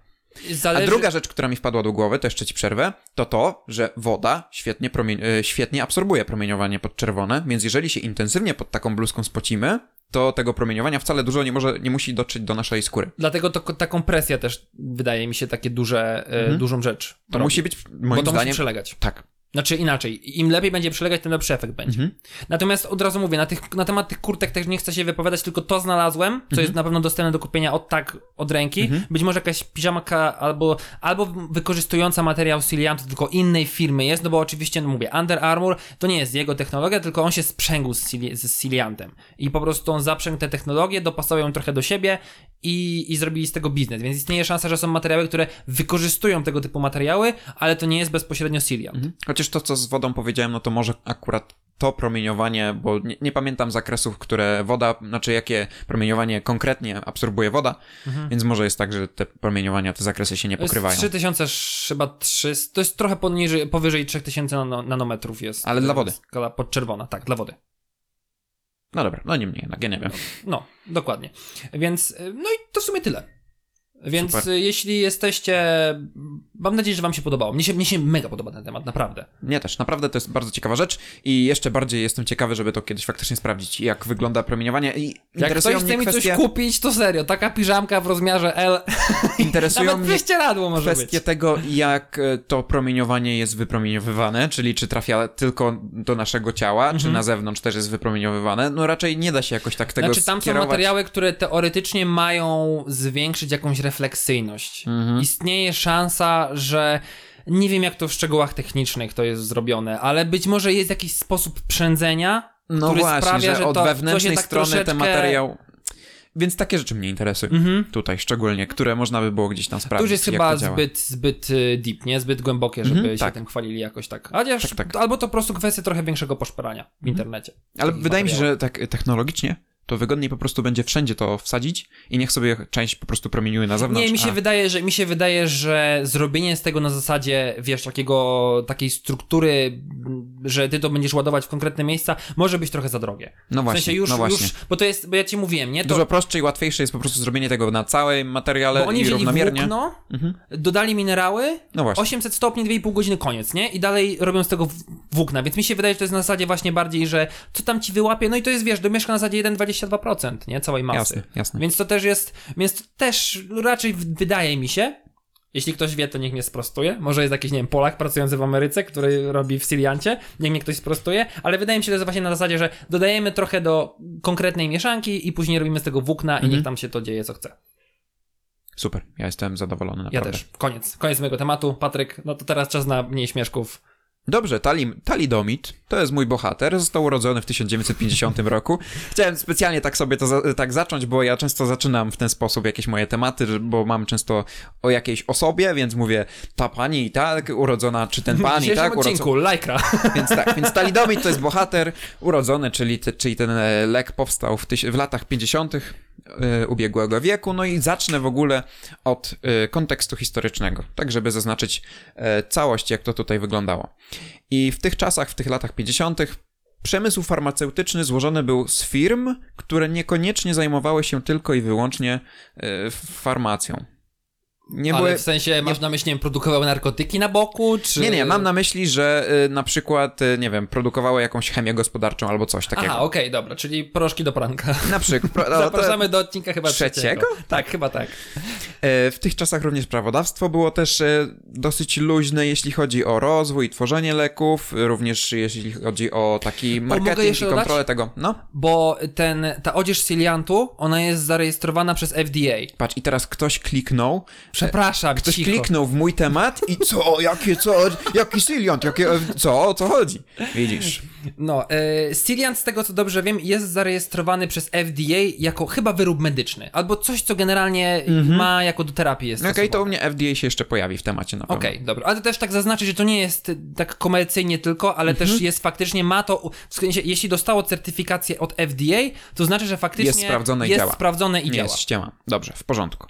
Zależy... A druga rzecz, która mi wpadła do głowy, to jeszcze ci przerwę, to to, że woda świetnie, promie- y, świetnie absorbuje promieniowanie podczerwone, więc jeżeli się intensywnie pod taką bluzką spocimy, to tego promieniowania wcale dużo nie może, nie musi dotrzeć do naszej skóry. Dlatego to, ta kompresja też wydaje mi się takie duże, e, dużą rzecz. Mhm. To robi. musi być, Bo moim to zdaniem... musi przelegać. Tak. Znaczy inaczej, im lepiej będzie przelegać, tym lepszy efekt będzie. Mhm. Natomiast od razu mówię, na, tych, na temat tych kurtek też nie chcę się wypowiadać, tylko to znalazłem, co Mhm. jest na pewno dostępne do kupienia od tak, od ręki. Być może jakaś piżamka albo, albo wykorzystująca materiał Ciliantu, tylko innej firmy jest, no bo oczywiście, no mówię, Under Armour to nie jest jego technologia, tylko on się sprzęgł z, Cili- z Ciliantem. I po prostu on zaprzęgł tę technologię, dopasował ją trochę do siebie i, i zrobili z tego biznes. Więc istnieje szansa, że są materiały, które wykorzystują tego typu materiały, ale to nie jest bezpośrednio Ciliant. Chociaż to, co z wodą powiedziałem, no to może akurat to promieniowanie, bo nie, nie pamiętam zakresów, które woda, znaczy jakie promieniowanie konkretnie absorbuje woda, więc może jest tak, że te promieniowania, te zakresy się nie pokrywają. 3000, sz- chyba 300, to jest trochę poniżej, powyżej 3000 nano, nanometrów jest. Ale dla wody. Skala podczerwona, tak, dla wody. No dobra, no niemniej jednak, ja nie wiem. No, dokładnie. Więc, y, no i to w sumie tyle. Więc Super. jeśli jesteście, mam nadzieję, że wam się podobało. Mnie się, mnie się mega podoba ten temat, naprawdę. Mnie też, naprawdę to jest bardzo ciekawa rzecz i jeszcze bardziej jestem ciekawy, żeby to kiedyś faktycznie sprawdzić, jak wygląda promieniowanie i Jak ktoś chce mi coś kupić, to serio, taka piżamka w rozmiarze L, (laughs) interesują mnie kwestie tego, jak e, to promieniowanie jest wypromieniowywane, czyli czy trafia tylko do naszego ciała, Mhm. czy na zewnątrz też jest wypromieniowywane. No raczej nie da się jakoś tak tego Znaczy tam są skierować. materiały, które teoretycznie mają zwiększyć jakąś refleksyjność. Mhm. Istnieje szansa, że nie wiem jak to w szczegółach technicznych to jest zrobione, ale być może jest jakiś sposób przędzenia, No który właśnie, sprawia, że że od to, to wewnętrznej się tak strony troszeczkę... ten materiał... Więc takie rzeczy mnie interesują. Mhm. Tutaj szczególnie, które można by było gdzieś tam To sprawdzić. już jest chyba to zbyt, zbyt y, deep, nie? Zbyt głębokie, żeby Mhm, się tak. tym chwalili jakoś tak. Chociaż, Tak, tak. albo to po prostu kwestia trochę większego poszperania w internecie. Ale wydaje mi się, że tak technologicznie to wygodniej po prostu będzie wszędzie to wsadzić i niech sobie część po prostu promieniuje na zewnątrz. Nie, mi się a... wydaje, że mi się wydaje, że zrobienie z tego na zasadzie, wiesz, takiego, takiej struktury, że ty to będziesz ładować w konkretne miejsca, może być trochę za drogie. No W właśnie, sensie już, no właśnie. już, bo to jest, bo ja ci mówiłem, nie? To, Dużo prostsze i łatwiejsze jest po prostu zrobienie tego na całym materiale bo oni i równomiernie. włókno, Mhm. dodali minerały, No właśnie. 800 stopni, 2,5 godziny, koniec, nie? I dalej robią z tego w- włókna, więc mi się wydaje, że to jest na zasadzie właśnie bardziej, że co tam ci wyłapie, no i to jest, wiesz, domieszka na zasadzie 1,22%, nie? Całej masy. Jasne, jasne. Więc to też jest, więc to też raczej wydaje mi się, jeśli ktoś wie, to niech mnie sprostuje. Może jest jakiś, nie wiem, Polak pracujący w Ameryce, który robi w Siliancie, niech mnie ktoś sprostuje, ale wydaje mi się, że to jest właśnie na zasadzie, że dodajemy trochę do konkretnej mieszanki i później robimy z tego włókna Mhm. i niech tam się to dzieje, co chce. Super, ja jestem zadowolony Ja naprawdę. też. Koniec. Koniec mojego tematu. Patryk, no to teraz czas na mniej śmieszków. Dobrze, Tali, Talidomid to jest mój bohater, został urodzony w 1950 roku. Chciałem specjalnie tak sobie to za, tak zacząć, bo ja często zaczynam w ten sposób jakieś moje tematy, bo mam często o jakiejś osobie, więc mówię ta pani i tak urodzona, czy ten pan i tak odcinku, lajkra. (laughs) Więc tak, więc talidomid to jest bohater urodzony, czyli, te, czyli ten e, lek powstał w, tyś, w latach 50. e, ubiegłego wieku. No i zacznę w ogóle od e, kontekstu historycznego, tak żeby zaznaczyć e, całość, jak to tutaj wyglądało. I w tych czasach, w tych latach 50. Przemysł farmaceutyczny złożony był z firm, które niekoniecznie zajmowały się tylko i wyłącznie farmacją. Nie Ale były, w sensie, masz na myśli, nie wiem, produkowały narkotyki na boku, czy... nie, nie, mam na myśli, że y, na przykład, y, nie wiem, produkowały jakąś chemię gospodarczą albo coś takiego. Aha, okej, dobra, czyli proszki do pranka. Na przykład. pro- (laughs) no, to- Zapraszamy do odcinka chyba trzeciego? trzeciego. Tak, chyba tak. e, w tych czasach również prawodawstwo było też e, dosyć luźne, jeśli chodzi o rozwój i tworzenie leków, również jeśli chodzi o taki marketing i jeszcze dodać? kontrolę tego. No, Bo ten, ta odzież Ciliantu, ona jest zarejestrowana przez FDA. patrz, i teraz ktoś kliknął, Przepraszam, Ktoś cicho. kliknął w mój temat i co, jakie, co, jaki Siliant, jakie, co, o co chodzi? Widzisz. No, e, z tego co dobrze wiem, jest zarejestrowany przez FDA jako chyba wyrób medyczny, albo coś, co generalnie ma jako do terapii jest Okej, to u mnie FDA się jeszcze pojawi w temacie na pewno. Okej, dobra. Ale to też tak zaznaczyć, że to nie jest tak komercyjnie tylko, ale Mhm. też jest faktycznie, ma to, w sensie, jeśli dostało certyfikację od FDA, to znaczy, że faktycznie Jest sprawdzone i jest działa. sprawdzone i Nie działa. jest ściema. Dobrze, w porządku.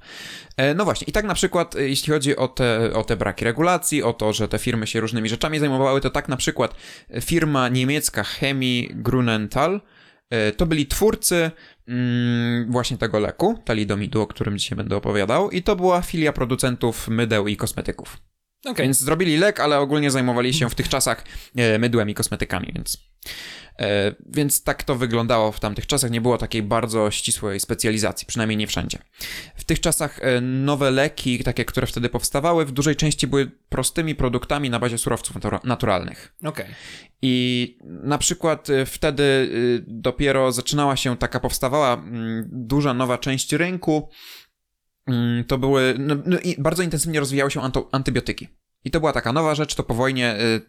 E, No właśnie, i tak na przykład, e, jeśli chodzi o te, o te braki regulacji, o to, że te firmy się różnymi rzeczami zajmowały, to tak na przykład e, firma niemiecka Chemie Grunenthal e, to byli twórcy mm, właśnie tego leku, talidomidu, o którym dzisiaj będę opowiadał, i to była filia producentów mydeł i kosmetyków. Okej. Więc zrobili lek, ale ogólnie zajmowali się w tych czasach e, mydłem i kosmetykami, więc. E, więc tak to wyglądało w tamtych czasach. Nie było takiej bardzo ścisłej specjalizacji, przynajmniej nie wszędzie. W tych czasach e, nowe leki, takie, które wtedy powstawały, w dużej części były prostymi produktami na bazie surowców natura- naturalnych. Okej. I na przykład wtedy dopiero zaczynała się taka, powstawała mm, duża nowa część rynku. Mm, To były, no, no i bardzo intensywnie rozwijały się anto, antybiotyki. I to była taka nowa rzecz, to po wojnie y,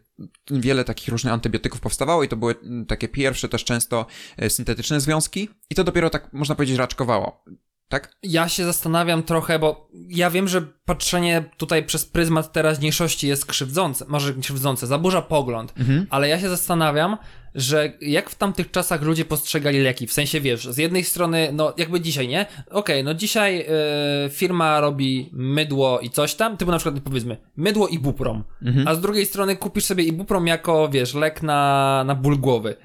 wiele takich różnych antybiotyków powstawało i to były mm, takie pierwsze też często y, syntetyczne związki i to dopiero tak, można powiedzieć, raczkowało. Tak? Ja się zastanawiam trochę, bo ja wiem, że patrzenie tutaj przez pryzmat teraźniejszości jest krzywdzące, może krzywdzące, zaburza pogląd, ale ja się zastanawiam, że jak w tamtych czasach ludzie postrzegali leki, w sensie wiesz, z jednej strony, no jakby dzisiaj, nie? Okej, no dzisiaj e, firma robi mydło i coś tam, typu na przykład powiedzmy mydło i buprom, a z drugiej strony kupisz sobie i buprom jako, wiesz, lek na, na ból głowy.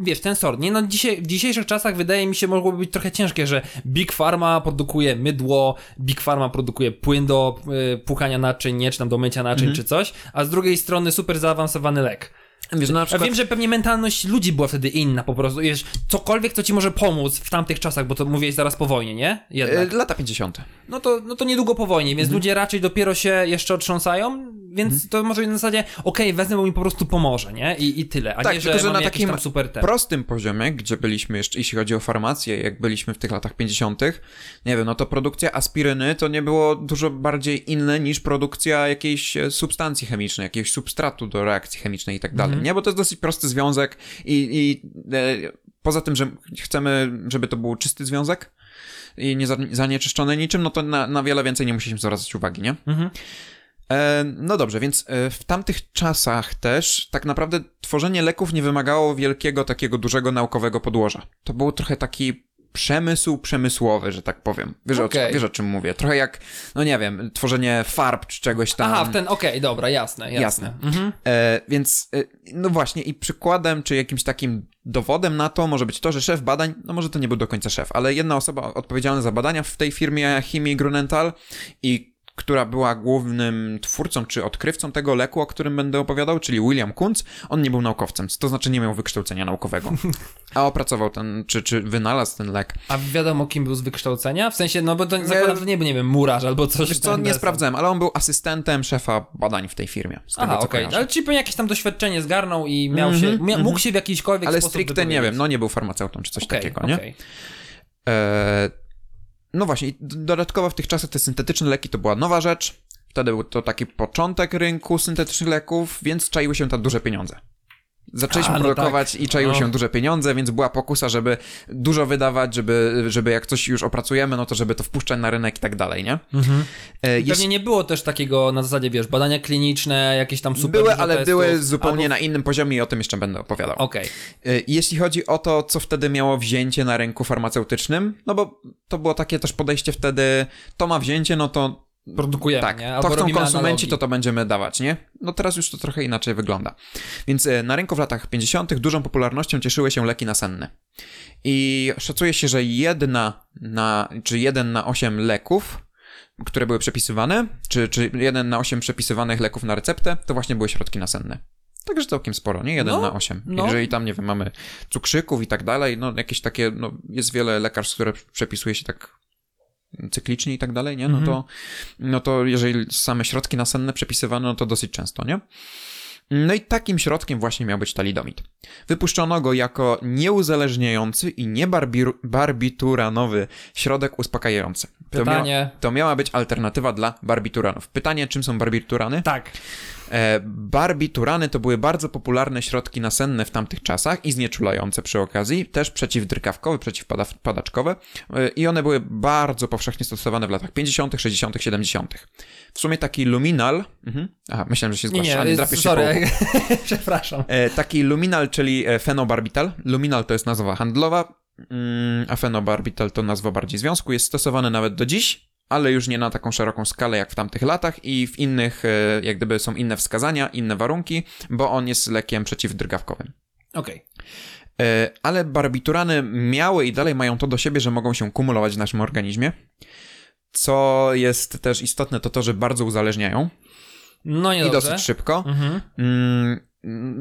Wiesz, ten sort, nie? No dzisiaj, w dzisiejszych czasach wydaje mi się mogłoby być trochę ciężkie, że Big Pharma produkuje mydło, Big Pharma produkuje płyn do y, płukania naczyń, nie, czy tam do mycia naczyń, czy coś, a z drugiej strony super zaawansowany lek. Wiesz, no przykład... wiem, że pewnie mentalność ludzi była wtedy inna po prostu, wiesz, cokolwiek, co ci może pomóc w tamtych czasach, bo to mówiłeś zaraz po wojnie, nie? Jednak. y, Lata 50. No to, no to niedługo po wojnie, więc ludzie raczej dopiero się jeszcze otrząsają, więc to może być na zasadzie, okej, wezmę, bo mi po prostu pomoże, nie? I, i tyle, a Tak, nie, że, tylko że mam na takim prostym poziomie, gdzie byliśmy jeszcze, jeśli chodzi o farmację, jak byliśmy w tych latach 50., nie wiem, no to produkcja aspiryny to nie było dużo bardziej inne niż produkcja jakiejś e, substancji chemicznej, jakiegoś substratu do reakcji chemicznej i tak dalej, nie? Bo to jest dosyć prosty związek i, i e, poza tym, że chcemy, żeby to był czysty związek i nie za- zanieczyszczony niczym, no to na, na wiele więcej nie musieliśmy zwracać uwagi, nie? Mhm. E, no dobrze, więc e, w tamtych czasach też tak naprawdę tworzenie leków nie wymagało wielkiego, takiego dużego naukowego podłoża. To był trochę taki przemysł przemysłowy, że tak powiem. Wiesz, Okej. o, wiesz o czym mówię? Trochę jak, no nie wiem, tworzenie farb czy czegoś tam. Aha, w ten, okej, dobra, jasne, jasne. Jasne. Mhm. E, więc, e, no właśnie, i przykładem, czy jakimś takim dowodem na to może być to, że szef badań, no może to nie był do końca szef, ale jedna osoba odpowiedzialna za badania w tej firmie Chemii Grunenthal i która była głównym twórcą czy odkrywcą tego leku, o którym będę opowiadał, czyli William Kuntz, on nie był naukowcem, to znaczy nie miał wykształcenia naukowego, a opracował ten, czy, czy wynalazł ten lek. A wiadomo, kim był z wykształcenia? W sensie, no bo to zakładam, że nie był, nie wiem, murarz albo coś. Wiesz co, nie sprawdzałem, ale on był asystentem szefa badań w tej firmie, z Aha, okej, kojarzę. ale czyli pewnie jakieś tam doświadczenie zgarnął i miał Mhm, się, mia, mógł się w jakiśkolwiek Ale sposób stricte nie wiem, no nie był farmaceutą czy coś Okej, takiego, nie? okej. E, no właśnie, dodatkowo w tych czasach te syntetyczne leki to była nowa rzecz. Wtedy był to taki początek rynku syntetycznych leków, więc czaiły się tam duże pieniądze. Zaczęliśmy A, no produkować tak. i czaiły No. się duże pieniądze, więc była pokusa, żeby dużo wydawać, żeby, żeby jak coś już opracujemy, no to żeby to wpuszczać na rynek i tak dalej, nie? E, jest, Pewnie nie było też takiego na zasadzie, wiesz, badania kliniczne, jakieś tam super były, ale testów, były zupełnie albo... na innym poziomie i o tym jeszcze będę opowiadał. Okej, Y, Jeśli chodzi o to, co wtedy miało wzięcie na rynku farmaceutycznym, no bo to było takie też podejście wtedy, to ma wzięcie, no to produkujemy, tak, nie? to chcą konsumenci, analogii. to to będziemy dawać, nie? No teraz już to trochę inaczej wygląda. Więc y, na rynku w latach 50. dużą popularnością cieszyły się leki nasenne. I szacuje się, że jedna na, czy jeden na osiem leków, które były przepisywane, czy, czy jeden na osiem przepisywanych leków na receptę, to właśnie były środki nasenne. Także całkiem sporo, nie? Jeden No, na osiem. no. Jeżeli tam, nie wiem, mamy cukrzyków i tak dalej, no jakieś takie, no jest wiele lekarstw, które przepisuje się tak cyklicznie i tak dalej, nie? No Mhm. to, no to jeżeli same środki nasenne przepisywane, no to dosyć często, nie? No i takim środkiem właśnie miał być talidomid. Wypuszczono go jako nieuzależniający i niebarbituranowy środek uspokajający. To, Pytanie. to miała być alternatywa dla barbituranów. Pytanie, czym są barbiturany? Tak. E, barbiturany to były bardzo popularne środki nasenne w tamtych czasach i znieczulające przy okazji, też przeciwdrgawkowe, przeciwpadaczkowe e, i one były bardzo powszechnie stosowane w latach 50., 60., 70. W sumie taki luminal, mhm. aha, myślałem, że się Nie, zgłasza, nie, drapiesz się sorry. (laughs) Przepraszam. E, taki luminal, czyli fenobarbital. Luminal to jest nazwa handlowa, mm, a fenobarbital to nazwa bardziej związku. Jest stosowany nawet do dziś, ale już nie na taką szeroką skalę jak w tamtych latach i w innych, e, jak gdyby są inne wskazania, inne warunki, bo on jest lekiem przeciwdrgawkowym. Okej. E, Ale barbiturany miały i dalej mają to do siebie, że mogą się kumulować w naszym organizmie. Co jest też istotne, to to, że bardzo uzależniają No nie i dosyć szybko. Mhm. Mm,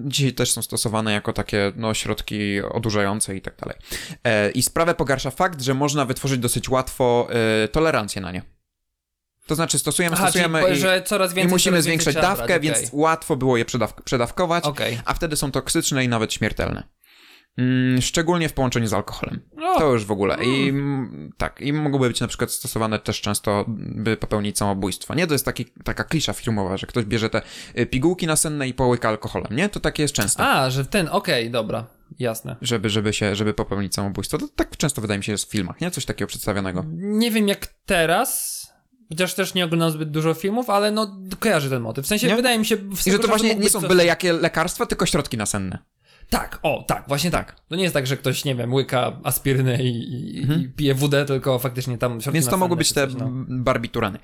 Dzisiaj też są stosowane jako takie no, środki odurzające i tak dalej. E, I sprawę pogarsza fakt, że można wytworzyć dosyć łatwo e, tolerancję na nie. To znaczy stosujemy, Aha, stosujemy czyli, i, że coraz i więcej musimy coraz zwiększać dawkę, brać, więc okej. łatwo było je przedaw- przedawkować, Okej. a wtedy są toksyczne i nawet śmiertelne. Mm, szczególnie w połączeniu z alkoholem. No, To już w ogóle. I mm, tak, i mogłyby być na przykład stosowane też często, by popełnić samobójstwo. Nie, to jest taki, taka klisza filmowa, że ktoś bierze te y, pigułki nasenne i połyka alkoholem, nie? To takie jest często. A, że ten, okej, dobra, jasne. Żeby, żeby się, żeby popełnić samobójstwo. To tak często wydaje mi się jest w filmach, nie? Coś takiego przedstawionego. Nie wiem jak teraz, chociaż też nie oglądam zbyt dużo filmów, ale no kojarzę ten motyw. W sensie Nie? wydaje mi się... I że to właśnie nie są byle jakie lekarstwa, tylko środki nasenne. Tak, o, tak, właśnie tak. To nie jest tak, że ktoś, nie wiem, łyka aspirynę i, Mhm. i pije wódę, tylko faktycznie tam środki Więc to mogły być te coś, no. barbiturany.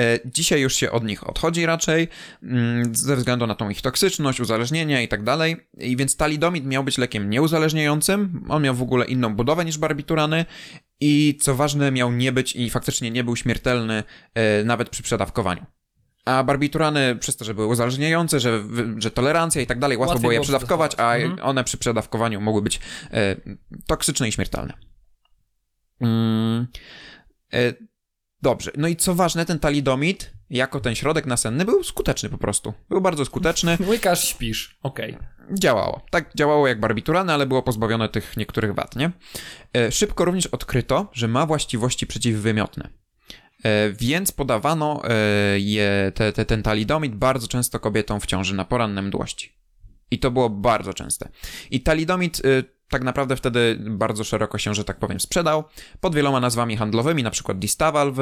E, dzisiaj już się od nich odchodzi raczej, mm, ze względu na tą ich toksyczność, uzależnienie i tak dalej. I więc talidomid miał być lekiem nieuzależniającym. On miał w ogóle inną budowę niż barbiturany. I co ważne, miał nie być i faktycznie nie był śmiertelny e, nawet przy przedawkowaniu. A barbiturany, przez to, że były uzależniające, że, że tolerancja i tak dalej, łatwo Łatwiej było je było przedawkować, a. Mhm. one przy przedawkowaniu mogły być e, toksyczne i śmiertelne. Mm, e, dobrze. No i co ważne, ten talidomid, jako ten środek nasenny, był skuteczny po prostu. Był bardzo skuteczny. (laughs) Łykasz, śpisz, okej. Działało. Tak działało jak barbiturany, ale było pozbawione tych niektórych wad, nie? E, Szybko również odkryto, że ma właściwości przeciwwymiotne. E, Więc podawano e, je, te, te, ten talidomid bardzo często kobietom w ciąży na poranne mdłości. I to było bardzo częste. I talidomid y, tak naprawdę wtedy bardzo szeroko się, że tak powiem, sprzedał pod wieloma nazwami handlowymi, na przykład Distaval w,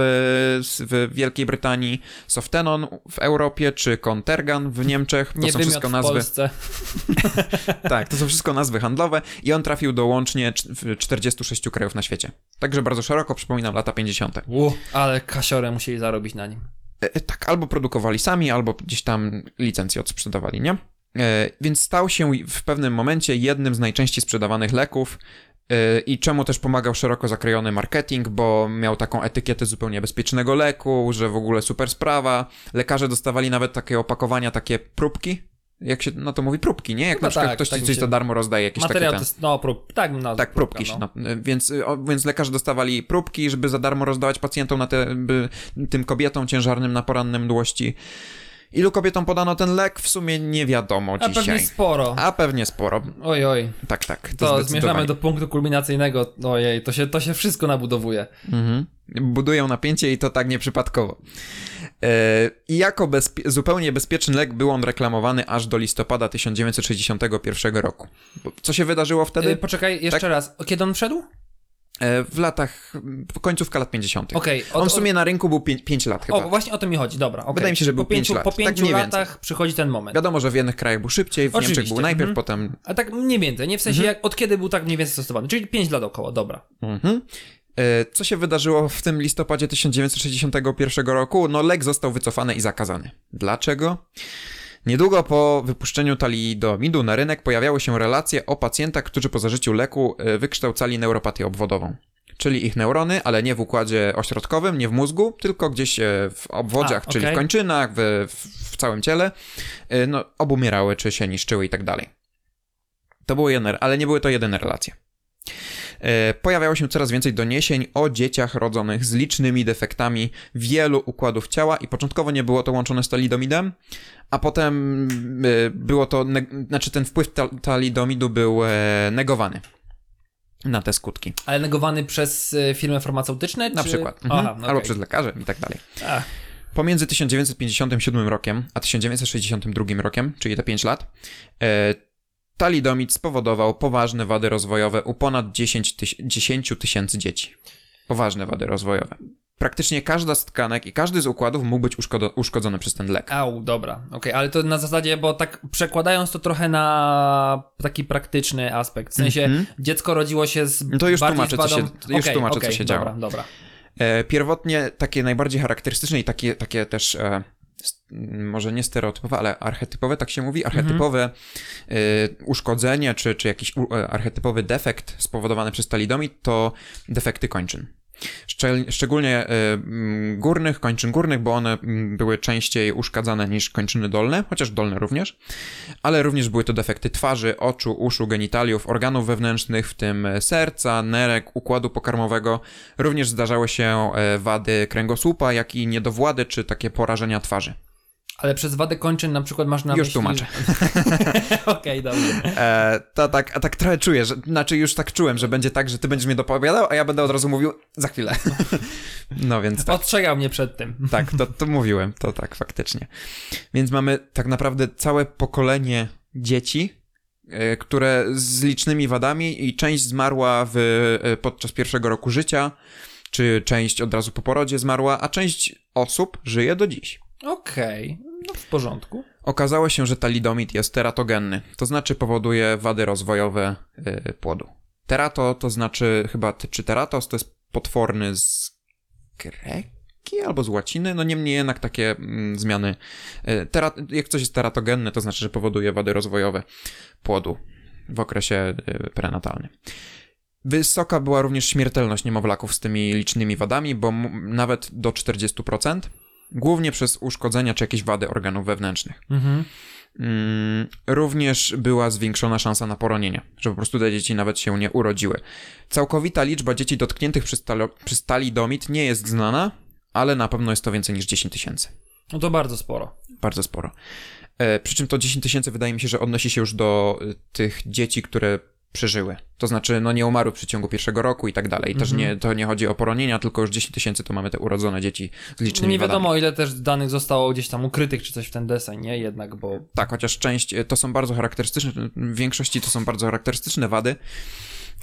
w Wielkiej Brytanii, Softenon w Europie, czy Contergan w Niemczech. To Nie są wszystko w nazwy. Polsce. (laughs) Tak, to są wszystko nazwy handlowe i on trafił do łącznie cz- w 46 krajów na świecie. Także bardzo szeroko, przypominam, lata 50. U, ale kasiorę musieli zarobić na nim. E, e, tak, albo produkowali sami, albo gdzieś tam licencje odsprzedawali, nie? E, więc stał się w pewnym momencie jednym z najczęściej sprzedawanych leków e, i czemu też pomagał szeroko zakrojony marketing, bo miał taką etykietę zupełnie bezpiecznego leku, że w ogóle super sprawa. Lekarze dostawali nawet takie opakowania, takie próbki, jak się na to mówi, próbki, nie? Jak Chyba na przykład tak, ktoś tak coś za darmo rozdaje, jakieś Materiał takie jest, no, prób, tak, no, Tak, próbki. no. No. Więc, o, więc lekarze dostawali próbki, żeby za darmo rozdawać pacjentom na te, by, tym kobietom ciężarnym na poranne mdłości. Ilu kobietom podano ten lek? W sumie nie wiadomo A dzisiaj. pewnie sporo. A pewnie sporo. Oj, oj. Tak, tak. To, To zmierzamy do punktu kulminacyjnego. Ojej, to się, to się wszystko nabudowuje. Mhm. Budują napięcie i to tak nieprzypadkowo. E, I jako bezpie- zupełnie bezpieczny lek był on reklamowany aż do listopada 1961 roku. Co się wydarzyło wtedy? Y, poczekaj, jeszcze Tak. raz. Kiedy on wszedł? E, w latach, końcówka lat 50. Okej. od- On w sumie na rynku był 5 lat chyba. O, właśnie o to mi chodzi, dobra. okej. Wydaje mi się, że był po pięciu, pięć lat. Po Tak pięciu mniej latach przychodzi ten moment. Wiadomo, że w jednych krajach był szybciej, w Oczywiście, Niemczech był najpierw, mhm. potem... A tak mniej więcej, nie w sensie jak, od kiedy był tak mniej więcej stosowany, czyli 5 lat około, dobra. Mhm. E, Co się wydarzyło w tym listopadzie 1961 roku? No, lek został wycofany i zakazany. Dlaczego? Niedługo po wypuszczeniu talidomidu na rynek pojawiały się relacje o pacjentach, którzy po zażyciu leku e, wykształcali neuropatię obwodową. Czyli ich neurony, ale nie w układzie ośrodkowym, nie w mózgu, tylko gdzieś e, w obwodziach, A, czyli w okej. kończynach, w, w, w całym ciele, e, no, obumierały, czy się niszczyły i tak dalej. To były jedne, ale nie były to jedyne relacje. E, pojawiało się coraz więcej doniesień o dzieciach rodzonych z licznymi defektami wielu układów ciała i początkowo nie było to łączone z talidomidem, a potem e, było to, znaczy ten wpływ ta- talidomidu był e, negowany na te skutki. Ale negowany przez firmy farmaceutyczne? Na czy... przykład. Mhm. Aha, Albo przez lekarzy i tak dalej. Ach, Pomiędzy 1957 rokiem a 1962 rokiem, czyli te 5 lat, talidomid spowodował poważne wady rozwojowe u ponad 10 tyś- 10 tysięcy dzieci. Poważne wady rozwojowe. Praktycznie każda z tkanek i każdy z układów mógł być uszkodo- uszkodzony przez ten lek. Au, dobra, okej, ale to na zasadzie, bo tak przekładając to trochę na taki praktyczny aspekt, w sensie Mhm. dziecko rodziło się z No to już tłumaczę, co się- już Okej, tłumaczę, co okej, się dobra, działo. Dobra, E, pierwotnie takie najbardziej charakterystyczne i takie, takie też e, może nie stereotypowe, ale archetypowe, tak się mówi, archetypowe e, uszkodzenie czy, czy jakiś u, e, archetypowy defekt spowodowany przez talidomid to defekty kończyn. Szczególnie e, m, górnych, kończyn górnych, bo one m, były częściej uszkadzane niż kończyny dolne, chociaż dolne również, ale również były to defekty twarzy, oczu, uszu, genitaliów, organów wewnętrznych, w tym serca, nerek, układu pokarmowego. Również zdarzały się e, wady kręgosłupa, jak i niedowłady, czy takie porażenia twarzy. Ale przez wadę kończyn na przykład masz na Już myśli... tłumaczę. (laughs) Okej, dobrze. E, to tak, a tak trochę czuję, że, znaczy już tak czułem, że będzie tak, że ty będziesz mnie dopowiadał, a ja będę od razu mówił za chwilę. (laughs) no więc tak. Ostrzegał mnie przed tym. Tak, to, to mówiłem, to tak, faktycznie. Więc mamy tak naprawdę całe pokolenie dzieci, e, które z licznymi wadami i część zmarła w, e, podczas pierwszego roku życia, czy część od razu po porodzie zmarła, a część osób żyje do dziś. Okej, no w porządku. Okazało się, że talidomid jest teratogenny, to znaczy powoduje wady rozwojowe e, płodu. Terato to znaczy chyba, czy teratos to jest potworny z greki albo z łaciny, no niemniej jednak takie mm, zmiany. Tera, jak coś jest teratogenne, to znaczy, że powoduje wady rozwojowe płodu w okresie e, prenatalnym. Wysoka była również śmiertelność niemowlaków z tymi licznymi wadami, bo nawet do 40%, głównie przez uszkodzenia czy jakieś wady organów wewnętrznych. Mhm. Mm, również była zwiększona szansa na poronienie, że po prostu te dzieci nawet się nie urodziły. Całkowita liczba dzieci dotkniętych przez, talo, przez talidomid nie jest znana, ale na pewno jest to więcej niż 10 tysięcy. No to bardzo sporo. Bardzo sporo. E, przy czym to 10 tysięcy wydaje mi się, że odnosi się już do e, tych dzieci, które przeżyły. To znaczy, no nie umarły w przeciągu pierwszego roku i tak dalej. Też nie, to nie chodzi o poronienia, tylko już 10 tysięcy to mamy te urodzone dzieci z licznymi Nie wiadomo, wadami. ile też danych zostało gdzieś tam ukrytych, czy coś w ten deseń, nie? Jednak, bo... Tak, chociaż część e, to są bardzo charakterystyczne, w większości to są bardzo charakterystyczne wady.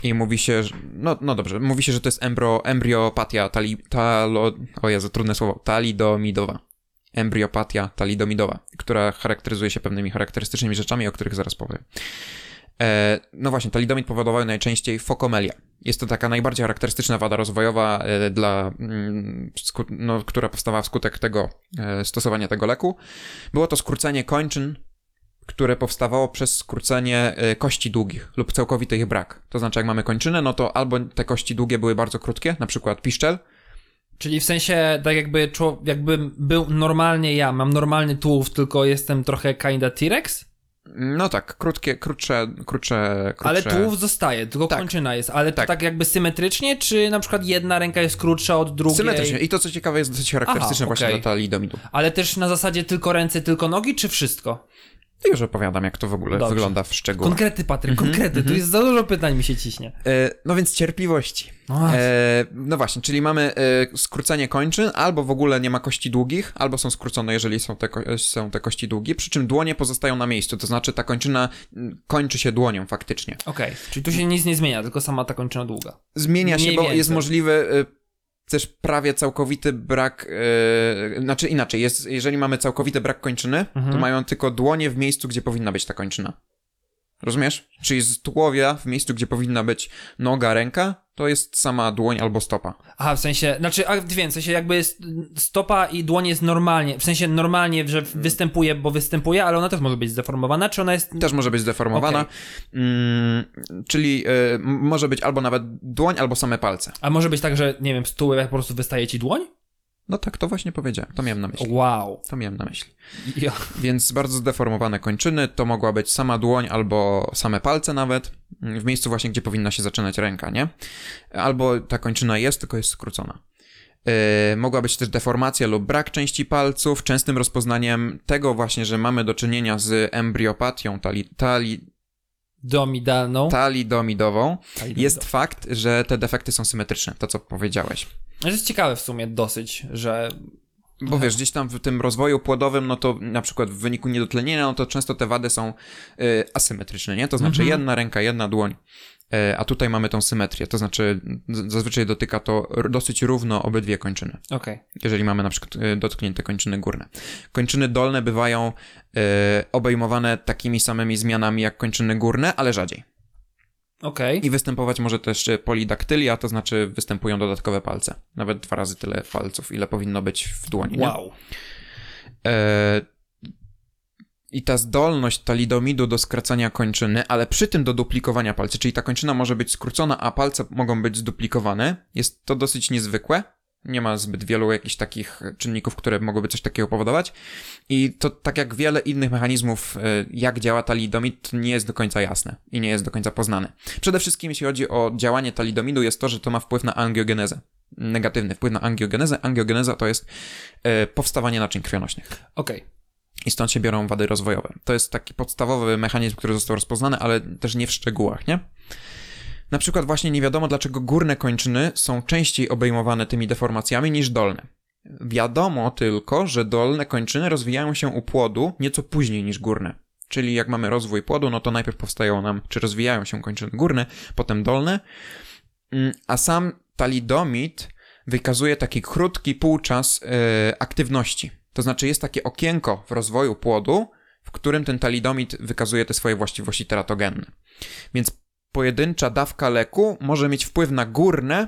I mówi się, że, no, no dobrze, mówi się, że to jest embro, embriopatia tali, talo, o Jezu, trudne słowo, talidomidowa. Embriopatia talidomidowa, która charakteryzuje się pewnymi charakterystycznymi rzeczami, o których zaraz powiem. E, no właśnie, talidomid powodował najczęściej fokomelię. Jest to taka najbardziej charakterystyczna wada rozwojowa, e, dla, mm, no, która powstawała wskutek tego e, stosowania tego leku. Było to skrócenie kończyn, które powstawało przez skrócenie kości długich lub całkowity ich brak. To znaczy, jak mamy kończynę, no to albo te kości długie były bardzo krótkie, na przykład piszczel, Czyli w sensie, tak jakby, jakbym był normalnie ja, mam normalny tułów, tylko jestem trochę kinda T-Rex, no tak, krótkie, krótsze, krótsze, krótsze. ale tułów zostaje, tylko Tak. kończyna jest. Ale to Tak. tak jakby symetrycznie, czy na przykład jedna ręka jest krótsza od drugiej? Symetrycznie. I to, co ciekawe, jest dosyć charakterystyczne Aha, właśnie okej. dla talidomidu. Ale też na zasadzie tylko ręce, tylko nogi, czy wszystko? I już opowiadam, jak to w ogóle Dobrze. wygląda w szczegółach. Konkrety, Patryk, Mhm, konkrety. Tu jest za dużo pytań mi się ciśnie. E, no więc cierpliwości. No, E, no właśnie, czyli mamy e, skrócenie kończyn, albo w ogóle nie ma kości długich, albo są skrócone, jeżeli są te, ko- są te kości długie, przy czym dłonie pozostają na miejscu, to znaczy ta kończyna mm, kończy się dłonią faktycznie. Okej, czyli tu się nic nie zmienia, tylko sama ta kończyna długa. Zmienia się, Mniej bo więcej. jest możliwy e, też prawie całkowity brak, e, znaczy inaczej, jest, jeżeli mamy całkowity brak kończyny, Mhm. to mają tylko dłonie w miejscu, gdzie powinna być ta kończyna. Rozumiesz? Czyli z tułowia w miejscu, gdzie powinna być noga, ręka, to jest sama dłoń albo stopa. Aha, w sensie, znaczy, a wiem, w sensie jakby jest stopa i dłoń jest normalnie, w sensie normalnie, że występuje, bo występuje, ale ona też może być zdeformowana, czy ona jest... Też może być zdeformowana. Mm, czyli y, może być albo nawet dłoń, albo same palce. A może być tak, że, nie wiem, z tułowia po prostu wystaje ci dłoń? No tak, to właśnie powiedziałem. To miałem na myśli. Wow. To miałem na myśli. Ja. Więc bardzo zdeformowane kończyny to mogła być sama dłoń albo same palce nawet. w miejscu właśnie, gdzie powinna się zaczynać ręka, nie? Albo ta kończyna jest, tylko jest skrócona. Yy, mogła być też deformacja lub brak części palców. Częstym rozpoznaniem tego właśnie, że mamy do czynienia z embryopatią tali, tali, Domidalną. talidomidową, Talidomidową. jest fakt, że te defekty są symetryczne, to co powiedziałeś. To jest ciekawe w sumie dosyć, że Bo wiesz, gdzieś tam w tym rozwoju płodowym, no to na przykład w wyniku niedotlenienia, no to często te wady są y, asymetryczne, nie? To znaczy jedna ręka, jedna dłoń. Y, a tutaj mamy tą symetrię, to znaczy zazwyczaj dotyka to dosyć równo obydwie kończyny. okej. jeżeli mamy na przykład y, dotknięte kończyny górne. Kończyny dolne bywają y, obejmowane takimi samymi zmianami jak kończyny górne, ale rzadziej. Okej. I występować może też polidaktylia, to znaczy występują dodatkowe palce. Nawet dwa razy tyle palców, ile powinno być w dłoni. Wow. E, I ta zdolność talidomidu do skracania kończyny, ale przy tym do duplikowania palcy, czyli ta kończyna może być skrócona, a palce mogą być zduplikowane, jest to dosyć niezwykłe. Nie ma zbyt wielu jakichś takich czynników, które mogłyby coś takiego powodować. I to tak jak wiele innych mechanizmów, e, jak działa talidomid, to nie jest do końca jasne i nie jest do końca poznane. Przede wszystkim, jeśli chodzi o działanie talidomidu, jest to, że to ma wpływ na angiogenezę. Negatywny wpływ na angiogenezę. Angiogeneza to jest e, powstawanie naczyń krwionośnych. Okej. I stąd się biorą wady rozwojowe. To jest taki podstawowy mechanizm, który został rozpoznany, ale też nie w szczegółach, nie? Na przykład właśnie nie wiadomo, dlaczego górne kończyny są częściej obejmowane tymi deformacjami niż dolne. Wiadomo tylko, że dolne kończyny rozwijają się u płodu nieco później niż górne. Czyli jak mamy rozwój płodu, no to najpierw powstają nam, czy rozwijają się kończyny górne, potem dolne, Mm, a sam talidomid wykazuje taki krótki półczas e, aktywności. To znaczy jest takie okienko w rozwoju płodu, w którym ten talidomid wykazuje te swoje właściwości teratogenne. Więc pojedyncza dawka leku może mieć wpływ na górne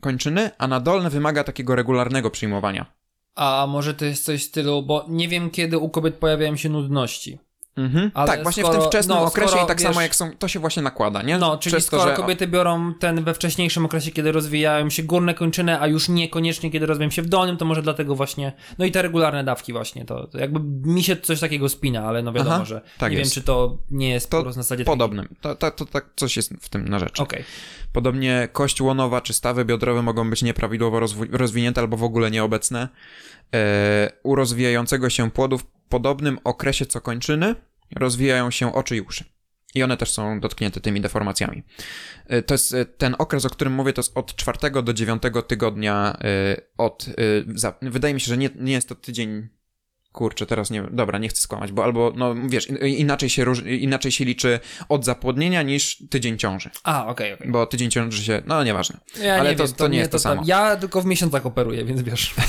kończyny, a na dolne wymaga takiego regularnego przyjmowania. A może to jest coś w stylu, bo nie wiem kiedy u kobiet pojawiają się nudności. Mhm. Ale tak, właśnie w skoro- tym wczesnym no, okresie skoro, i tak wiesz- samo jak są, to się właśnie nakłada, nie? No, czyli Przez to, skoro że- kobiety biorą ten we wcześniejszym okresie, kiedy rozwijają się górne kończyny, a już niekoniecznie kiedy rozwijają się w dolnym, to może dlatego właśnie, no i te regularne dawki właśnie, to, to jakby mi się coś takiego spina, ale no wiadomo, Aha, że tak nie jest. wiem, czy to nie jest To po prostu na zasadzie Podobnym. To, to, to tak coś jest w tym na rzecz. takiej- Okej, Podobnie kość łonowa czy stawy biodrowe mogą być nieprawidłowo rozwinięte albo w ogóle nieobecne. E, u rozwijającego się płodu w podobnym okresie co kończyny rozwijają się oczy i uszy. I one też są dotknięte tymi deformacjami. E, To jest e, ten okres, o którym mówię, to jest od czwartego do dziewiątego tygodnia e, od... Za, wydaje mi się, że nie, nie jest to tydzień... Kurczę, teraz nie... Dobra, nie chcę skłamać, bo albo, no wiesz, in- inaczej się, róż, inaczej się liczy od zapłodnienia niż tydzień ciąży. a okej, okej. Bo tydzień ciąży się, no nieważne. Ja Ale nie to- wiem, to nie mnie jest to tam- samo. Ja tylko w miesiącach operuję, więc wiesz. (laughs)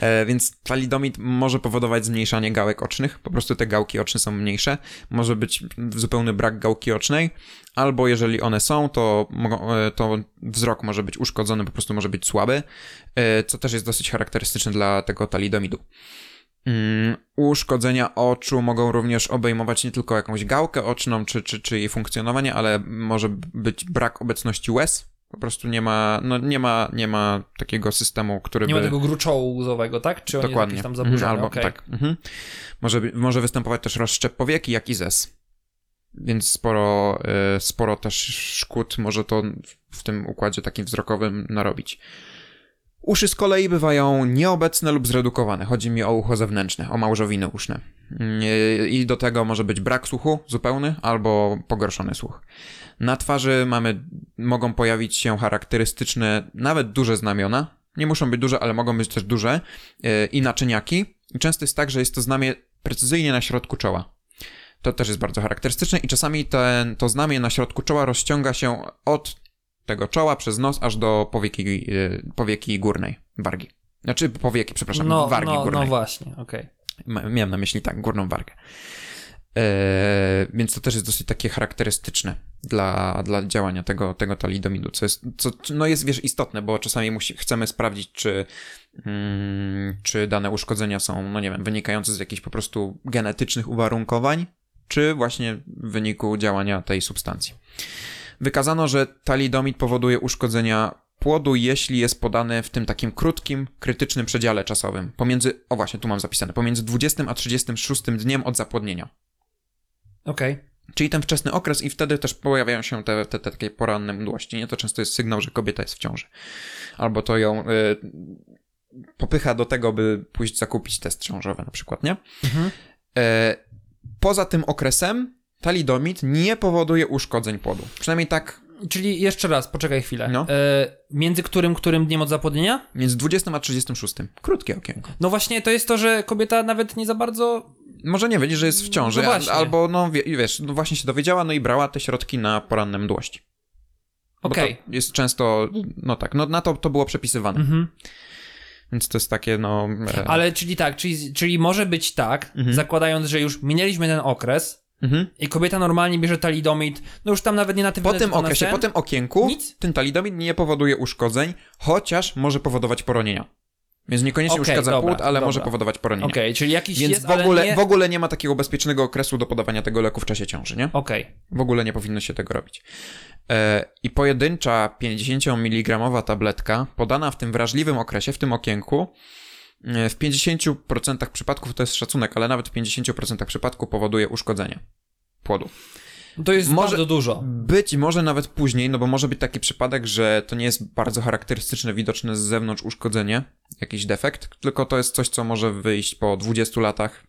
E, więc talidomid może powodować zmniejszanie gałek ocznych, po prostu te gałki oczne są mniejsze. Może być zupełny brak gałki ocznej, albo jeżeli one są, to, e, to wzrok może być uszkodzony, po prostu może być słaby, e, co też jest dosyć charakterystyczne dla tego talidomidu. Mm, Uszkodzenia oczu mogą również obejmować nie tylko jakąś gałkę oczną, czy, czy, czy jej funkcjonowanie, ale może być brak obecności łez. Po prostu nie ma, no nie ma, nie ma takiego systemu, który Nie by... ma tego gruczołu łzowego, tak? Czy on Dokładnie. jest tam Mhm, zaburzony? Albo, Okej. tak. Mhm. Może, może występować też rozszczep powieki, jak i zes. Więc sporo, y, sporo też szkód może to w tym układzie takim wzrokowym narobić. Uszy z kolei bywają nieobecne lub zredukowane. Chodzi mi o ucho zewnętrzne, o małżowiny uszne. Y, I do tego może być brak słuchu zupełny albo pogorszony słuch. Na twarzy mamy, mogą pojawić się charakterystyczne, nawet duże znamiona. Nie muszą być duże, ale mogą być też duże. Yy, I naczyniaki. I często jest tak, że jest to znamie precyzyjnie na środku czoła. To też jest bardzo charakterystyczne i czasami ten, to znamie na środku czoła rozciąga się od tego czoła przez nos aż do powieki, yy, powieki górnej, wargi. Znaczy powieki, przepraszam, No, wargi no, górnej. no właśnie, okej. Ma- Miałem na myśli tak, górną wargę. Eee, więc to też jest dosyć takie charakterystyczne dla, dla działania tego, tego talidomidu, co jest, co, no jest, wiesz, istotne, bo czasami musi, chcemy sprawdzić, czy, mm, czy dane uszkodzenia są, no nie wiem, wynikające z jakichś po prostu genetycznych uwarunkowań, czy właśnie w wyniku działania tej substancji. Wykazano, że talidomid powoduje uszkodzenia płodu, jeśli jest podany w tym takim krótkim, krytycznym przedziale czasowym. Pomiędzy, o właśnie, tu mam zapisane, pomiędzy 20 a 36 dniem od zapłodnienia. Okej. Czyli ten wczesny okres i wtedy też pojawiają się te, te, te takie poranne mdłości, nie? To często jest sygnał, że kobieta jest w ciąży. Albo to ją y, popycha do tego, by pójść zakupić test ciążowy na przykład, nie? Mhm. E, poza tym okresem talidomid nie powoduje uszkodzeń płodu. Przynajmniej tak Czyli jeszcze raz, poczekaj chwilę. No. E, między którym, którym dniem od zapłodnienia? między 20 a 36. Krótkie okienko. No właśnie, to jest to, że kobieta nawet nie za bardzo... Może nie wiedzieć, że jest w ciąży, No a- albo no wie, wiesz, no właśnie się dowiedziała, no i brała te środki na poranne mdłości. Okej. to jest często, no tak, no na to to było przepisywane. Mhm. Więc to jest takie, no... E, Ale czyli tak, czyli, czyli może być tak, Mhm. zakładając, że już minęliśmy ten okres mhm. i kobieta normalnie bierze talidomid, no już tam nawet nie na tym Po tym okresie, po tym okienku, Nic? ten talidomid nie powoduje uszkodzeń, chociaż może powodować poronienia. Więc niekoniecznie Okej, uszkadza dobra, płód, ale dobra. może powodować poronienia. Okej, czyli jakiś Więc jest, w, ogóle, nie... w ogóle nie ma takiego bezpiecznego okresu do podawania tego leku w czasie ciąży, nie? Okej. W ogóle nie powinno się tego robić. E, I pojedyncza 50 mg tabletka podana w tym wrażliwym okresie, w tym okienku, e, w 50% przypadków, to jest szacunek, ale nawet w 50% przypadków powoduje uszkodzenie płodu. To jest Może- bardzo dużo. Być może nawet później, no bo może być taki przypadek, że to nie jest bardzo charakterystyczne, widoczne z zewnątrz uszkodzenie, jakiś defekt, tylko to jest coś, co może wyjść po 20 latach.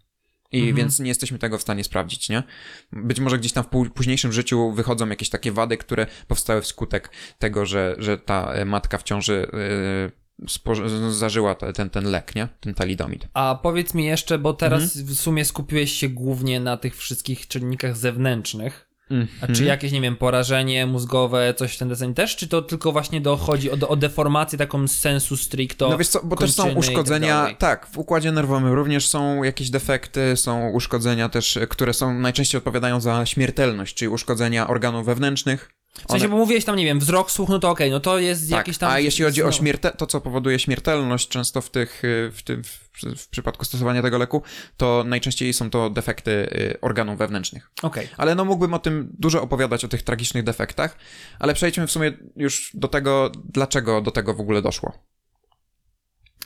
I Mhm. więc nie jesteśmy tego w stanie sprawdzić, nie? Być może gdzieś tam w pó- późniejszym życiu wychodzą jakieś takie wady, które powstały wskutek tego, że, że ta e, matka w ciąży yy, zażyła te- ten, ten lek, nie? Ten talidomid. A powiedz mi jeszcze, bo teraz Mhm. w sumie skupiłeś się głównie na tych wszystkich czynnikach zewnętrznych. A Mhm. czy jakieś, nie wiem, porażenie mózgowe, coś w ten deseń też, czy to tylko właśnie dochodzi o, o deformację taką z sensu stricto? No wiesz co, bo też są tak uszkodzenia, dalej? tak, w układzie nerwowym również są jakieś defekty, są uszkodzenia też, które są najczęściej odpowiadają za śmiertelność, czyli uszkodzenia organów wewnętrznych. W sensie, bo mówiłeś tam, nie wiem, wzrok, słuch, no to okej, no to jest tak, jakieś tam... a jeśli chodzi o śmiertel, to co powoduje śmiertelność często w tych, y, w tym, w, w przypadku stosowania tego leku, to najczęściej są to defekty y, organów wewnętrznych. Okej. Ale no mógłbym o tym dużo opowiadać, o tych tragicznych defektach, ale przejdźmy w sumie już do tego, dlaczego do tego w ogóle doszło.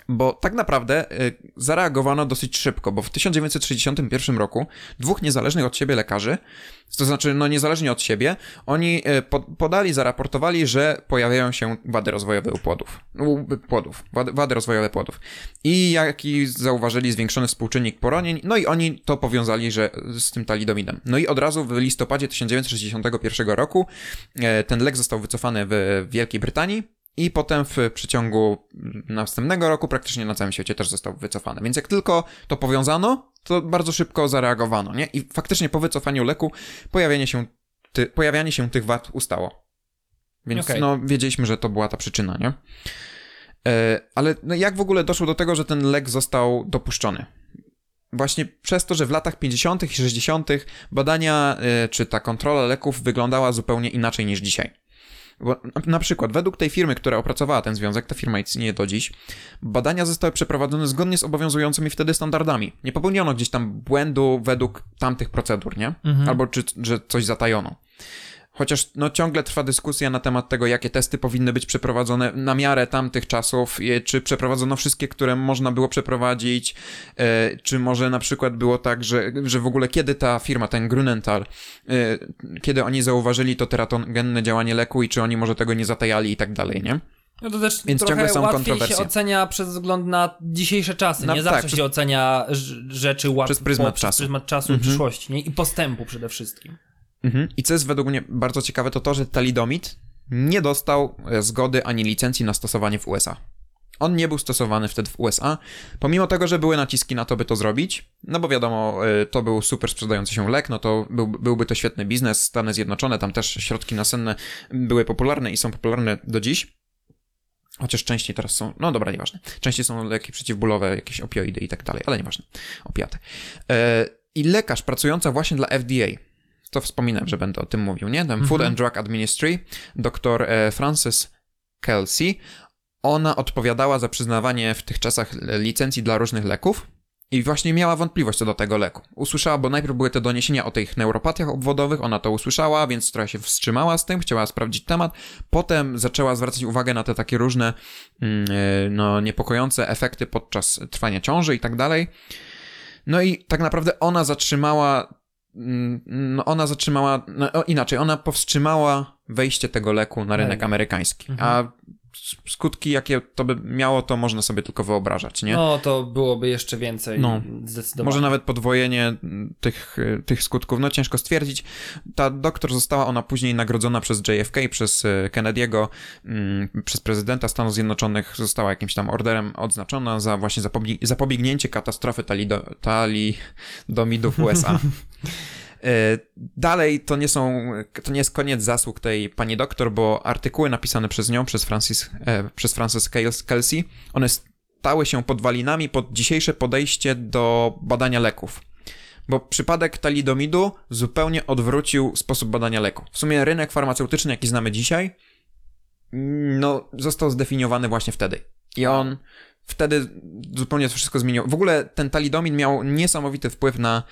Bo tak naprawdę y, zareagowano dosyć szybko, bo w 1961 roku dwóch niezależnych od siebie lekarzy, to znaczy no niezależnie od siebie, oni y, po, podali, zaraportowali, że pojawiają się wady rozwojowe u płodów. U płodów, wady, wady rozwojowe płodów. I jaki zauważyli zwiększony współczynnik poronień, no i oni to powiązali, że z tym talidomidem. No i od razu w listopadzie 1961 roku e, ten lek został wycofany w Wielkiej Brytanii, i potem w przeciągu następnego roku praktycznie na całym świecie też został wycofany. Więc jak tylko to powiązano, to bardzo szybko zareagowano, nie? I faktycznie po wycofaniu leku pojawianie się, ty, pojawianie się tych wad ustało. Więc Okej. no, wiedzieliśmy, że to była ta przyczyna, nie? E, ale no, jak w ogóle doszło do tego, że ten lek został dopuszczony? Właśnie przez to, że w latach 50. i 60. badania, e, czy ta kontrola leków wyglądała zupełnie inaczej niż dzisiaj. Bo na- przykład, według tej firmy, która opracowała ten związek, ta firma istnieje do dziś, badania zostały przeprowadzone zgodnie z obowiązującymi wtedy standardami. Nie popełniono gdzieś tam błędu według tamtych procedur, nie? Mhm. Albo czy, że coś zatajono. Chociaż no, ciągle trwa dyskusja na temat tego, jakie testy powinny być przeprowadzone na miarę tamtych czasów, i czy przeprowadzono wszystkie, które można było przeprowadzić, e, czy może na przykład było tak, że, że w ogóle kiedy ta firma, ten Grunenthal, e, kiedy oni zauważyli to teratogenne działanie leku i czy oni może tego nie zatajali i tak dalej, nie? No to też Więc trochę ciągle są łatwiej się ocenia przez wzgląd na dzisiejsze czasy. Na- nie tak, zawsze przez- się ocenia rzeczy łatwo Przez pryzmat przez czasu. pryzmat czasu Mhm. przyszłości, nie? I postępu przede wszystkim. Mhm. I co jest według mnie bardzo ciekawe, to to, że talidomid nie dostał e, zgody ani licencji na stosowanie w USA. On nie był stosowany wtedy w USA, pomimo tego, że były naciski na to, by to zrobić, no bo wiadomo, e, to był super sprzedający się lek, no to był, byłby to świetny biznes, Stany Zjednoczone, tam też środki nasenne były popularne i są popularne do dziś. Chociaż częściej teraz są, no dobra, nieważne. Częściej są leki przeciwbólowe, jakieś opioidy i tak dalej, ale nieważne. Opiaty. E, I lekarz pracująca właśnie dla FDA, to wspominałem, że będę o tym mówił, nie? Ten Food and Drug Administry, dr e, Frances Kelsey, ona odpowiadała za przyznawanie w tych czasach licencji dla różnych leków i właśnie miała wątpliwość co do tego leku. Usłyszała, bo najpierw były te doniesienia o tych neuropatiach obwodowych, ona to usłyszała, więc trochę się wstrzymała z tym, chciała sprawdzić temat. Potem zaczęła zwracać uwagę na te takie różne mm, e, no, niepokojące efekty podczas trwania ciąży i tak dalej. No i tak naprawdę ona zatrzymała ona zatrzymała, no inaczej, ona powstrzymała wejście tego leku na rynek Tak. amerykański, Mhm. a s- skutki, jakie to by miało, to można sobie tylko wyobrażać, nie? No to byłoby jeszcze więcej. No. Zdecydowanie. Może nawet podwojenie tych, y, tych skutków, no ciężko stwierdzić. Ta doktor została ona później nagrodzona przez JFK, przez y, Kennedy'ego, mm, przez prezydenta Stanów Zjednoczonych, została jakimś tam orderem odznaczona za właśnie zapobie- zapobiegnięcie katastrofy talido- talidomidów USA. (laughs) Y, Dalej to nie są, to nie jest koniec zasług tej pani doktor, bo artykuły napisane przez nią, przez Francis, e, przez Frances Kels- Kelsey, one stały się podwalinami pod dzisiejsze podejście do badania leków. Bo przypadek talidomidu zupełnie odwrócił sposób badania leku. W sumie rynek farmaceutyczny, jaki znamy dzisiaj, no, został zdefiniowany właśnie wtedy. I on wtedy zupełnie to wszystko zmieniło. W ogóle ten talidomid miał niesamowity wpływ na,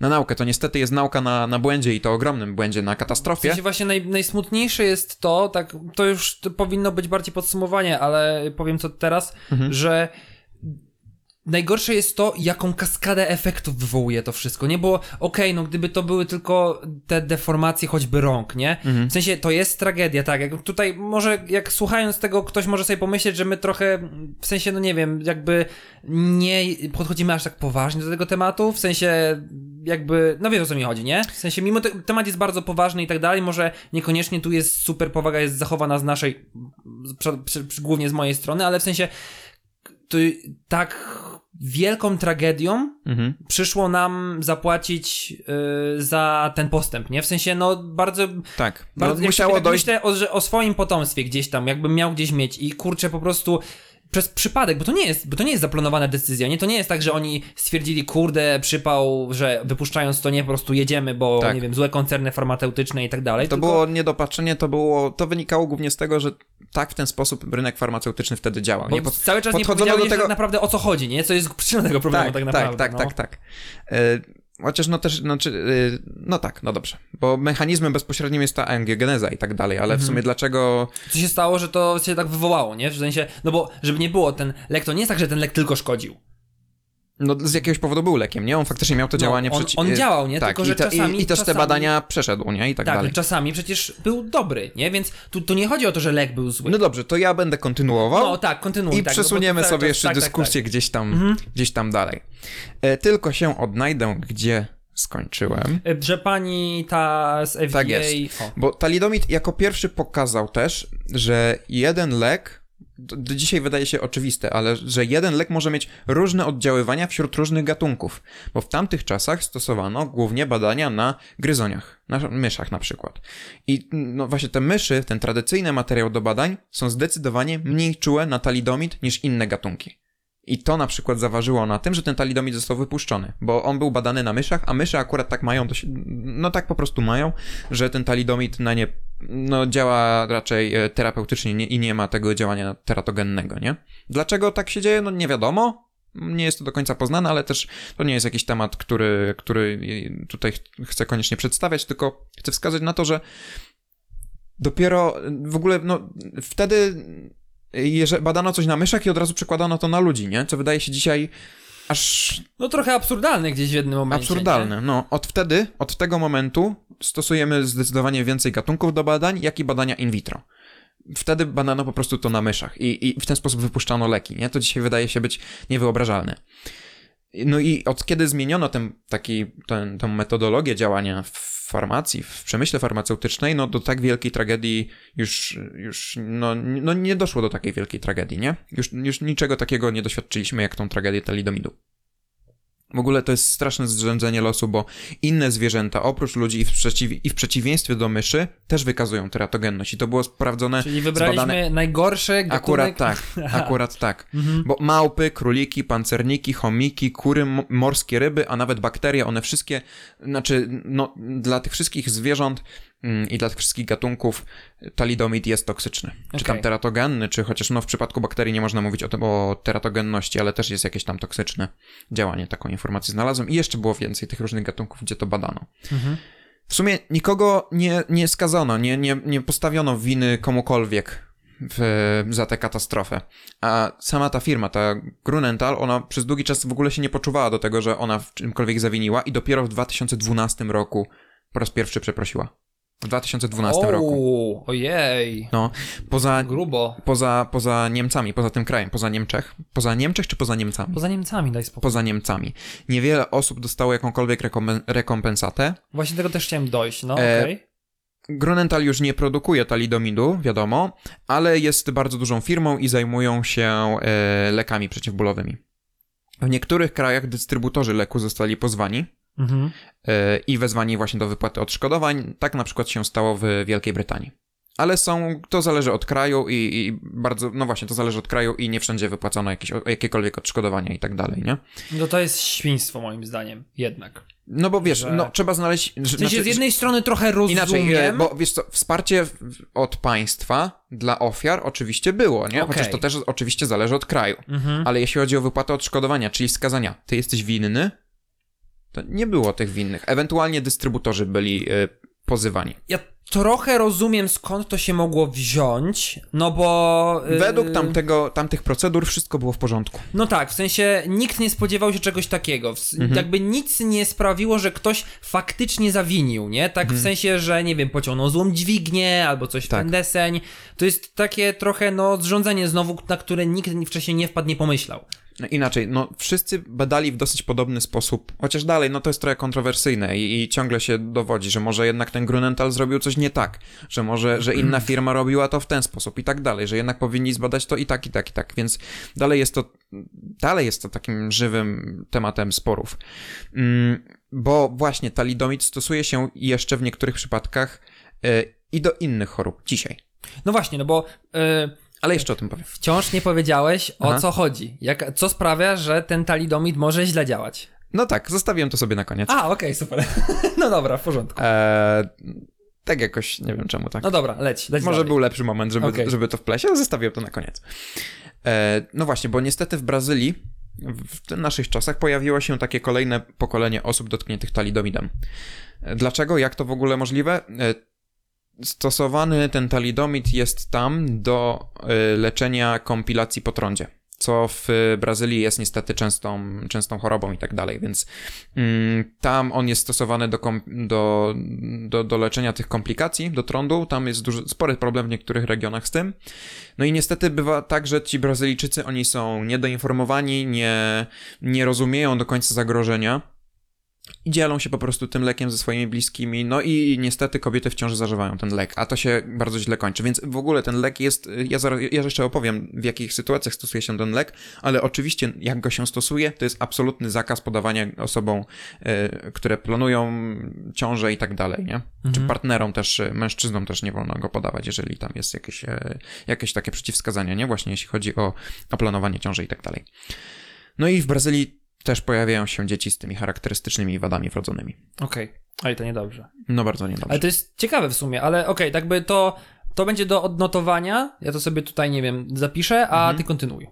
na naukę. To niestety jest nauka na, na błędzie i to ogromnym błędzie, na W katastrofie. sensie właśnie naj, najsmutniejsze jest to, tak, to już powinno być bardziej podsumowanie, ale powiem co teraz, Mhm. że najgorsze jest to, jaką kaskadę efektów wywołuje to wszystko, nie? Bo okej, no gdyby to były tylko te deformacje choćby rąk, nie? Mhm. W sensie to jest tragedia, tak, jak tutaj może, jak słuchając tego, ktoś może sobie pomyśleć, że my trochę, w sensie, no nie wiem, jakby nie podchodzimy aż tak poważnie do tego tematu, w sensie jakby, no wiesz o co mi chodzi, nie? W sensie, mimo te, temat jest bardzo poważny i tak dalej, może niekoniecznie tu jest super powaga jest zachowana z naszej, głównie z mojej strony, ale w sensie to tak wielką tragedią Mhm. przyszło nam zapłacić yy, za ten postęp, nie? W sensie, no bardzo... Tak. No, bardzo musiało tak dojść Myślę o, że o swoim potomstwie gdzieś tam, jakbym miał gdzieś mieć i kurczę po prostu przez przypadek, bo to nie jest, bo to nie jest zaplanowana decyzja, nie? To nie jest tak, że oni stwierdzili, kurde, przypał, że wypuszczając to nie, po prostu jedziemy, bo, Tak. nie wiem, złe koncerny farmaceutyczne i tak dalej. To tylko... było niedopatrzenie, to było, to wynikało głównie z tego, że tak w ten sposób rynek farmaceutyczny wtedy działał. Bo nie? Pod- cały czas nie powiedziałeś do tego- tak naprawdę o co chodzi, nie? Co jest przyczyną tego problemu tak, tak, naprawdę. tak, no. tak, tak, tak. Chociaż no też, znaczy, e, no tak, no dobrze, bo mechanizmem bezpośrednim jest ta angiogeneza i tak dalej, ale w sumie dlaczego, Co się stało, że to się tak wywołało, nie? W sensie, no bo żeby nie było, ten lek to nie jest tak, że ten lek tylko szkodził. No z jakiegoś powodu był lekiem, nie? On faktycznie miał to No, działanie on- przeci- on e, działał, nie? Tak, Tylko, i, że te, czasami- i, i też te czasami- badania przeszedł, nie? I tak, Tak, dalej. i czasami przecież był dobry, nie? Więc tu, tu nie chodzi o to, że lek był zły. No dobrze, to ja będę kontynuował. No tak, kontynuuj. I tak, przesuniemy no bo cały sobie jeszcze tak, tak, dyskusję gdzieś tam, Mhm. gdzieś tam dalej. E, tylko się odnajdę, gdzie skończyłem. Tak. Że pani ta z FDA... Tak jest. O. Bo talidomid jako pierwszy pokazał też, że jeden lek, do, dzisiaj wydaje się oczywiste, ale że jeden lek może mieć różne oddziaływania wśród różnych gatunków. Bo w tamtych czasach stosowano głównie badania na gryzoniach, na myszach na przykład. I no właśnie te myszy, ten tradycyjny materiał do badań, są zdecydowanie mniej czułe na talidomid niż inne gatunki. I to na przykład zaważyło na tym, że ten talidomid został wypuszczony, bo on był badany na myszach, a myszy akurat tak mają, no tak po prostu mają, że ten talidomid na nie no, działa raczej e, terapeutycznie nie, i nie ma tego działania teratogennego, nie? Dlaczego tak się dzieje? No nie wiadomo. Nie jest to do końca poznane, ale też to nie jest jakiś temat, który, który tutaj ch- chcę koniecznie przedstawiać, tylko chcę wskazać na to, że dopiero w ogóle, no wtedy jeżeli badano coś na myszach i od razu przekładano to na ludzi, nie? Co wydaje się dzisiaj aż No trochę absurdalne gdzieś w jednym momencie. absurdalne. No, od wtedy, od tego momentu stosujemy zdecydowanie więcej gatunków do badań, jak i badania in vitro. Wtedy badano po prostu to na myszach i, i w ten sposób wypuszczano leki, nie? To dzisiaj wydaje się być niewyobrażalne. No i od kiedy zmieniono ten, taki, ten, tę metodologię działania w farmacji, w przemyśle farmaceutycznej, no do tak wielkiej tragedii już, już no, no nie doszło do takiej wielkiej tragedii, nie? Już, już niczego takiego nie doświadczyliśmy jak tą tragedię talidomidu. W ogóle to jest straszne zrzędzenie losu, bo inne zwierzęta, oprócz ludzi i w, przeciw, i w przeciwieństwie do myszy, też wykazują teratogenność. I to było sprawdzone, Czyli wybraliśmy zbadane... najgorsze gatunek... Akurat tak, (laughs) akurat tak. Mhm. Bo małpy, króliki, pancerniki, chomiki, kury, morskie ryby, a nawet bakterie, one wszystkie, znaczy, no, dla tych wszystkich zwierząt i dla tych wszystkich gatunków talidomid jest toksyczny. Czy tam teratogenny, czy chociaż no w przypadku bakterii nie można mówić o, tym, o teratogenności, ale też jest jakieś tam toksyczne działanie. Taką informację znalazłem i jeszcze było więcej tych różnych gatunków, gdzie to badano. Mhm. W sumie nikogo nie, nie skazano, nie, nie, nie postawiono winy komukolwiek w, za tę katastrofę. A sama ta firma, ta Grunenthal, ona przez długi czas w ogóle się nie poczuwała do tego, że ona w czymkolwiek zawiniła i dopiero w 2012 roku po raz pierwszy przeprosiła. W 2012 o, roku. Ojej. No, poza, Grubo. poza, poza Niemcami, poza tym krajem, poza Niemczech. Poza Niemczech czy poza Niemcami? Poza Niemcami, daj spokój. Poza Niemcami. Niewiele osób dostało jakąkolwiek rekompen- rekompensatę. Właśnie tego też chciałem dojść, no E, okej. Grunenthal już nie produkuje talidomidu, wiadomo, ale jest bardzo dużą firmą i zajmują się e, lekami przeciwbólowymi. W niektórych krajach dystrybutorzy leku zostali pozwani Mhm. e, i wezwani właśnie do wypłaty odszkodowań. Tak na przykład się stało w Wielkiej Brytanii. Ale są, to zależy od kraju i, i bardzo, no właśnie, to zależy od kraju i nie wszędzie wypłacono jakieś, jakiekolwiek odszkodowania i tak dalej, nie? No to jest świństwo moim zdaniem, jednak. No bo wiesz, Że- no trzeba znaleźć... W sensie z jednej strony trochę rozumiem... Inaczej, e, bo wiesz co, wsparcie od państwa dla ofiar oczywiście było, nie? Okej. Chociaż to też oczywiście zależy od kraju. Mhm. Ale jeśli chodzi o wypłatę odszkodowania, czyli wskazania, ty jesteś winny, to nie było tych winnych. Ewentualnie dystrybutorzy byli e, pozywani. Ja trochę rozumiem skąd to się mogło wziąć, no bo... yy, Według tamtego, tamtych procedur wszystko było w porządku. No tak, w sensie nikt nie spodziewał się czegoś takiego. Mhm. Jakby nic nie sprawiło, że ktoś faktycznie zawinił, nie? Tak w sensie, że nie wiem, pociągnął złą dźwignię albo coś w Mhm. Tak. ten deseń. To jest takie trochę, no, zrządzenie znowu, na które nikt wcześniej nie wpadł, nie pomyślał. Inaczej, no wszyscy badali w dosyć podobny sposób, chociaż dalej, no to jest trochę kontrowersyjne i, i ciągle się dowodzi, że może jednak ten Grunenthal zrobił coś nie tak, że może, że (clears throat) inna firma robiła to w ten sposób i tak dalej, że jednak powinni zbadać to i tak, i tak, i tak, więc dalej jest to, dalej jest to takim żywym tematem sporów. Mm, bo właśnie talidomid stosuje się jeszcze w niektórych przypadkach y, i do innych chorób dzisiaj. No właśnie, no bo yy, Ale jeszcze o tym powiem. wciąż nie powiedziałeś, o Aha. co chodzi. Jak, co sprawia, że ten talidomid może źle działać. No tak, zostawiłem to sobie na koniec. A, okej, super. (laughs) no dobra, w porządku. Eee, tak jakoś, nie wiem czemu tak. No dobra, leć, leć Może dalej. był lepszy moment, żeby, Okej. żeby to wpleść, ale zostawiłem to na koniec. E, no właśnie, bo niestety w Brazylii w naszych czasach pojawiło się takie kolejne pokolenie osób dotkniętych talidomidem. E, Dlaczego? Jak to w ogóle możliwe? E, Stosowany ten talidomid jest tam do e, leczenia kompilacji po trądzie, co w Brazylii jest niestety częstą, częstą chorobą i tak dalej, więc mm, tam on jest stosowany do, do, do, do leczenia tych komplikacji, do trądu, tam jest duży, spory problem w niektórych regionach z tym. No i niestety bywa tak, że ci Brazylijczycy, oni są niedoinformowani, nie, nie rozumieją do końca zagrożenia i dzielą się po prostu tym lekiem ze swoimi bliskimi, no i niestety kobiety w ciąży zażywają ten lek, a to się bardzo źle kończy, więc w ogóle ten lek jest, ja, zaraz, ja jeszcze opowiem w jakich sytuacjach stosuje się ten lek, ale oczywiście jak go się stosuje, to jest absolutny zakaz podawania osobom, e, które planują ciążę i tak dalej, nie? Czy partnerom też, e, mężczyznom też nie wolno go podawać, jeżeli tam jest jakieś, e, jakieś takie przeciwwskazania, nie? Właśnie jeśli chodzi o, o planowanie ciąży i tak dalej. No i w Brazylii też pojawiają się dzieci z tymi charakterystycznymi wadami wrodzonymi. Okej, ale to niedobrze. No bardzo niedobrze. Ale to jest ciekawe w sumie, ale okej, tak by to, to będzie do odnotowania, ja to sobie tutaj, nie wiem, zapiszę, a Mhm. ty kontynuuj.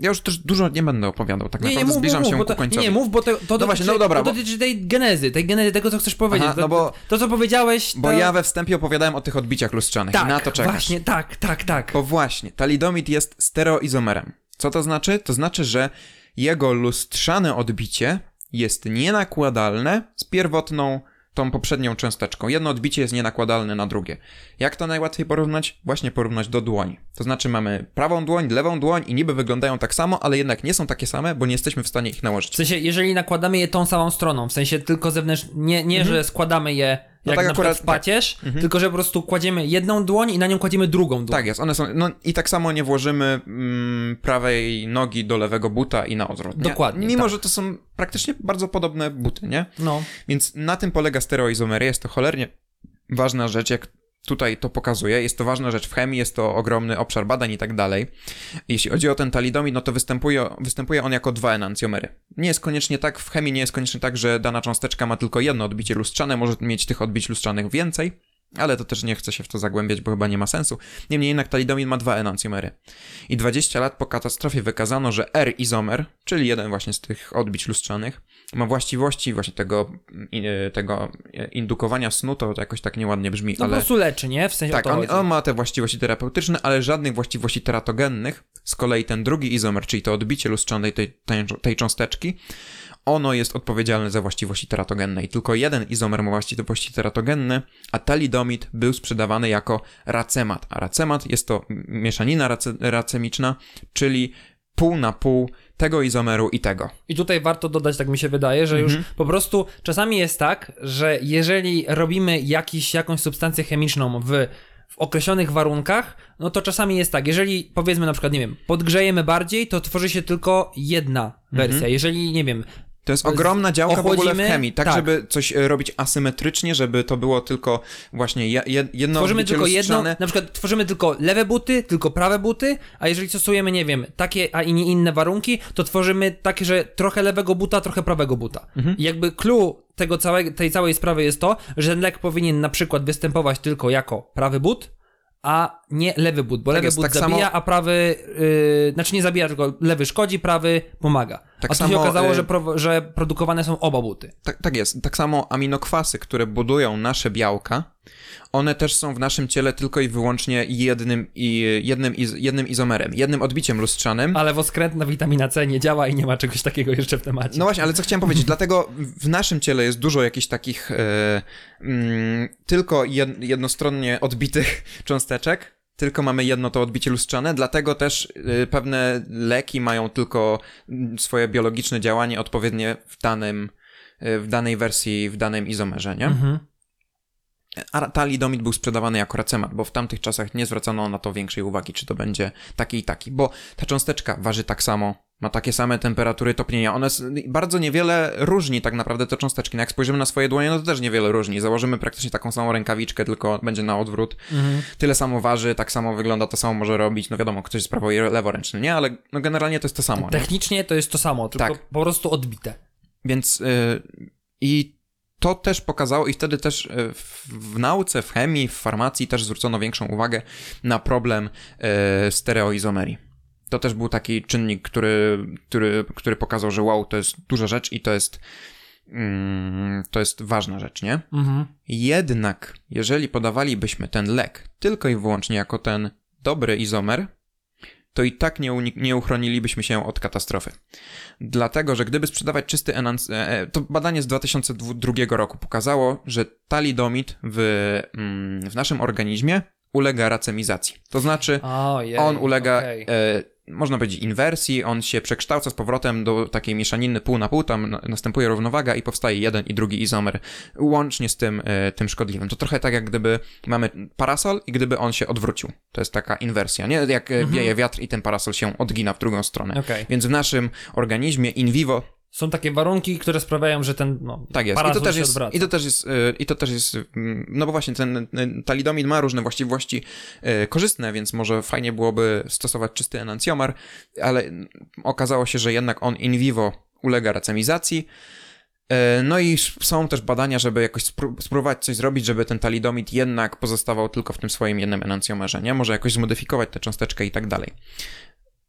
Ja już też dużo nie będę opowiadał, tak Nie, nie, naprawdę mów, zbliżam mów, się mów, ku bo to, końcowi. nie, mów, bo to, to, dotyczy, właśnie, no dobra, to bo- dotyczy tej genezy, tej genezy, tego, co chcesz powiedzieć. Aha, to, no bo- to, co powiedziałeś, Bo to... ja we wstępie opowiadałem o tych odbiciach lustrzanych Tak, i na to czekasz. właśnie, tak, tak, tak. Bo właśnie, talidomid jest stereoizomerem. Co to znaczy? To znaczy, że jego lustrzane odbicie jest nienakładalne z pierwotną, tą poprzednią cząsteczką. Jedno odbicie jest nienakładalne na drugie. Jak to najłatwiej porównać? Właśnie porównać do dłoni. To znaczy mamy prawą dłoń, lewą dłoń i niby wyglądają tak samo, ale jednak nie są takie same, bo nie jesteśmy w stanie ich nałożyć. W sensie, jeżeli nakładamy je tą samą stroną, w sensie tylko zewnętrznie, nie, nie że składamy je No jak tak na akurat, przykład w pacierz, Mhm. tylko że po prostu kładziemy jedną dłoń i na nią kładziemy drugą dłoń. Tak jest, one są. No i tak samo nie włożymy mm, prawej nogi do lewego buta i na odwrót. Nie? Dokładnie, Mimo, tak. że to są praktycznie bardzo podobne buty, nie? No. Więc na tym polega stereoizomeria. Jest to cholernie ważna rzecz, jak tutaj to pokazuje. Jest to ważna rzecz w chemii, jest to ogromny obszar badań i tak dalej. Jeśli chodzi o ten talidomid, no to występuje, występuje on jako dwa enancjomery. Nie jest koniecznie tak, w chemii nie jest koniecznie tak, że dana cząsteczka ma tylko jedno odbicie lustrzane, może mieć tych odbić lustrzanych więcej. Ale to też nie chcę się w to zagłębiać, bo chyba nie ma sensu. Niemniej jednak talidomid ma dwa enancjomery. I 20 lat po katastrofie wykazano, że R-izomer, czyli jeden właśnie z tych odbić lustrzanych, ma właściwości właśnie tego, i- tego indukowania snu, to jakoś tak nieładnie brzmi, No po ale... prostu leczy, nie? W sensie Tak, on, on ma te właściwości terapeutyczne, ale żadnych właściwości teratogennych. Z kolei ten drugi izomer, czyli to odbicie lustrzane tej, tej, tej cząsteczki, ono jest odpowiedzialne za właściwości teratogenne i tylko jeden izomer ma właściwości teratogenne, a talidomid był sprzedawany jako racemat. A racemat jest to mieszanina race, racemiczna, czyli pół na pół tego izomeru i tego. I tutaj warto dodać, tak mi się wydaje, że Mhm. już po prostu czasami jest tak, że jeżeli robimy jakiś, jakąś substancję chemiczną w, w określonych warunkach, no to czasami jest tak, jeżeli powiedzmy na przykład, nie wiem, podgrzejemy bardziej, to tworzy się tylko jedna wersja. Mhm. Jeżeli, nie wiem, To jest ogromna działka w ogóle w ochłodzimy, chemii, tak, tak. żeby coś e, robić asymetrycznie, żeby to było tylko właśnie je- je- jedno tworzymy tylko jedno, na przykład tworzymy tylko lewe buty, tylko prawe buty, a jeżeli stosujemy, nie wiem, takie, a nie inne warunki, to tworzymy takie, że trochę lewego buta, trochę prawego buta. Mhm. I jakby clue tego całego, tej całej sprawy jest to, że ten lek powinien na przykład występować tylko jako prawy but, a nie lewy but, bo Tak lewy jest, but tak zabija, samo- a prawy, yy, znaczy nie zabija, tylko lewy szkodzi, prawy pomaga. Tak a tu się samo, okazało, y- że, pro, że produkowane są oba buty. Tak, tak jest. Tak samo aminokwasy, które budują nasze białka, one też są w naszym ciele tylko i wyłącznie jednym, i, jednym, iz, jednym izomerem, jednym odbiciem lustrzanym. Ale woskrętna witamina C nie działa i nie ma czegoś takiego jeszcze w temacie. No właśnie, ale co chciałem powiedzieć, dlatego w naszym ciele jest dużo jakichś takich e, mm, tylko jed, jednostronnie odbitych (laughs) cząsteczek, tylko mamy jedno to odbicie lustrzane, dlatego też e, pewne leki mają tylko mm, swoje biologiczne działanie odpowiednie w danym, e, w danej wersji, w danym izomerze, nie? Mhm. A talidomid był sprzedawany jako racemat, bo w tamtych czasach nie zwracano na to większej uwagi, czy to będzie taki i taki, bo ta cząsteczka waży tak samo, ma takie same temperatury topnienia. One bardzo niewiele różni tak naprawdę te cząsteczki. No jak spojrzymy na swoje dłonie, no to też niewiele różni. Założymy praktycznie taką samą rękawiczkę, tylko będzie na odwrót. Mhm. Tyle samo waży, tak samo wygląda, to samo może robić. No wiadomo, ktoś jest prawo i leworęczny, nie? Ale no generalnie to jest to samo. Nie? Technicznie to jest to samo, tylko Tak. po prostu odbite. Więc y, i to też pokazało, i wtedy też y, w, w nauce, w chemii, w farmacji też zwrócono większą uwagę na problem y, stereoizomerii. To też był taki czynnik, który, który, który pokazał, że wow, to jest duża rzecz i to jest, mm, to jest ważna rzecz, nie? Mhm. Jednak, jeżeli podawalibyśmy ten lek tylko i wyłącznie jako ten dobry izomer, to i tak nie, nie uchronilibyśmy się od katastrofy. Dlatego, że gdyby sprzedawać czysty enans... e, e, To badanie z 2002 roku pokazało, że talidomid w, mm, w naszym organizmie ulega racemizacji. To znaczy, Ojej, on ulega, okej. e, można powiedzieć, inwersji, on się przekształca z powrotem do takiej mieszaniny pół na pół, tam na- następuje równowaga i powstaje jeden i drugi izomer, łącznie z tym, e, tym szkodliwym. To trochę tak, jak gdyby mamy parasol i gdyby on się odwrócił. To jest taka inwersja, nie? Jak e, wieje wiatr i ten parasol się odgina w drugą stronę. Okej. Więc w naszym organizmie in vivo Są takie warunki, które sprawiają, że ten no, tak jest. I to też jest, i to też jest, y, i to też jest, mm, no bo właśnie ten y, talidomid ma różne właściwości y, korzystne, więc może fajnie byłoby stosować czysty enancjomar, ale mm, okazało się, że jednak on in vivo ulega racemizacji. Y, No i są też badania, żeby jakoś spró- spróbować coś zrobić, żeby ten talidomid jednak pozostawał tylko w tym swoim jednym enancjomerze, nie? Może jakoś zmodyfikować tę cząsteczkę i tak dalej.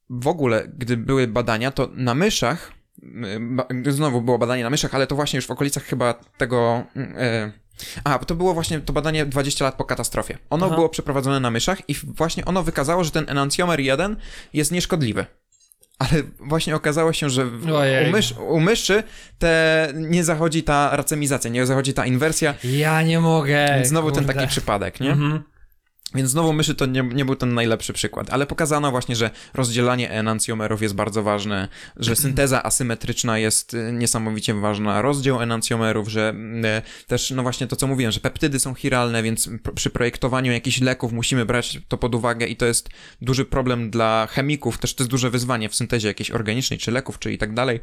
W ogóle, gdy były badania, to na myszach znowu było badanie na myszach, ale to właśnie już w okolicach chyba tego. E, a, to było właśnie to badanie 20 lat po katastrofie. Ono Aha. było przeprowadzone na myszach i właśnie ono wykazało, że ten enancjomer 1 jest nieszkodliwy. Ale właśnie okazało się, że u, mysz, u myszy te, nie zachodzi ta racemizacja, nie zachodzi ta inwersja. Ja nie mogę. Znowu ten kurde. taki przypadek, nie? Mhm. Więc znowu myszy to nie, nie był ten najlepszy przykład, ale pokazano właśnie, że rozdzielanie enancjomerów jest bardzo ważne, że (clears throat) synteza asymetryczna jest y, niesamowicie ważna, rozdział enancjomerów, że y, też, no właśnie to co mówiłem, że peptydy są chiralne, więc pr- przy projektowaniu jakichś leków musimy brać to pod uwagę i to jest duży problem dla chemików, też to jest duże wyzwanie w syntezie jakiejś organicznej, czy leków, czy i tak dalej,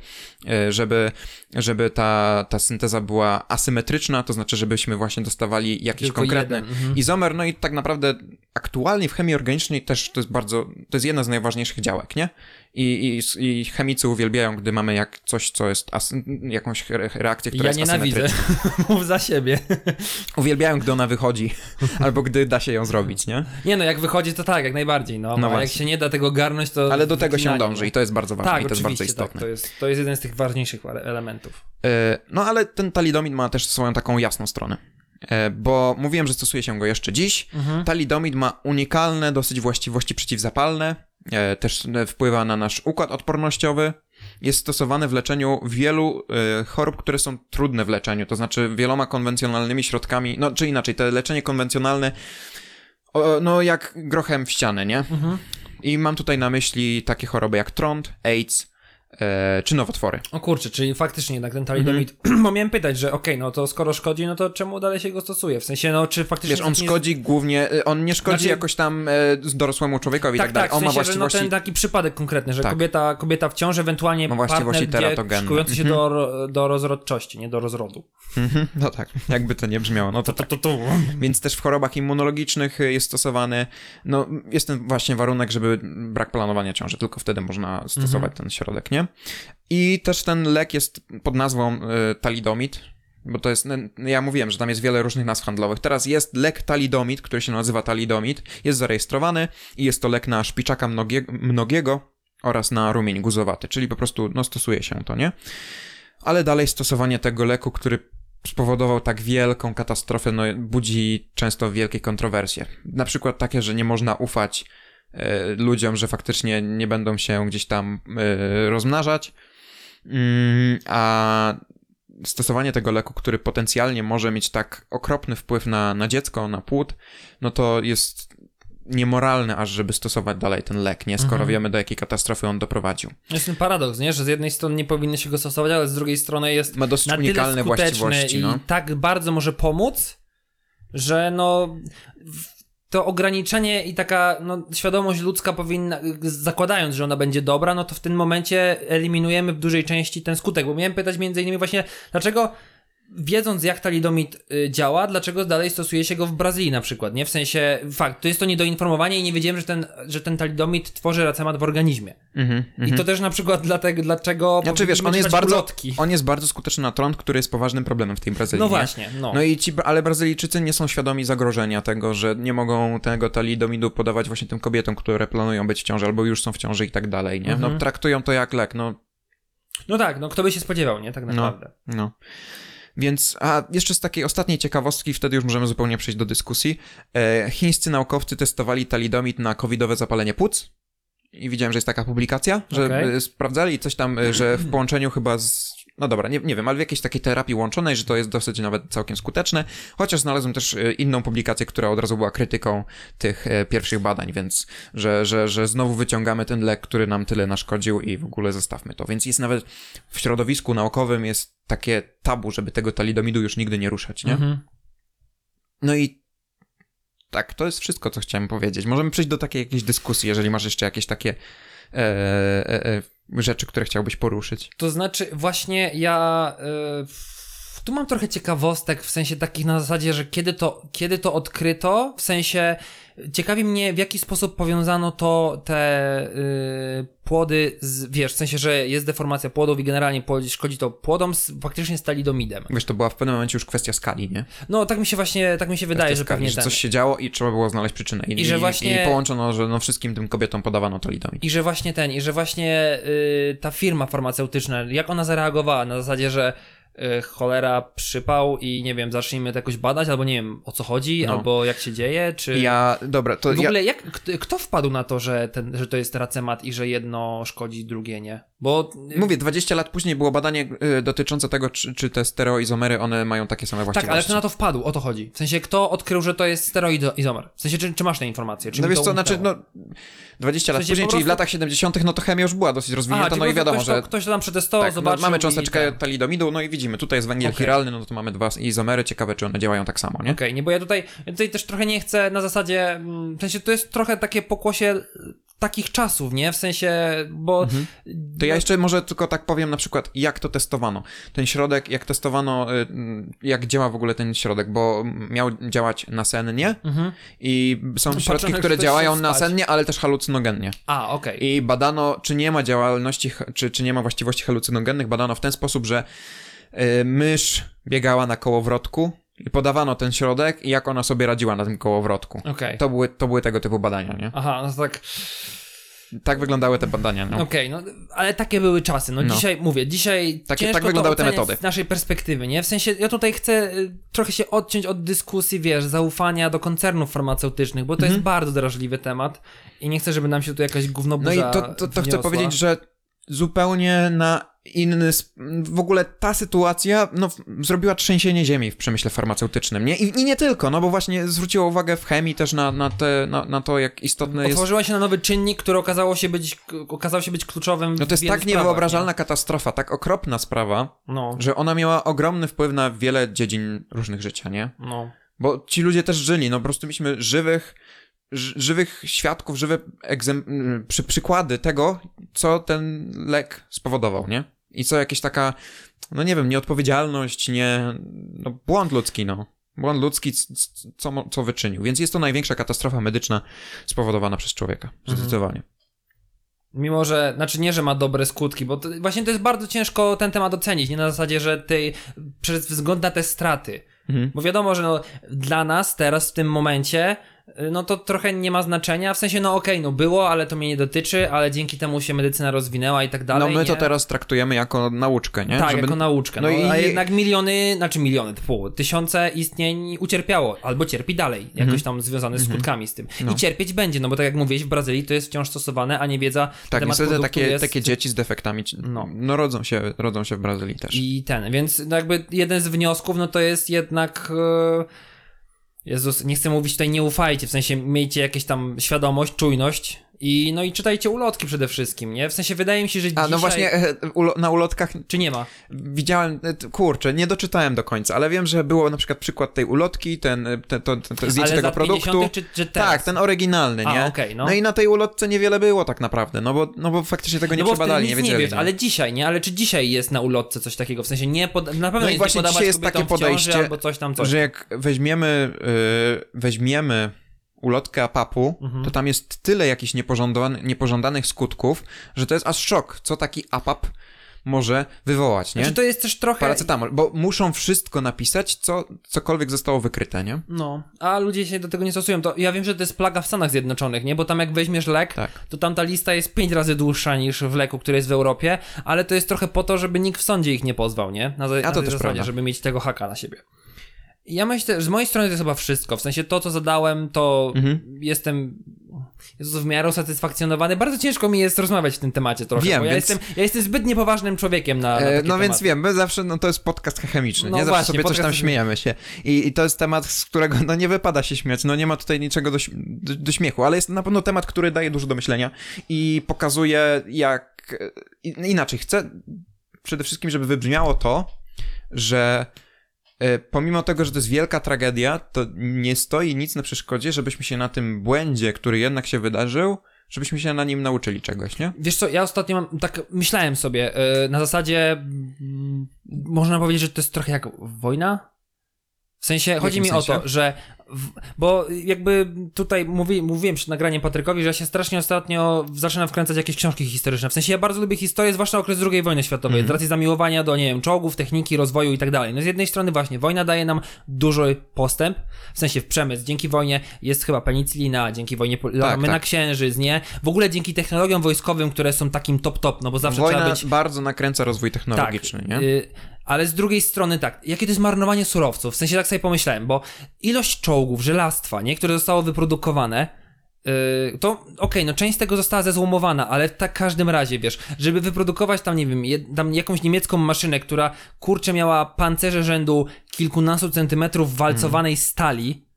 y, żeby, żeby ta, ta synteza była asymetryczna, to znaczy, żebyśmy właśnie dostawali jakiś Tylko konkretny jeden, mhm. izomer, no i tak naprawdę że aktualnie w chemii organicznej też to jest bardzo, to jest jedna z najważniejszych działek, nie? I, i, i chemicy uwielbiają, gdy mamy jak coś, co jest as, jakąś reakcję, która Ja jest nienawidzę. (laughs) Mów za siebie. (laughs) Uwielbiają, gdy ona wychodzi, (laughs) albo gdy da się ją zrobić, nie? Nie no, jak wychodzi to tak, jak najbardziej, no. No a jak się nie da tego garnąć, to... Ale do tego się dąży no. i to jest bardzo ważne Tak, i to jest bardzo oczywiście, tak. istotne. To jest, to jest jeden z tych ważniejszych ele- elementów. E, No ale ten talidomid ma też swoją taką jasną stronę. E, Bo mówiłem, że stosuje się go jeszcze dziś. Mhm. Talidomid ma unikalne dosyć właściwości przeciwzapalne, e, też e, wpływa na nasz układ odpornościowy. Jest stosowany w leczeniu wielu chorób, które są trudne w leczeniu, to znaczy wieloma konwencjonalnymi środkami, no czy inaczej, te leczenie konwencjonalne, no jak grochem w ścianę, nie? Mhm. I mam tutaj na myśli takie choroby jak trąd, AIDS e, czy nowotwory. O kurczę, czyli faktycznie jednak ten talidomid, Mhm. (clears throat) bo miałem pytać, że okej, no to skoro szkodzi, no to czemu dalej się go stosuje? W sensie, no czy faktycznie... Wiesz, on nie- szkodzi głównie, e, on nie szkodzi Znaczy- jakoś tam e, dorosłemu człowiekowi i tak, Tak, dalej. tak, w on ma sensie, że no właściwości... ten taki przypadek konkretny, że Tak. kobieta, kobieta w ciąży, ewentualnie Ma partner, właściwości teratogenne. szkołujący się Mhm. do, do rozrodczości, nie do rozrodu. Mhm, no tak, jakby to nie brzmiało, no to tak. to, to. Więc też w chorobach immunologicznych e, jest stosowany, no jest ten właśnie warunek, żeby brak planowania ciąży, tylko wtedy można stosować Mhm. ten środek, nie? I też ten lek jest pod nazwą e, talidomid, bo to jest, no, ja mówiłem, że tam jest wiele różnych nazw handlowych. Teraz jest lek talidomid, który się nazywa talidomid, jest zarejestrowany i jest to lek na szpiczaka mnogie, mnogiego oraz na rumień guzowaty, czyli po prostu, no stosuje się to, nie? Ale dalej stosowanie tego leku, który spowodował tak wielką katastrofę, no budzi często wielkie kontrowersje. Na przykład takie, że nie można ufać ludziom, że faktycznie nie będą się gdzieś tam e, rozmnażać, mm, a stosowanie tego leku, który potencjalnie może mieć tak okropny wpływ na, na dziecko, na płód, no to jest niemoralne aż, żeby stosować dalej ten lek, nie? Skoro Mhm. wiemy, do jakiej katastrofy on doprowadził. Jest ten paradoks, nie? Że z jednej strony nie powinny się go stosować, ale z drugiej strony jest Ma dosyć na unikalne właściwości, i no. tak bardzo może pomóc, że no to ograniczenie i taka no, świadomość ludzka powinna, zakładając, że ona będzie dobra, no to w tym momencie eliminujemy w dużej części ten skutek. Bo miałem pytać między innymi właśnie, dlaczego wiedząc jak talidomid y, działa, dlaczego dalej stosuje się go w Brazylii na przykład, nie? W sensie, fakt, to jest to niedoinformowanie i nie wiedziałem, że ten, że ten talidomid tworzy racemat w organizmie. Mhm, I to też na przykład dlatego, dlaczego Znaczy wiesz, on jest, bardzo, ulotki. on jest bardzo skuteczny na trąd, który jest poważnym problemem w tej Brazylii. No nie? właśnie, no. No i ci, ale Brazylijczycy nie są świadomi zagrożenia tego, że nie mogą tego talidomidu podawać właśnie tym kobietom, które planują być w ciąży albo już są w ciąży i tak dalej, nie? No Mhm. traktują to jak lek, no, No tak, no kto by się spodziewał, nie? Tak naprawdę. no. Więc, a jeszcze z takiej ostatniej ciekawostki, wtedy już możemy zupełnie przejść do dyskusji. E, chińscy naukowcy testowali talidomid na covidowe zapalenie płuc. I widziałem, że jest taka publikacja, że Okej. e, sprawdzali coś tam, e, że w połączeniu chyba z. No dobra, nie, nie wiem, ale w jakiejś takiej terapii łączonej, że to jest dosyć nawet całkiem skuteczne. Chociaż znalazłem też e, inną publikację, która od razu była krytyką tych pierwszych badań, więc że, że, że znowu wyciągamy ten lek, który nam tyle naszkodził i w ogóle zostawmy to. Więc jest nawet w środowisku naukowym jest takie tabu, żeby tego talidomidu już nigdy nie ruszać, nie? Mhm. No i tak, to jest wszystko, co chciałem powiedzieć. Możemy przejść do takiej jakiejś dyskusji, jeżeli masz jeszcze jakieś takie e, e, e, rzeczy, które chciałbyś poruszyć. To znaczy, właśnie ja. y, tu mam trochę ciekawostek, w sensie takich na zasadzie, że kiedy to, kiedy to odkryto, w sensie ciekawi mnie, w jaki sposób powiązano to, te y, płody, z, wiesz, w sensie, że jest deformacja płodów i generalnie płod- szkodzi to płodom z, faktycznie z talidomidem. Wiesz, to była w pewnym momencie już kwestia skali, nie? No, tak mi się właśnie, tak mi się wydaje, że skali, pewnie że ten. coś się działo i trzeba było znaleźć przyczynę. I, I że właśnie- I połączono, że no wszystkim tym kobietom podawano talidomid. I że właśnie ten, i że właśnie y, ta firma farmaceutyczna, jak ona zareagowała na zasadzie, że cholera, przypał i nie wiem, zacznijmy to jakoś badać, albo nie wiem o co chodzi, No. albo jak się dzieje, czy. Ja, dobra, to w ja... ogóle jak, kto, kto wpadł na to, że, ten, że to jest racemat i że jedno szkodzi, drugie nie? Bo. Mówię, 20 lat później było badanie y, dotyczące tego, czy, czy te stereoizomery, one mają takie same Tak, właściwości. ale kto na to wpadł? O to chodzi. W sensie, kto odkrył, że to jest steroizomer? W sensie, czy, czy masz te informacje? Czy No wiesz to co, znaczy, umknęło? no 20 lat W sensie później, po czyli w prostu- latach 70., no to chemia już była dosyć rozwinięta, no i prostu wiadomo, ktoś że To, ktoś to tam przetestował, tak, no, zobaczył. mamy i cząsteczkę ten. talidomidu, no i widzimy, tutaj jest węgiel Okej. chiralny, no to mamy dwa izomery, ciekawe, czy one działają tak samo, nie? Okej, nie, bo ja tutaj, ja tutaj też trochę nie chcę na zasadzie, mm, w sensie to jest trochę takie pokłosie takich czasów, nie? W sensie, bo... Mhm. To ja jeszcze może tylko tak powiem na przykład, jak to testowano. Ten środek, jak testowano, y, jak działa w ogóle ten środek, bo miał działać nasennie Mhm. i są No, środki, które działają nasennie, ale też halucynogennie. A, okej. I badano, czy nie ma działalności, czy, czy nie ma właściwości halucynogennych. Badano w ten sposób, że y, mysz biegała na kołowrotku i podawano ten środek i jak ona sobie radziła na tym kołowrotku. Okej. To były, to były tego typu badania, nie? Aha, no tak... Tak wyglądały te badania, no. Okej, no ale takie były czasy. No, No. dzisiaj mówię, dzisiaj Takie- ciężko tak wyglądały te metody. z naszej perspektywy, nie? W sensie ja tutaj chcę y, trochę się odciąć od dyskusji, wiesz, zaufania do koncernów farmaceutycznych, bo to jest bardzo drażliwy temat i nie chcę, żeby nam się tu jakaś Mhm. No i to, to, to chcę powiedzieć, że zupełnie na inny. W ogóle ta sytuacja no, zrobiła trzęsienie ziemi w przemyśle farmaceutycznym. Nie? I, I nie tylko, no bo właśnie zwróciła uwagę w chemii też na, na, te, na, na to, jak istotne jest. Otworzyła się na nowy czynnik, który okazało się być, okazał się być kluczowym No to jest tak sprawach, niewyobrażalna katastrofa, tak okropna sprawa, Nie? No, że ona miała ogromny wpływ na wiele dziedzin różnych życia, nie? no. Bo ci ludzie też żyli, no po prostu mieliśmy żywych, ży- żywych świadków, żywe egzem- przy, przykłady tego, co ten lek spowodował, nie? I co jakieś taka, no nie wiem, nieodpowiedzialność, nie, no błąd ludzki, no. Błąd ludzki, co, co wyczynił. Więc jest to największa katastrofa medyczna spowodowana przez człowieka. Zdecydowanie. Mimo, że, znaczy nie, że ma dobre skutki, bo to, właśnie to jest bardzo ciężko ten temat ocenić, nie na zasadzie, że tej, przez wzgląd na te straty. Mhm. Bo wiadomo, że no, dla nas teraz w tym momencie, no to trochę nie ma znaczenia, w sensie, no okej, no było, ale to mnie nie dotyczy, ale dzięki temu się medycyna rozwinęła i tak No dalej. my to nie? teraz traktujemy jako nauczkę, nie? Tak, Żeby- jako nauczkę. No, no i- A jednak miliony, znaczy miliony, pół, tysiące istnień ucierpiało, albo cierpi dalej, jakoś Mhm. tam związane z skutkami z tym. No. I cierpieć będzie, no bo tak jak mówiłeś, w Brazylii to jest wciąż stosowane, a niewiedza na Tak, niestety takie, jest... takie dzieci z defektami, No. no, rodzą, się, rodzą się w Brazylii też. I ten, więc no jakby jeden z wniosków, no to jest jednak. E... Jezus, nie chcę mówić tutaj nie ufajcie, w sensie miejcie jakieś tam świadomość, czujność i no i czytajcie ulotki przede wszystkim, nie? W sensie wydaje mi się, że A dzisiaj... no właśnie e, ulo- na ulotkach Czy nie ma? widziałem, e, kurczę, nie doczytałem do końca, ale wiem, że było na przykład przykład tej ulotki, ten, e, te, to, to, to zdjęcie tego produktu. 50. czy, czy? Tak, ten oryginalny, A, nie? okej, no. i na tej ulotce niewiele było tak naprawdę, no bo, no bo faktycznie tego nie no przebadali, nie wiedzieli. nie wiesz, ale dzisiaj, nie? Ale czy dzisiaj jest na ulotce coś takiego? W sensie nie, pod... na pewno No i właśnie nie dzisiaj jest takie podejście, albo coś tam, coś. Że jak weźmiemy, y, weźmiemy ulotkę APAP-u, Mhm. to tam jest tyle jakichś niepożądanych, niepożądanych skutków, że to jest aż szok, co taki APAP może wywołać, nie? Znaczy to jest też trochę... Paracetamol, bo muszą wszystko napisać, co cokolwiek zostało wykryte, nie? No, a ludzie się do tego nie stosują. To ja wiem, że to jest plaga w Stanach Zjednoczonych, nie? Bo tam jak weźmiesz lek, Tak. to tam ta lista jest pięć razy dłuższa niż w leku, który jest w Europie, ale to jest trochę po to, żeby nikt w sądzie ich nie pozwał, nie? Na, na to tej też zasadzie, prawda. żeby mieć tego haka na siebie. Ja myślę, że z mojej strony to jest chyba wszystko. W sensie to, co zadałem, to Mhm. jestem jest w miarę usatysfakcjonowany. Bardzo ciężko mi jest rozmawiać w tym temacie trochę, Wiem, bo ja, więc- jestem, ja jestem zbyt niepoważnym człowiekiem na, na E, no tematy. więc wiem, my zawsze, no to jest podcast chemiczny, No nie? Zawsze właśnie, sobie coś tam śmiejemy się. I, I to jest temat, z którego no nie wypada się śmiać, no nie ma tutaj niczego do, do, do śmiechu, ale jest na pewno temat, który daje dużo do myślenia i pokazuje jak... Inaczej, chcę przede wszystkim, żeby wybrzmiało to, że pomimo tego, że to jest wielka tragedia, to nie stoi nic na przeszkodzie, żebyśmy się na tym błędzie, który jednak się wydarzył, żebyśmy się na nim nauczyli czegoś, nie? Wiesz co, ja ostatnio mam, tak myślałem sobie, yy, na zasadzie mm, można powiedzieć, że to jest trochę jak wojna? W sensie, chodzi mi jakim o to, sensie? że, bo jakby tutaj mówi, mówiłem przed nagraniem Patrykowi, że ja się strasznie ostatnio zaczynam wkręcać jakieś książki historyczne. W sensie ja bardzo lubię historię, zwłaszcza okres II wojny światowej, Mhm. z racji zamiłowania do, nie wiem, czołgów, techniki, rozwoju i tak dalej. No z jednej strony właśnie, wojna daje nam duży postęp, w sensie w przemysł. Dzięki wojnie jest chyba penicylina, dzięki wojnie latamy na tak. księżyc, nie? W ogóle dzięki technologiom wojskowym, które są takim top-top, no bo zawsze Wojna trzeba być... bardzo nakręca rozwój technologiczny, nie? y, ale z drugiej strony tak, jakie to jest marnowanie surowców? W sensie tak sobie pomyślałem, bo ilość czołgów, żelastwa, nie, które zostało wyprodukowane, y, to okej, no część z tego została zezłomowana, ale w tak każdym razie, wiesz, żeby wyprodukować tam, nie wiem, jed, tam jakąś niemiecką maszynę, która kurczę miała pancerze rzędu kilkunastu centymetrów walcowanej stali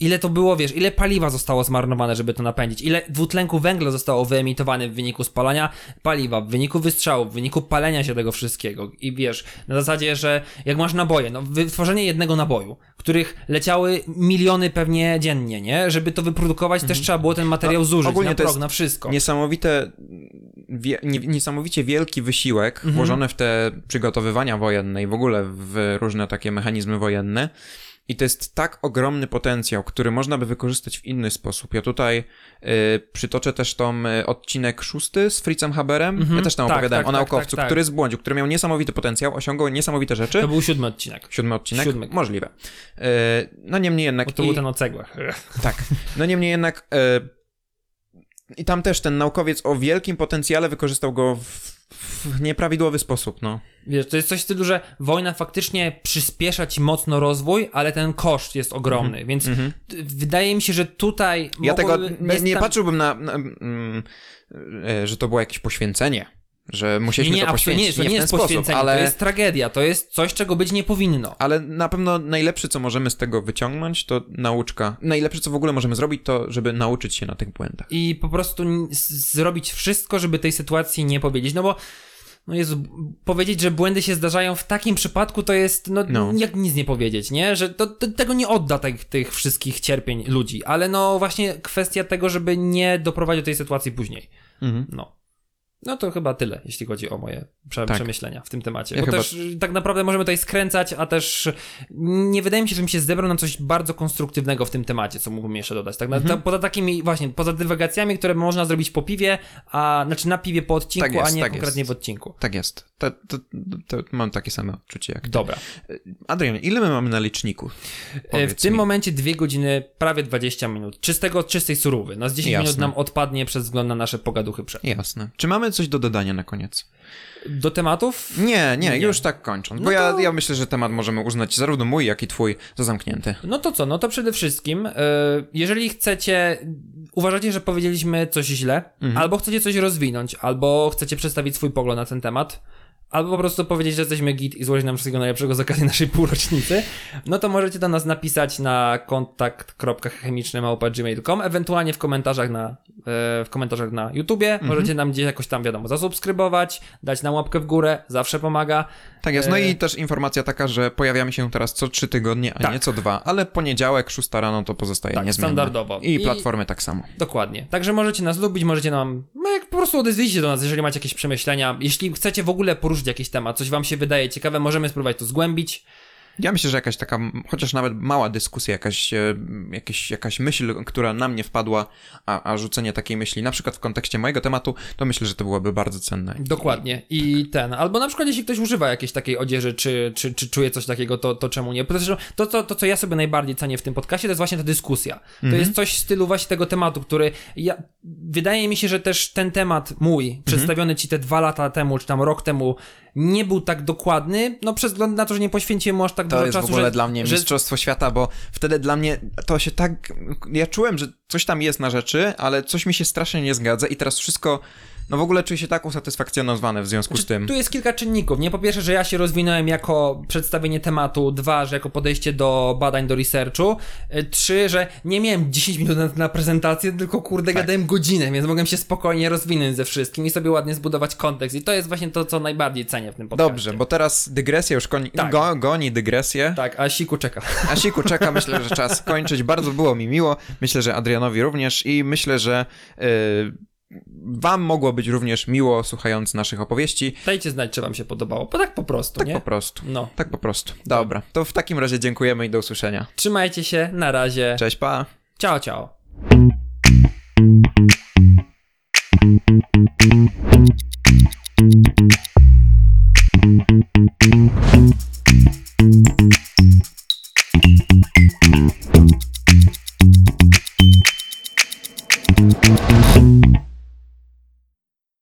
Ile to było, wiesz, ile paliwa zostało zmarnowane, żeby to napędzić, ile dwutlenku węgla zostało wyemitowane w wyniku spalania paliwa, w wyniku wystrzału, w wyniku palenia się tego wszystkiego. I wiesz, na zasadzie, że jak masz naboje, no wytworzenie jednego naboju, których leciały miliony pewnie dziennie, nie? Żeby to wyprodukować, też trzeba było ten materiał zużyć ogólnie na prog, na wszystko. Niesamowite, wie, nie, niesamowicie wielki wysiłek Mhm. włożony w te przygotowywania wojenne i w ogóle w różne takie mechanizmy wojenne. I to jest tak ogromny potencjał, który można by wykorzystać w inny sposób. Ja tutaj y, przytoczę też tą y, odcinek szósty z Fritzem Haberem. Mhm. Ja też tam Tak, opowiadałem tak, o tak, naukowcu, tak, tak. który zbłądził, który miał niesamowity potencjał, osiągał niesamowite rzeczy. To był siódmy odcinek. Siódmy odcinek? Siódmy. Możliwe. Y, no niemniej jednak... Bo to i- był ten o cegłach. (laughs) tak. No niemniej jednak. E, I tam też ten naukowiec o wielkim potencjale wykorzystał go w, w nieprawidłowy sposób, no. Wiesz, to jest coś w stylu, że wojna faktycznie przyspiesza ci mocno rozwój, ale ten koszt jest ogromny, więc t- wydaje mi się, że tutaj. Ja tego nie, nie tam- patrzyłbym na, na mm, e, że to było jakieś poświęcenie, że Nie, musieliśmy nie, to absolutnie nie, poświęcić. to nie ten jest sposób, poświęcenie, ale, to jest tragedia, to jest coś, czego być nie powinno. ale na pewno najlepsze, co możemy z tego wyciągnąć, to nauczka. Najlepsze, co w ogóle możemy zrobić, to żeby nauczyć się na tych błędach. I po prostu zrobić wszystko, żeby tej sytuacji nie powiedzieć, no bo no Jezu, powiedzieć, że błędy się zdarzają w takim przypadku, to jest, no, No. jak nic nie powiedzieć, nie? Że to, to, tego nie odda tych, tych wszystkich cierpień ludzi, ale no właśnie kwestia tego, żeby nie doprowadzić do tej sytuacji później. Mhm. No. No to chyba tyle, jeśli chodzi o moje prze Tak. przemyślenia w tym temacie. Ja Bo chyba- też y, tak naprawdę możemy tutaj skręcać, a też nie wydaje mi się, żebym się zebrał na coś bardzo konstruktywnego w tym temacie, co mógłbym jeszcze dodać. Tak? Na, Mhm. ta, poza takimi, właśnie, poza dywagacjami, które można zrobić po piwie, a znaczy na piwie po odcinku, Tak jest, a nie tak konkretnie jest. w odcinku. Tak jest. To, to, to mam takie same odczucie jak ty. Dobra. Adrian, ile my mamy na liczniku? W Powiedz tym mi. momencie dwie godziny, prawie 20 minut. Czystego, czystej surówy. No z 10 Jasne. minut nam odpadnie przez wzgląd na nasze pogaduchy przed. Jasne. Czy mamy coś do dodania na koniec? Do tematów? Nie, nie, Nie. już tak kończąc. Bo No ja, to- ja myślę, że temat możemy uznać zarówno mój, jak i twój za zamknięty. No to co, no to przede wszystkim, e, jeżeli chcecie, uważacie, że powiedzieliśmy coś źle, Mhm. albo chcecie coś rozwinąć, albo chcecie przedstawić swój pogląd na ten temat, albo po prostu powiedzieć, że jesteśmy git i złożyć nam wszystkiego najlepszego z okazji naszej półrocznicy, no to możecie do nas napisać na kontakt.chemiczny.gmail.com, ewentualnie w komentarzach na, e, w komentarzach na YouTubie, Mhm. możecie nam gdzieś jakoś tam, wiadomo, zasubskrybować, dać nam łapkę w górę, zawsze pomaga. Tak jest. No E, i też informacja taka, że pojawiamy się teraz co trzy tygodnie, a Tak. nie co dwa, ale poniedziałek, szósta rano to pozostaje Tak, niezmienne. standardowo. I, I- platformy tak samo. Dokładnie. Także możecie nas lubić, możecie nam. No jak po prostu odezwijcie do nas, jeżeli macie jakieś przemyślenia. Jeśli chcecie w ogóle poruszyć jakiś temat, coś wam się wydaje ciekawe, możemy spróbować to zgłębić. Ja myślę, że jakaś taka, chociaż nawet mała dyskusja, jakaś, e, jakaś, jakaś myśl, która na mnie wpadła, a, a rzucenie takiej myśli, na przykład w kontekście mojego tematu, to myślę, że to byłoby bardzo cenne. Dokładnie. I ten. Albo na przykład, jeśli ktoś używa jakiejś takiej odzieży, czy, czy, czy czuje coś takiego, to, to czemu nie? Prostu To, to, to, co ja sobie najbardziej cenię w tym podcaście, to jest właśnie ta dyskusja. To jest coś w stylu właśnie tego tematu, który ja. Wydaje mi się, że też ten temat mój, przedstawiony ci te dwa lata temu, czy tam rok temu, nie był tak dokładny, no przez wzgląd na to, że nie poświęciłem mu aż tak To dużo jest czasu, w ogóle że, dla mnie że mistrzostwo świata, bo wtedy dla mnie to się tak. Ja czułem, że coś tam jest na rzeczy, ale coś mi się strasznie nie zgadza i teraz wszystko. No w ogóle czuję się tak usatysfakcjonowane w związku z tym. Tu jest kilka czynników. Nie po pierwsze, że ja się rozwinąłem jako przedstawienie tematu, dwa, że jako podejście do badań, do researchu, y, trzy, że nie miałem 10 minut na, na prezentację, tylko kurde Tak. gadałem godzinę, więc mogłem się spokojnie rozwinąć ze wszystkim i sobie ładnie zbudować kontekst. I to jest właśnie to, co najbardziej cenię w tym podcaście. Dobrze, bo teraz dygresja już goni, Tak. go, goni dygresję. Tak, a Siku czeka. A Siku czeka, myślę, że czas kończyć. Bardzo było mi miło. Myślę, że Adrianowi również i myślę, że yy, Wam mogło być również miło słuchając naszych opowieści. Dajcie znać, czy Wam się podobało. Bo tak po prostu, tak nie? Tak po prostu. No. Tak po prostu. Dobra, to w takim razie dziękujemy i do usłyszenia. Trzymajcie się, na razie. Cześć, pa. Ciao, ciao.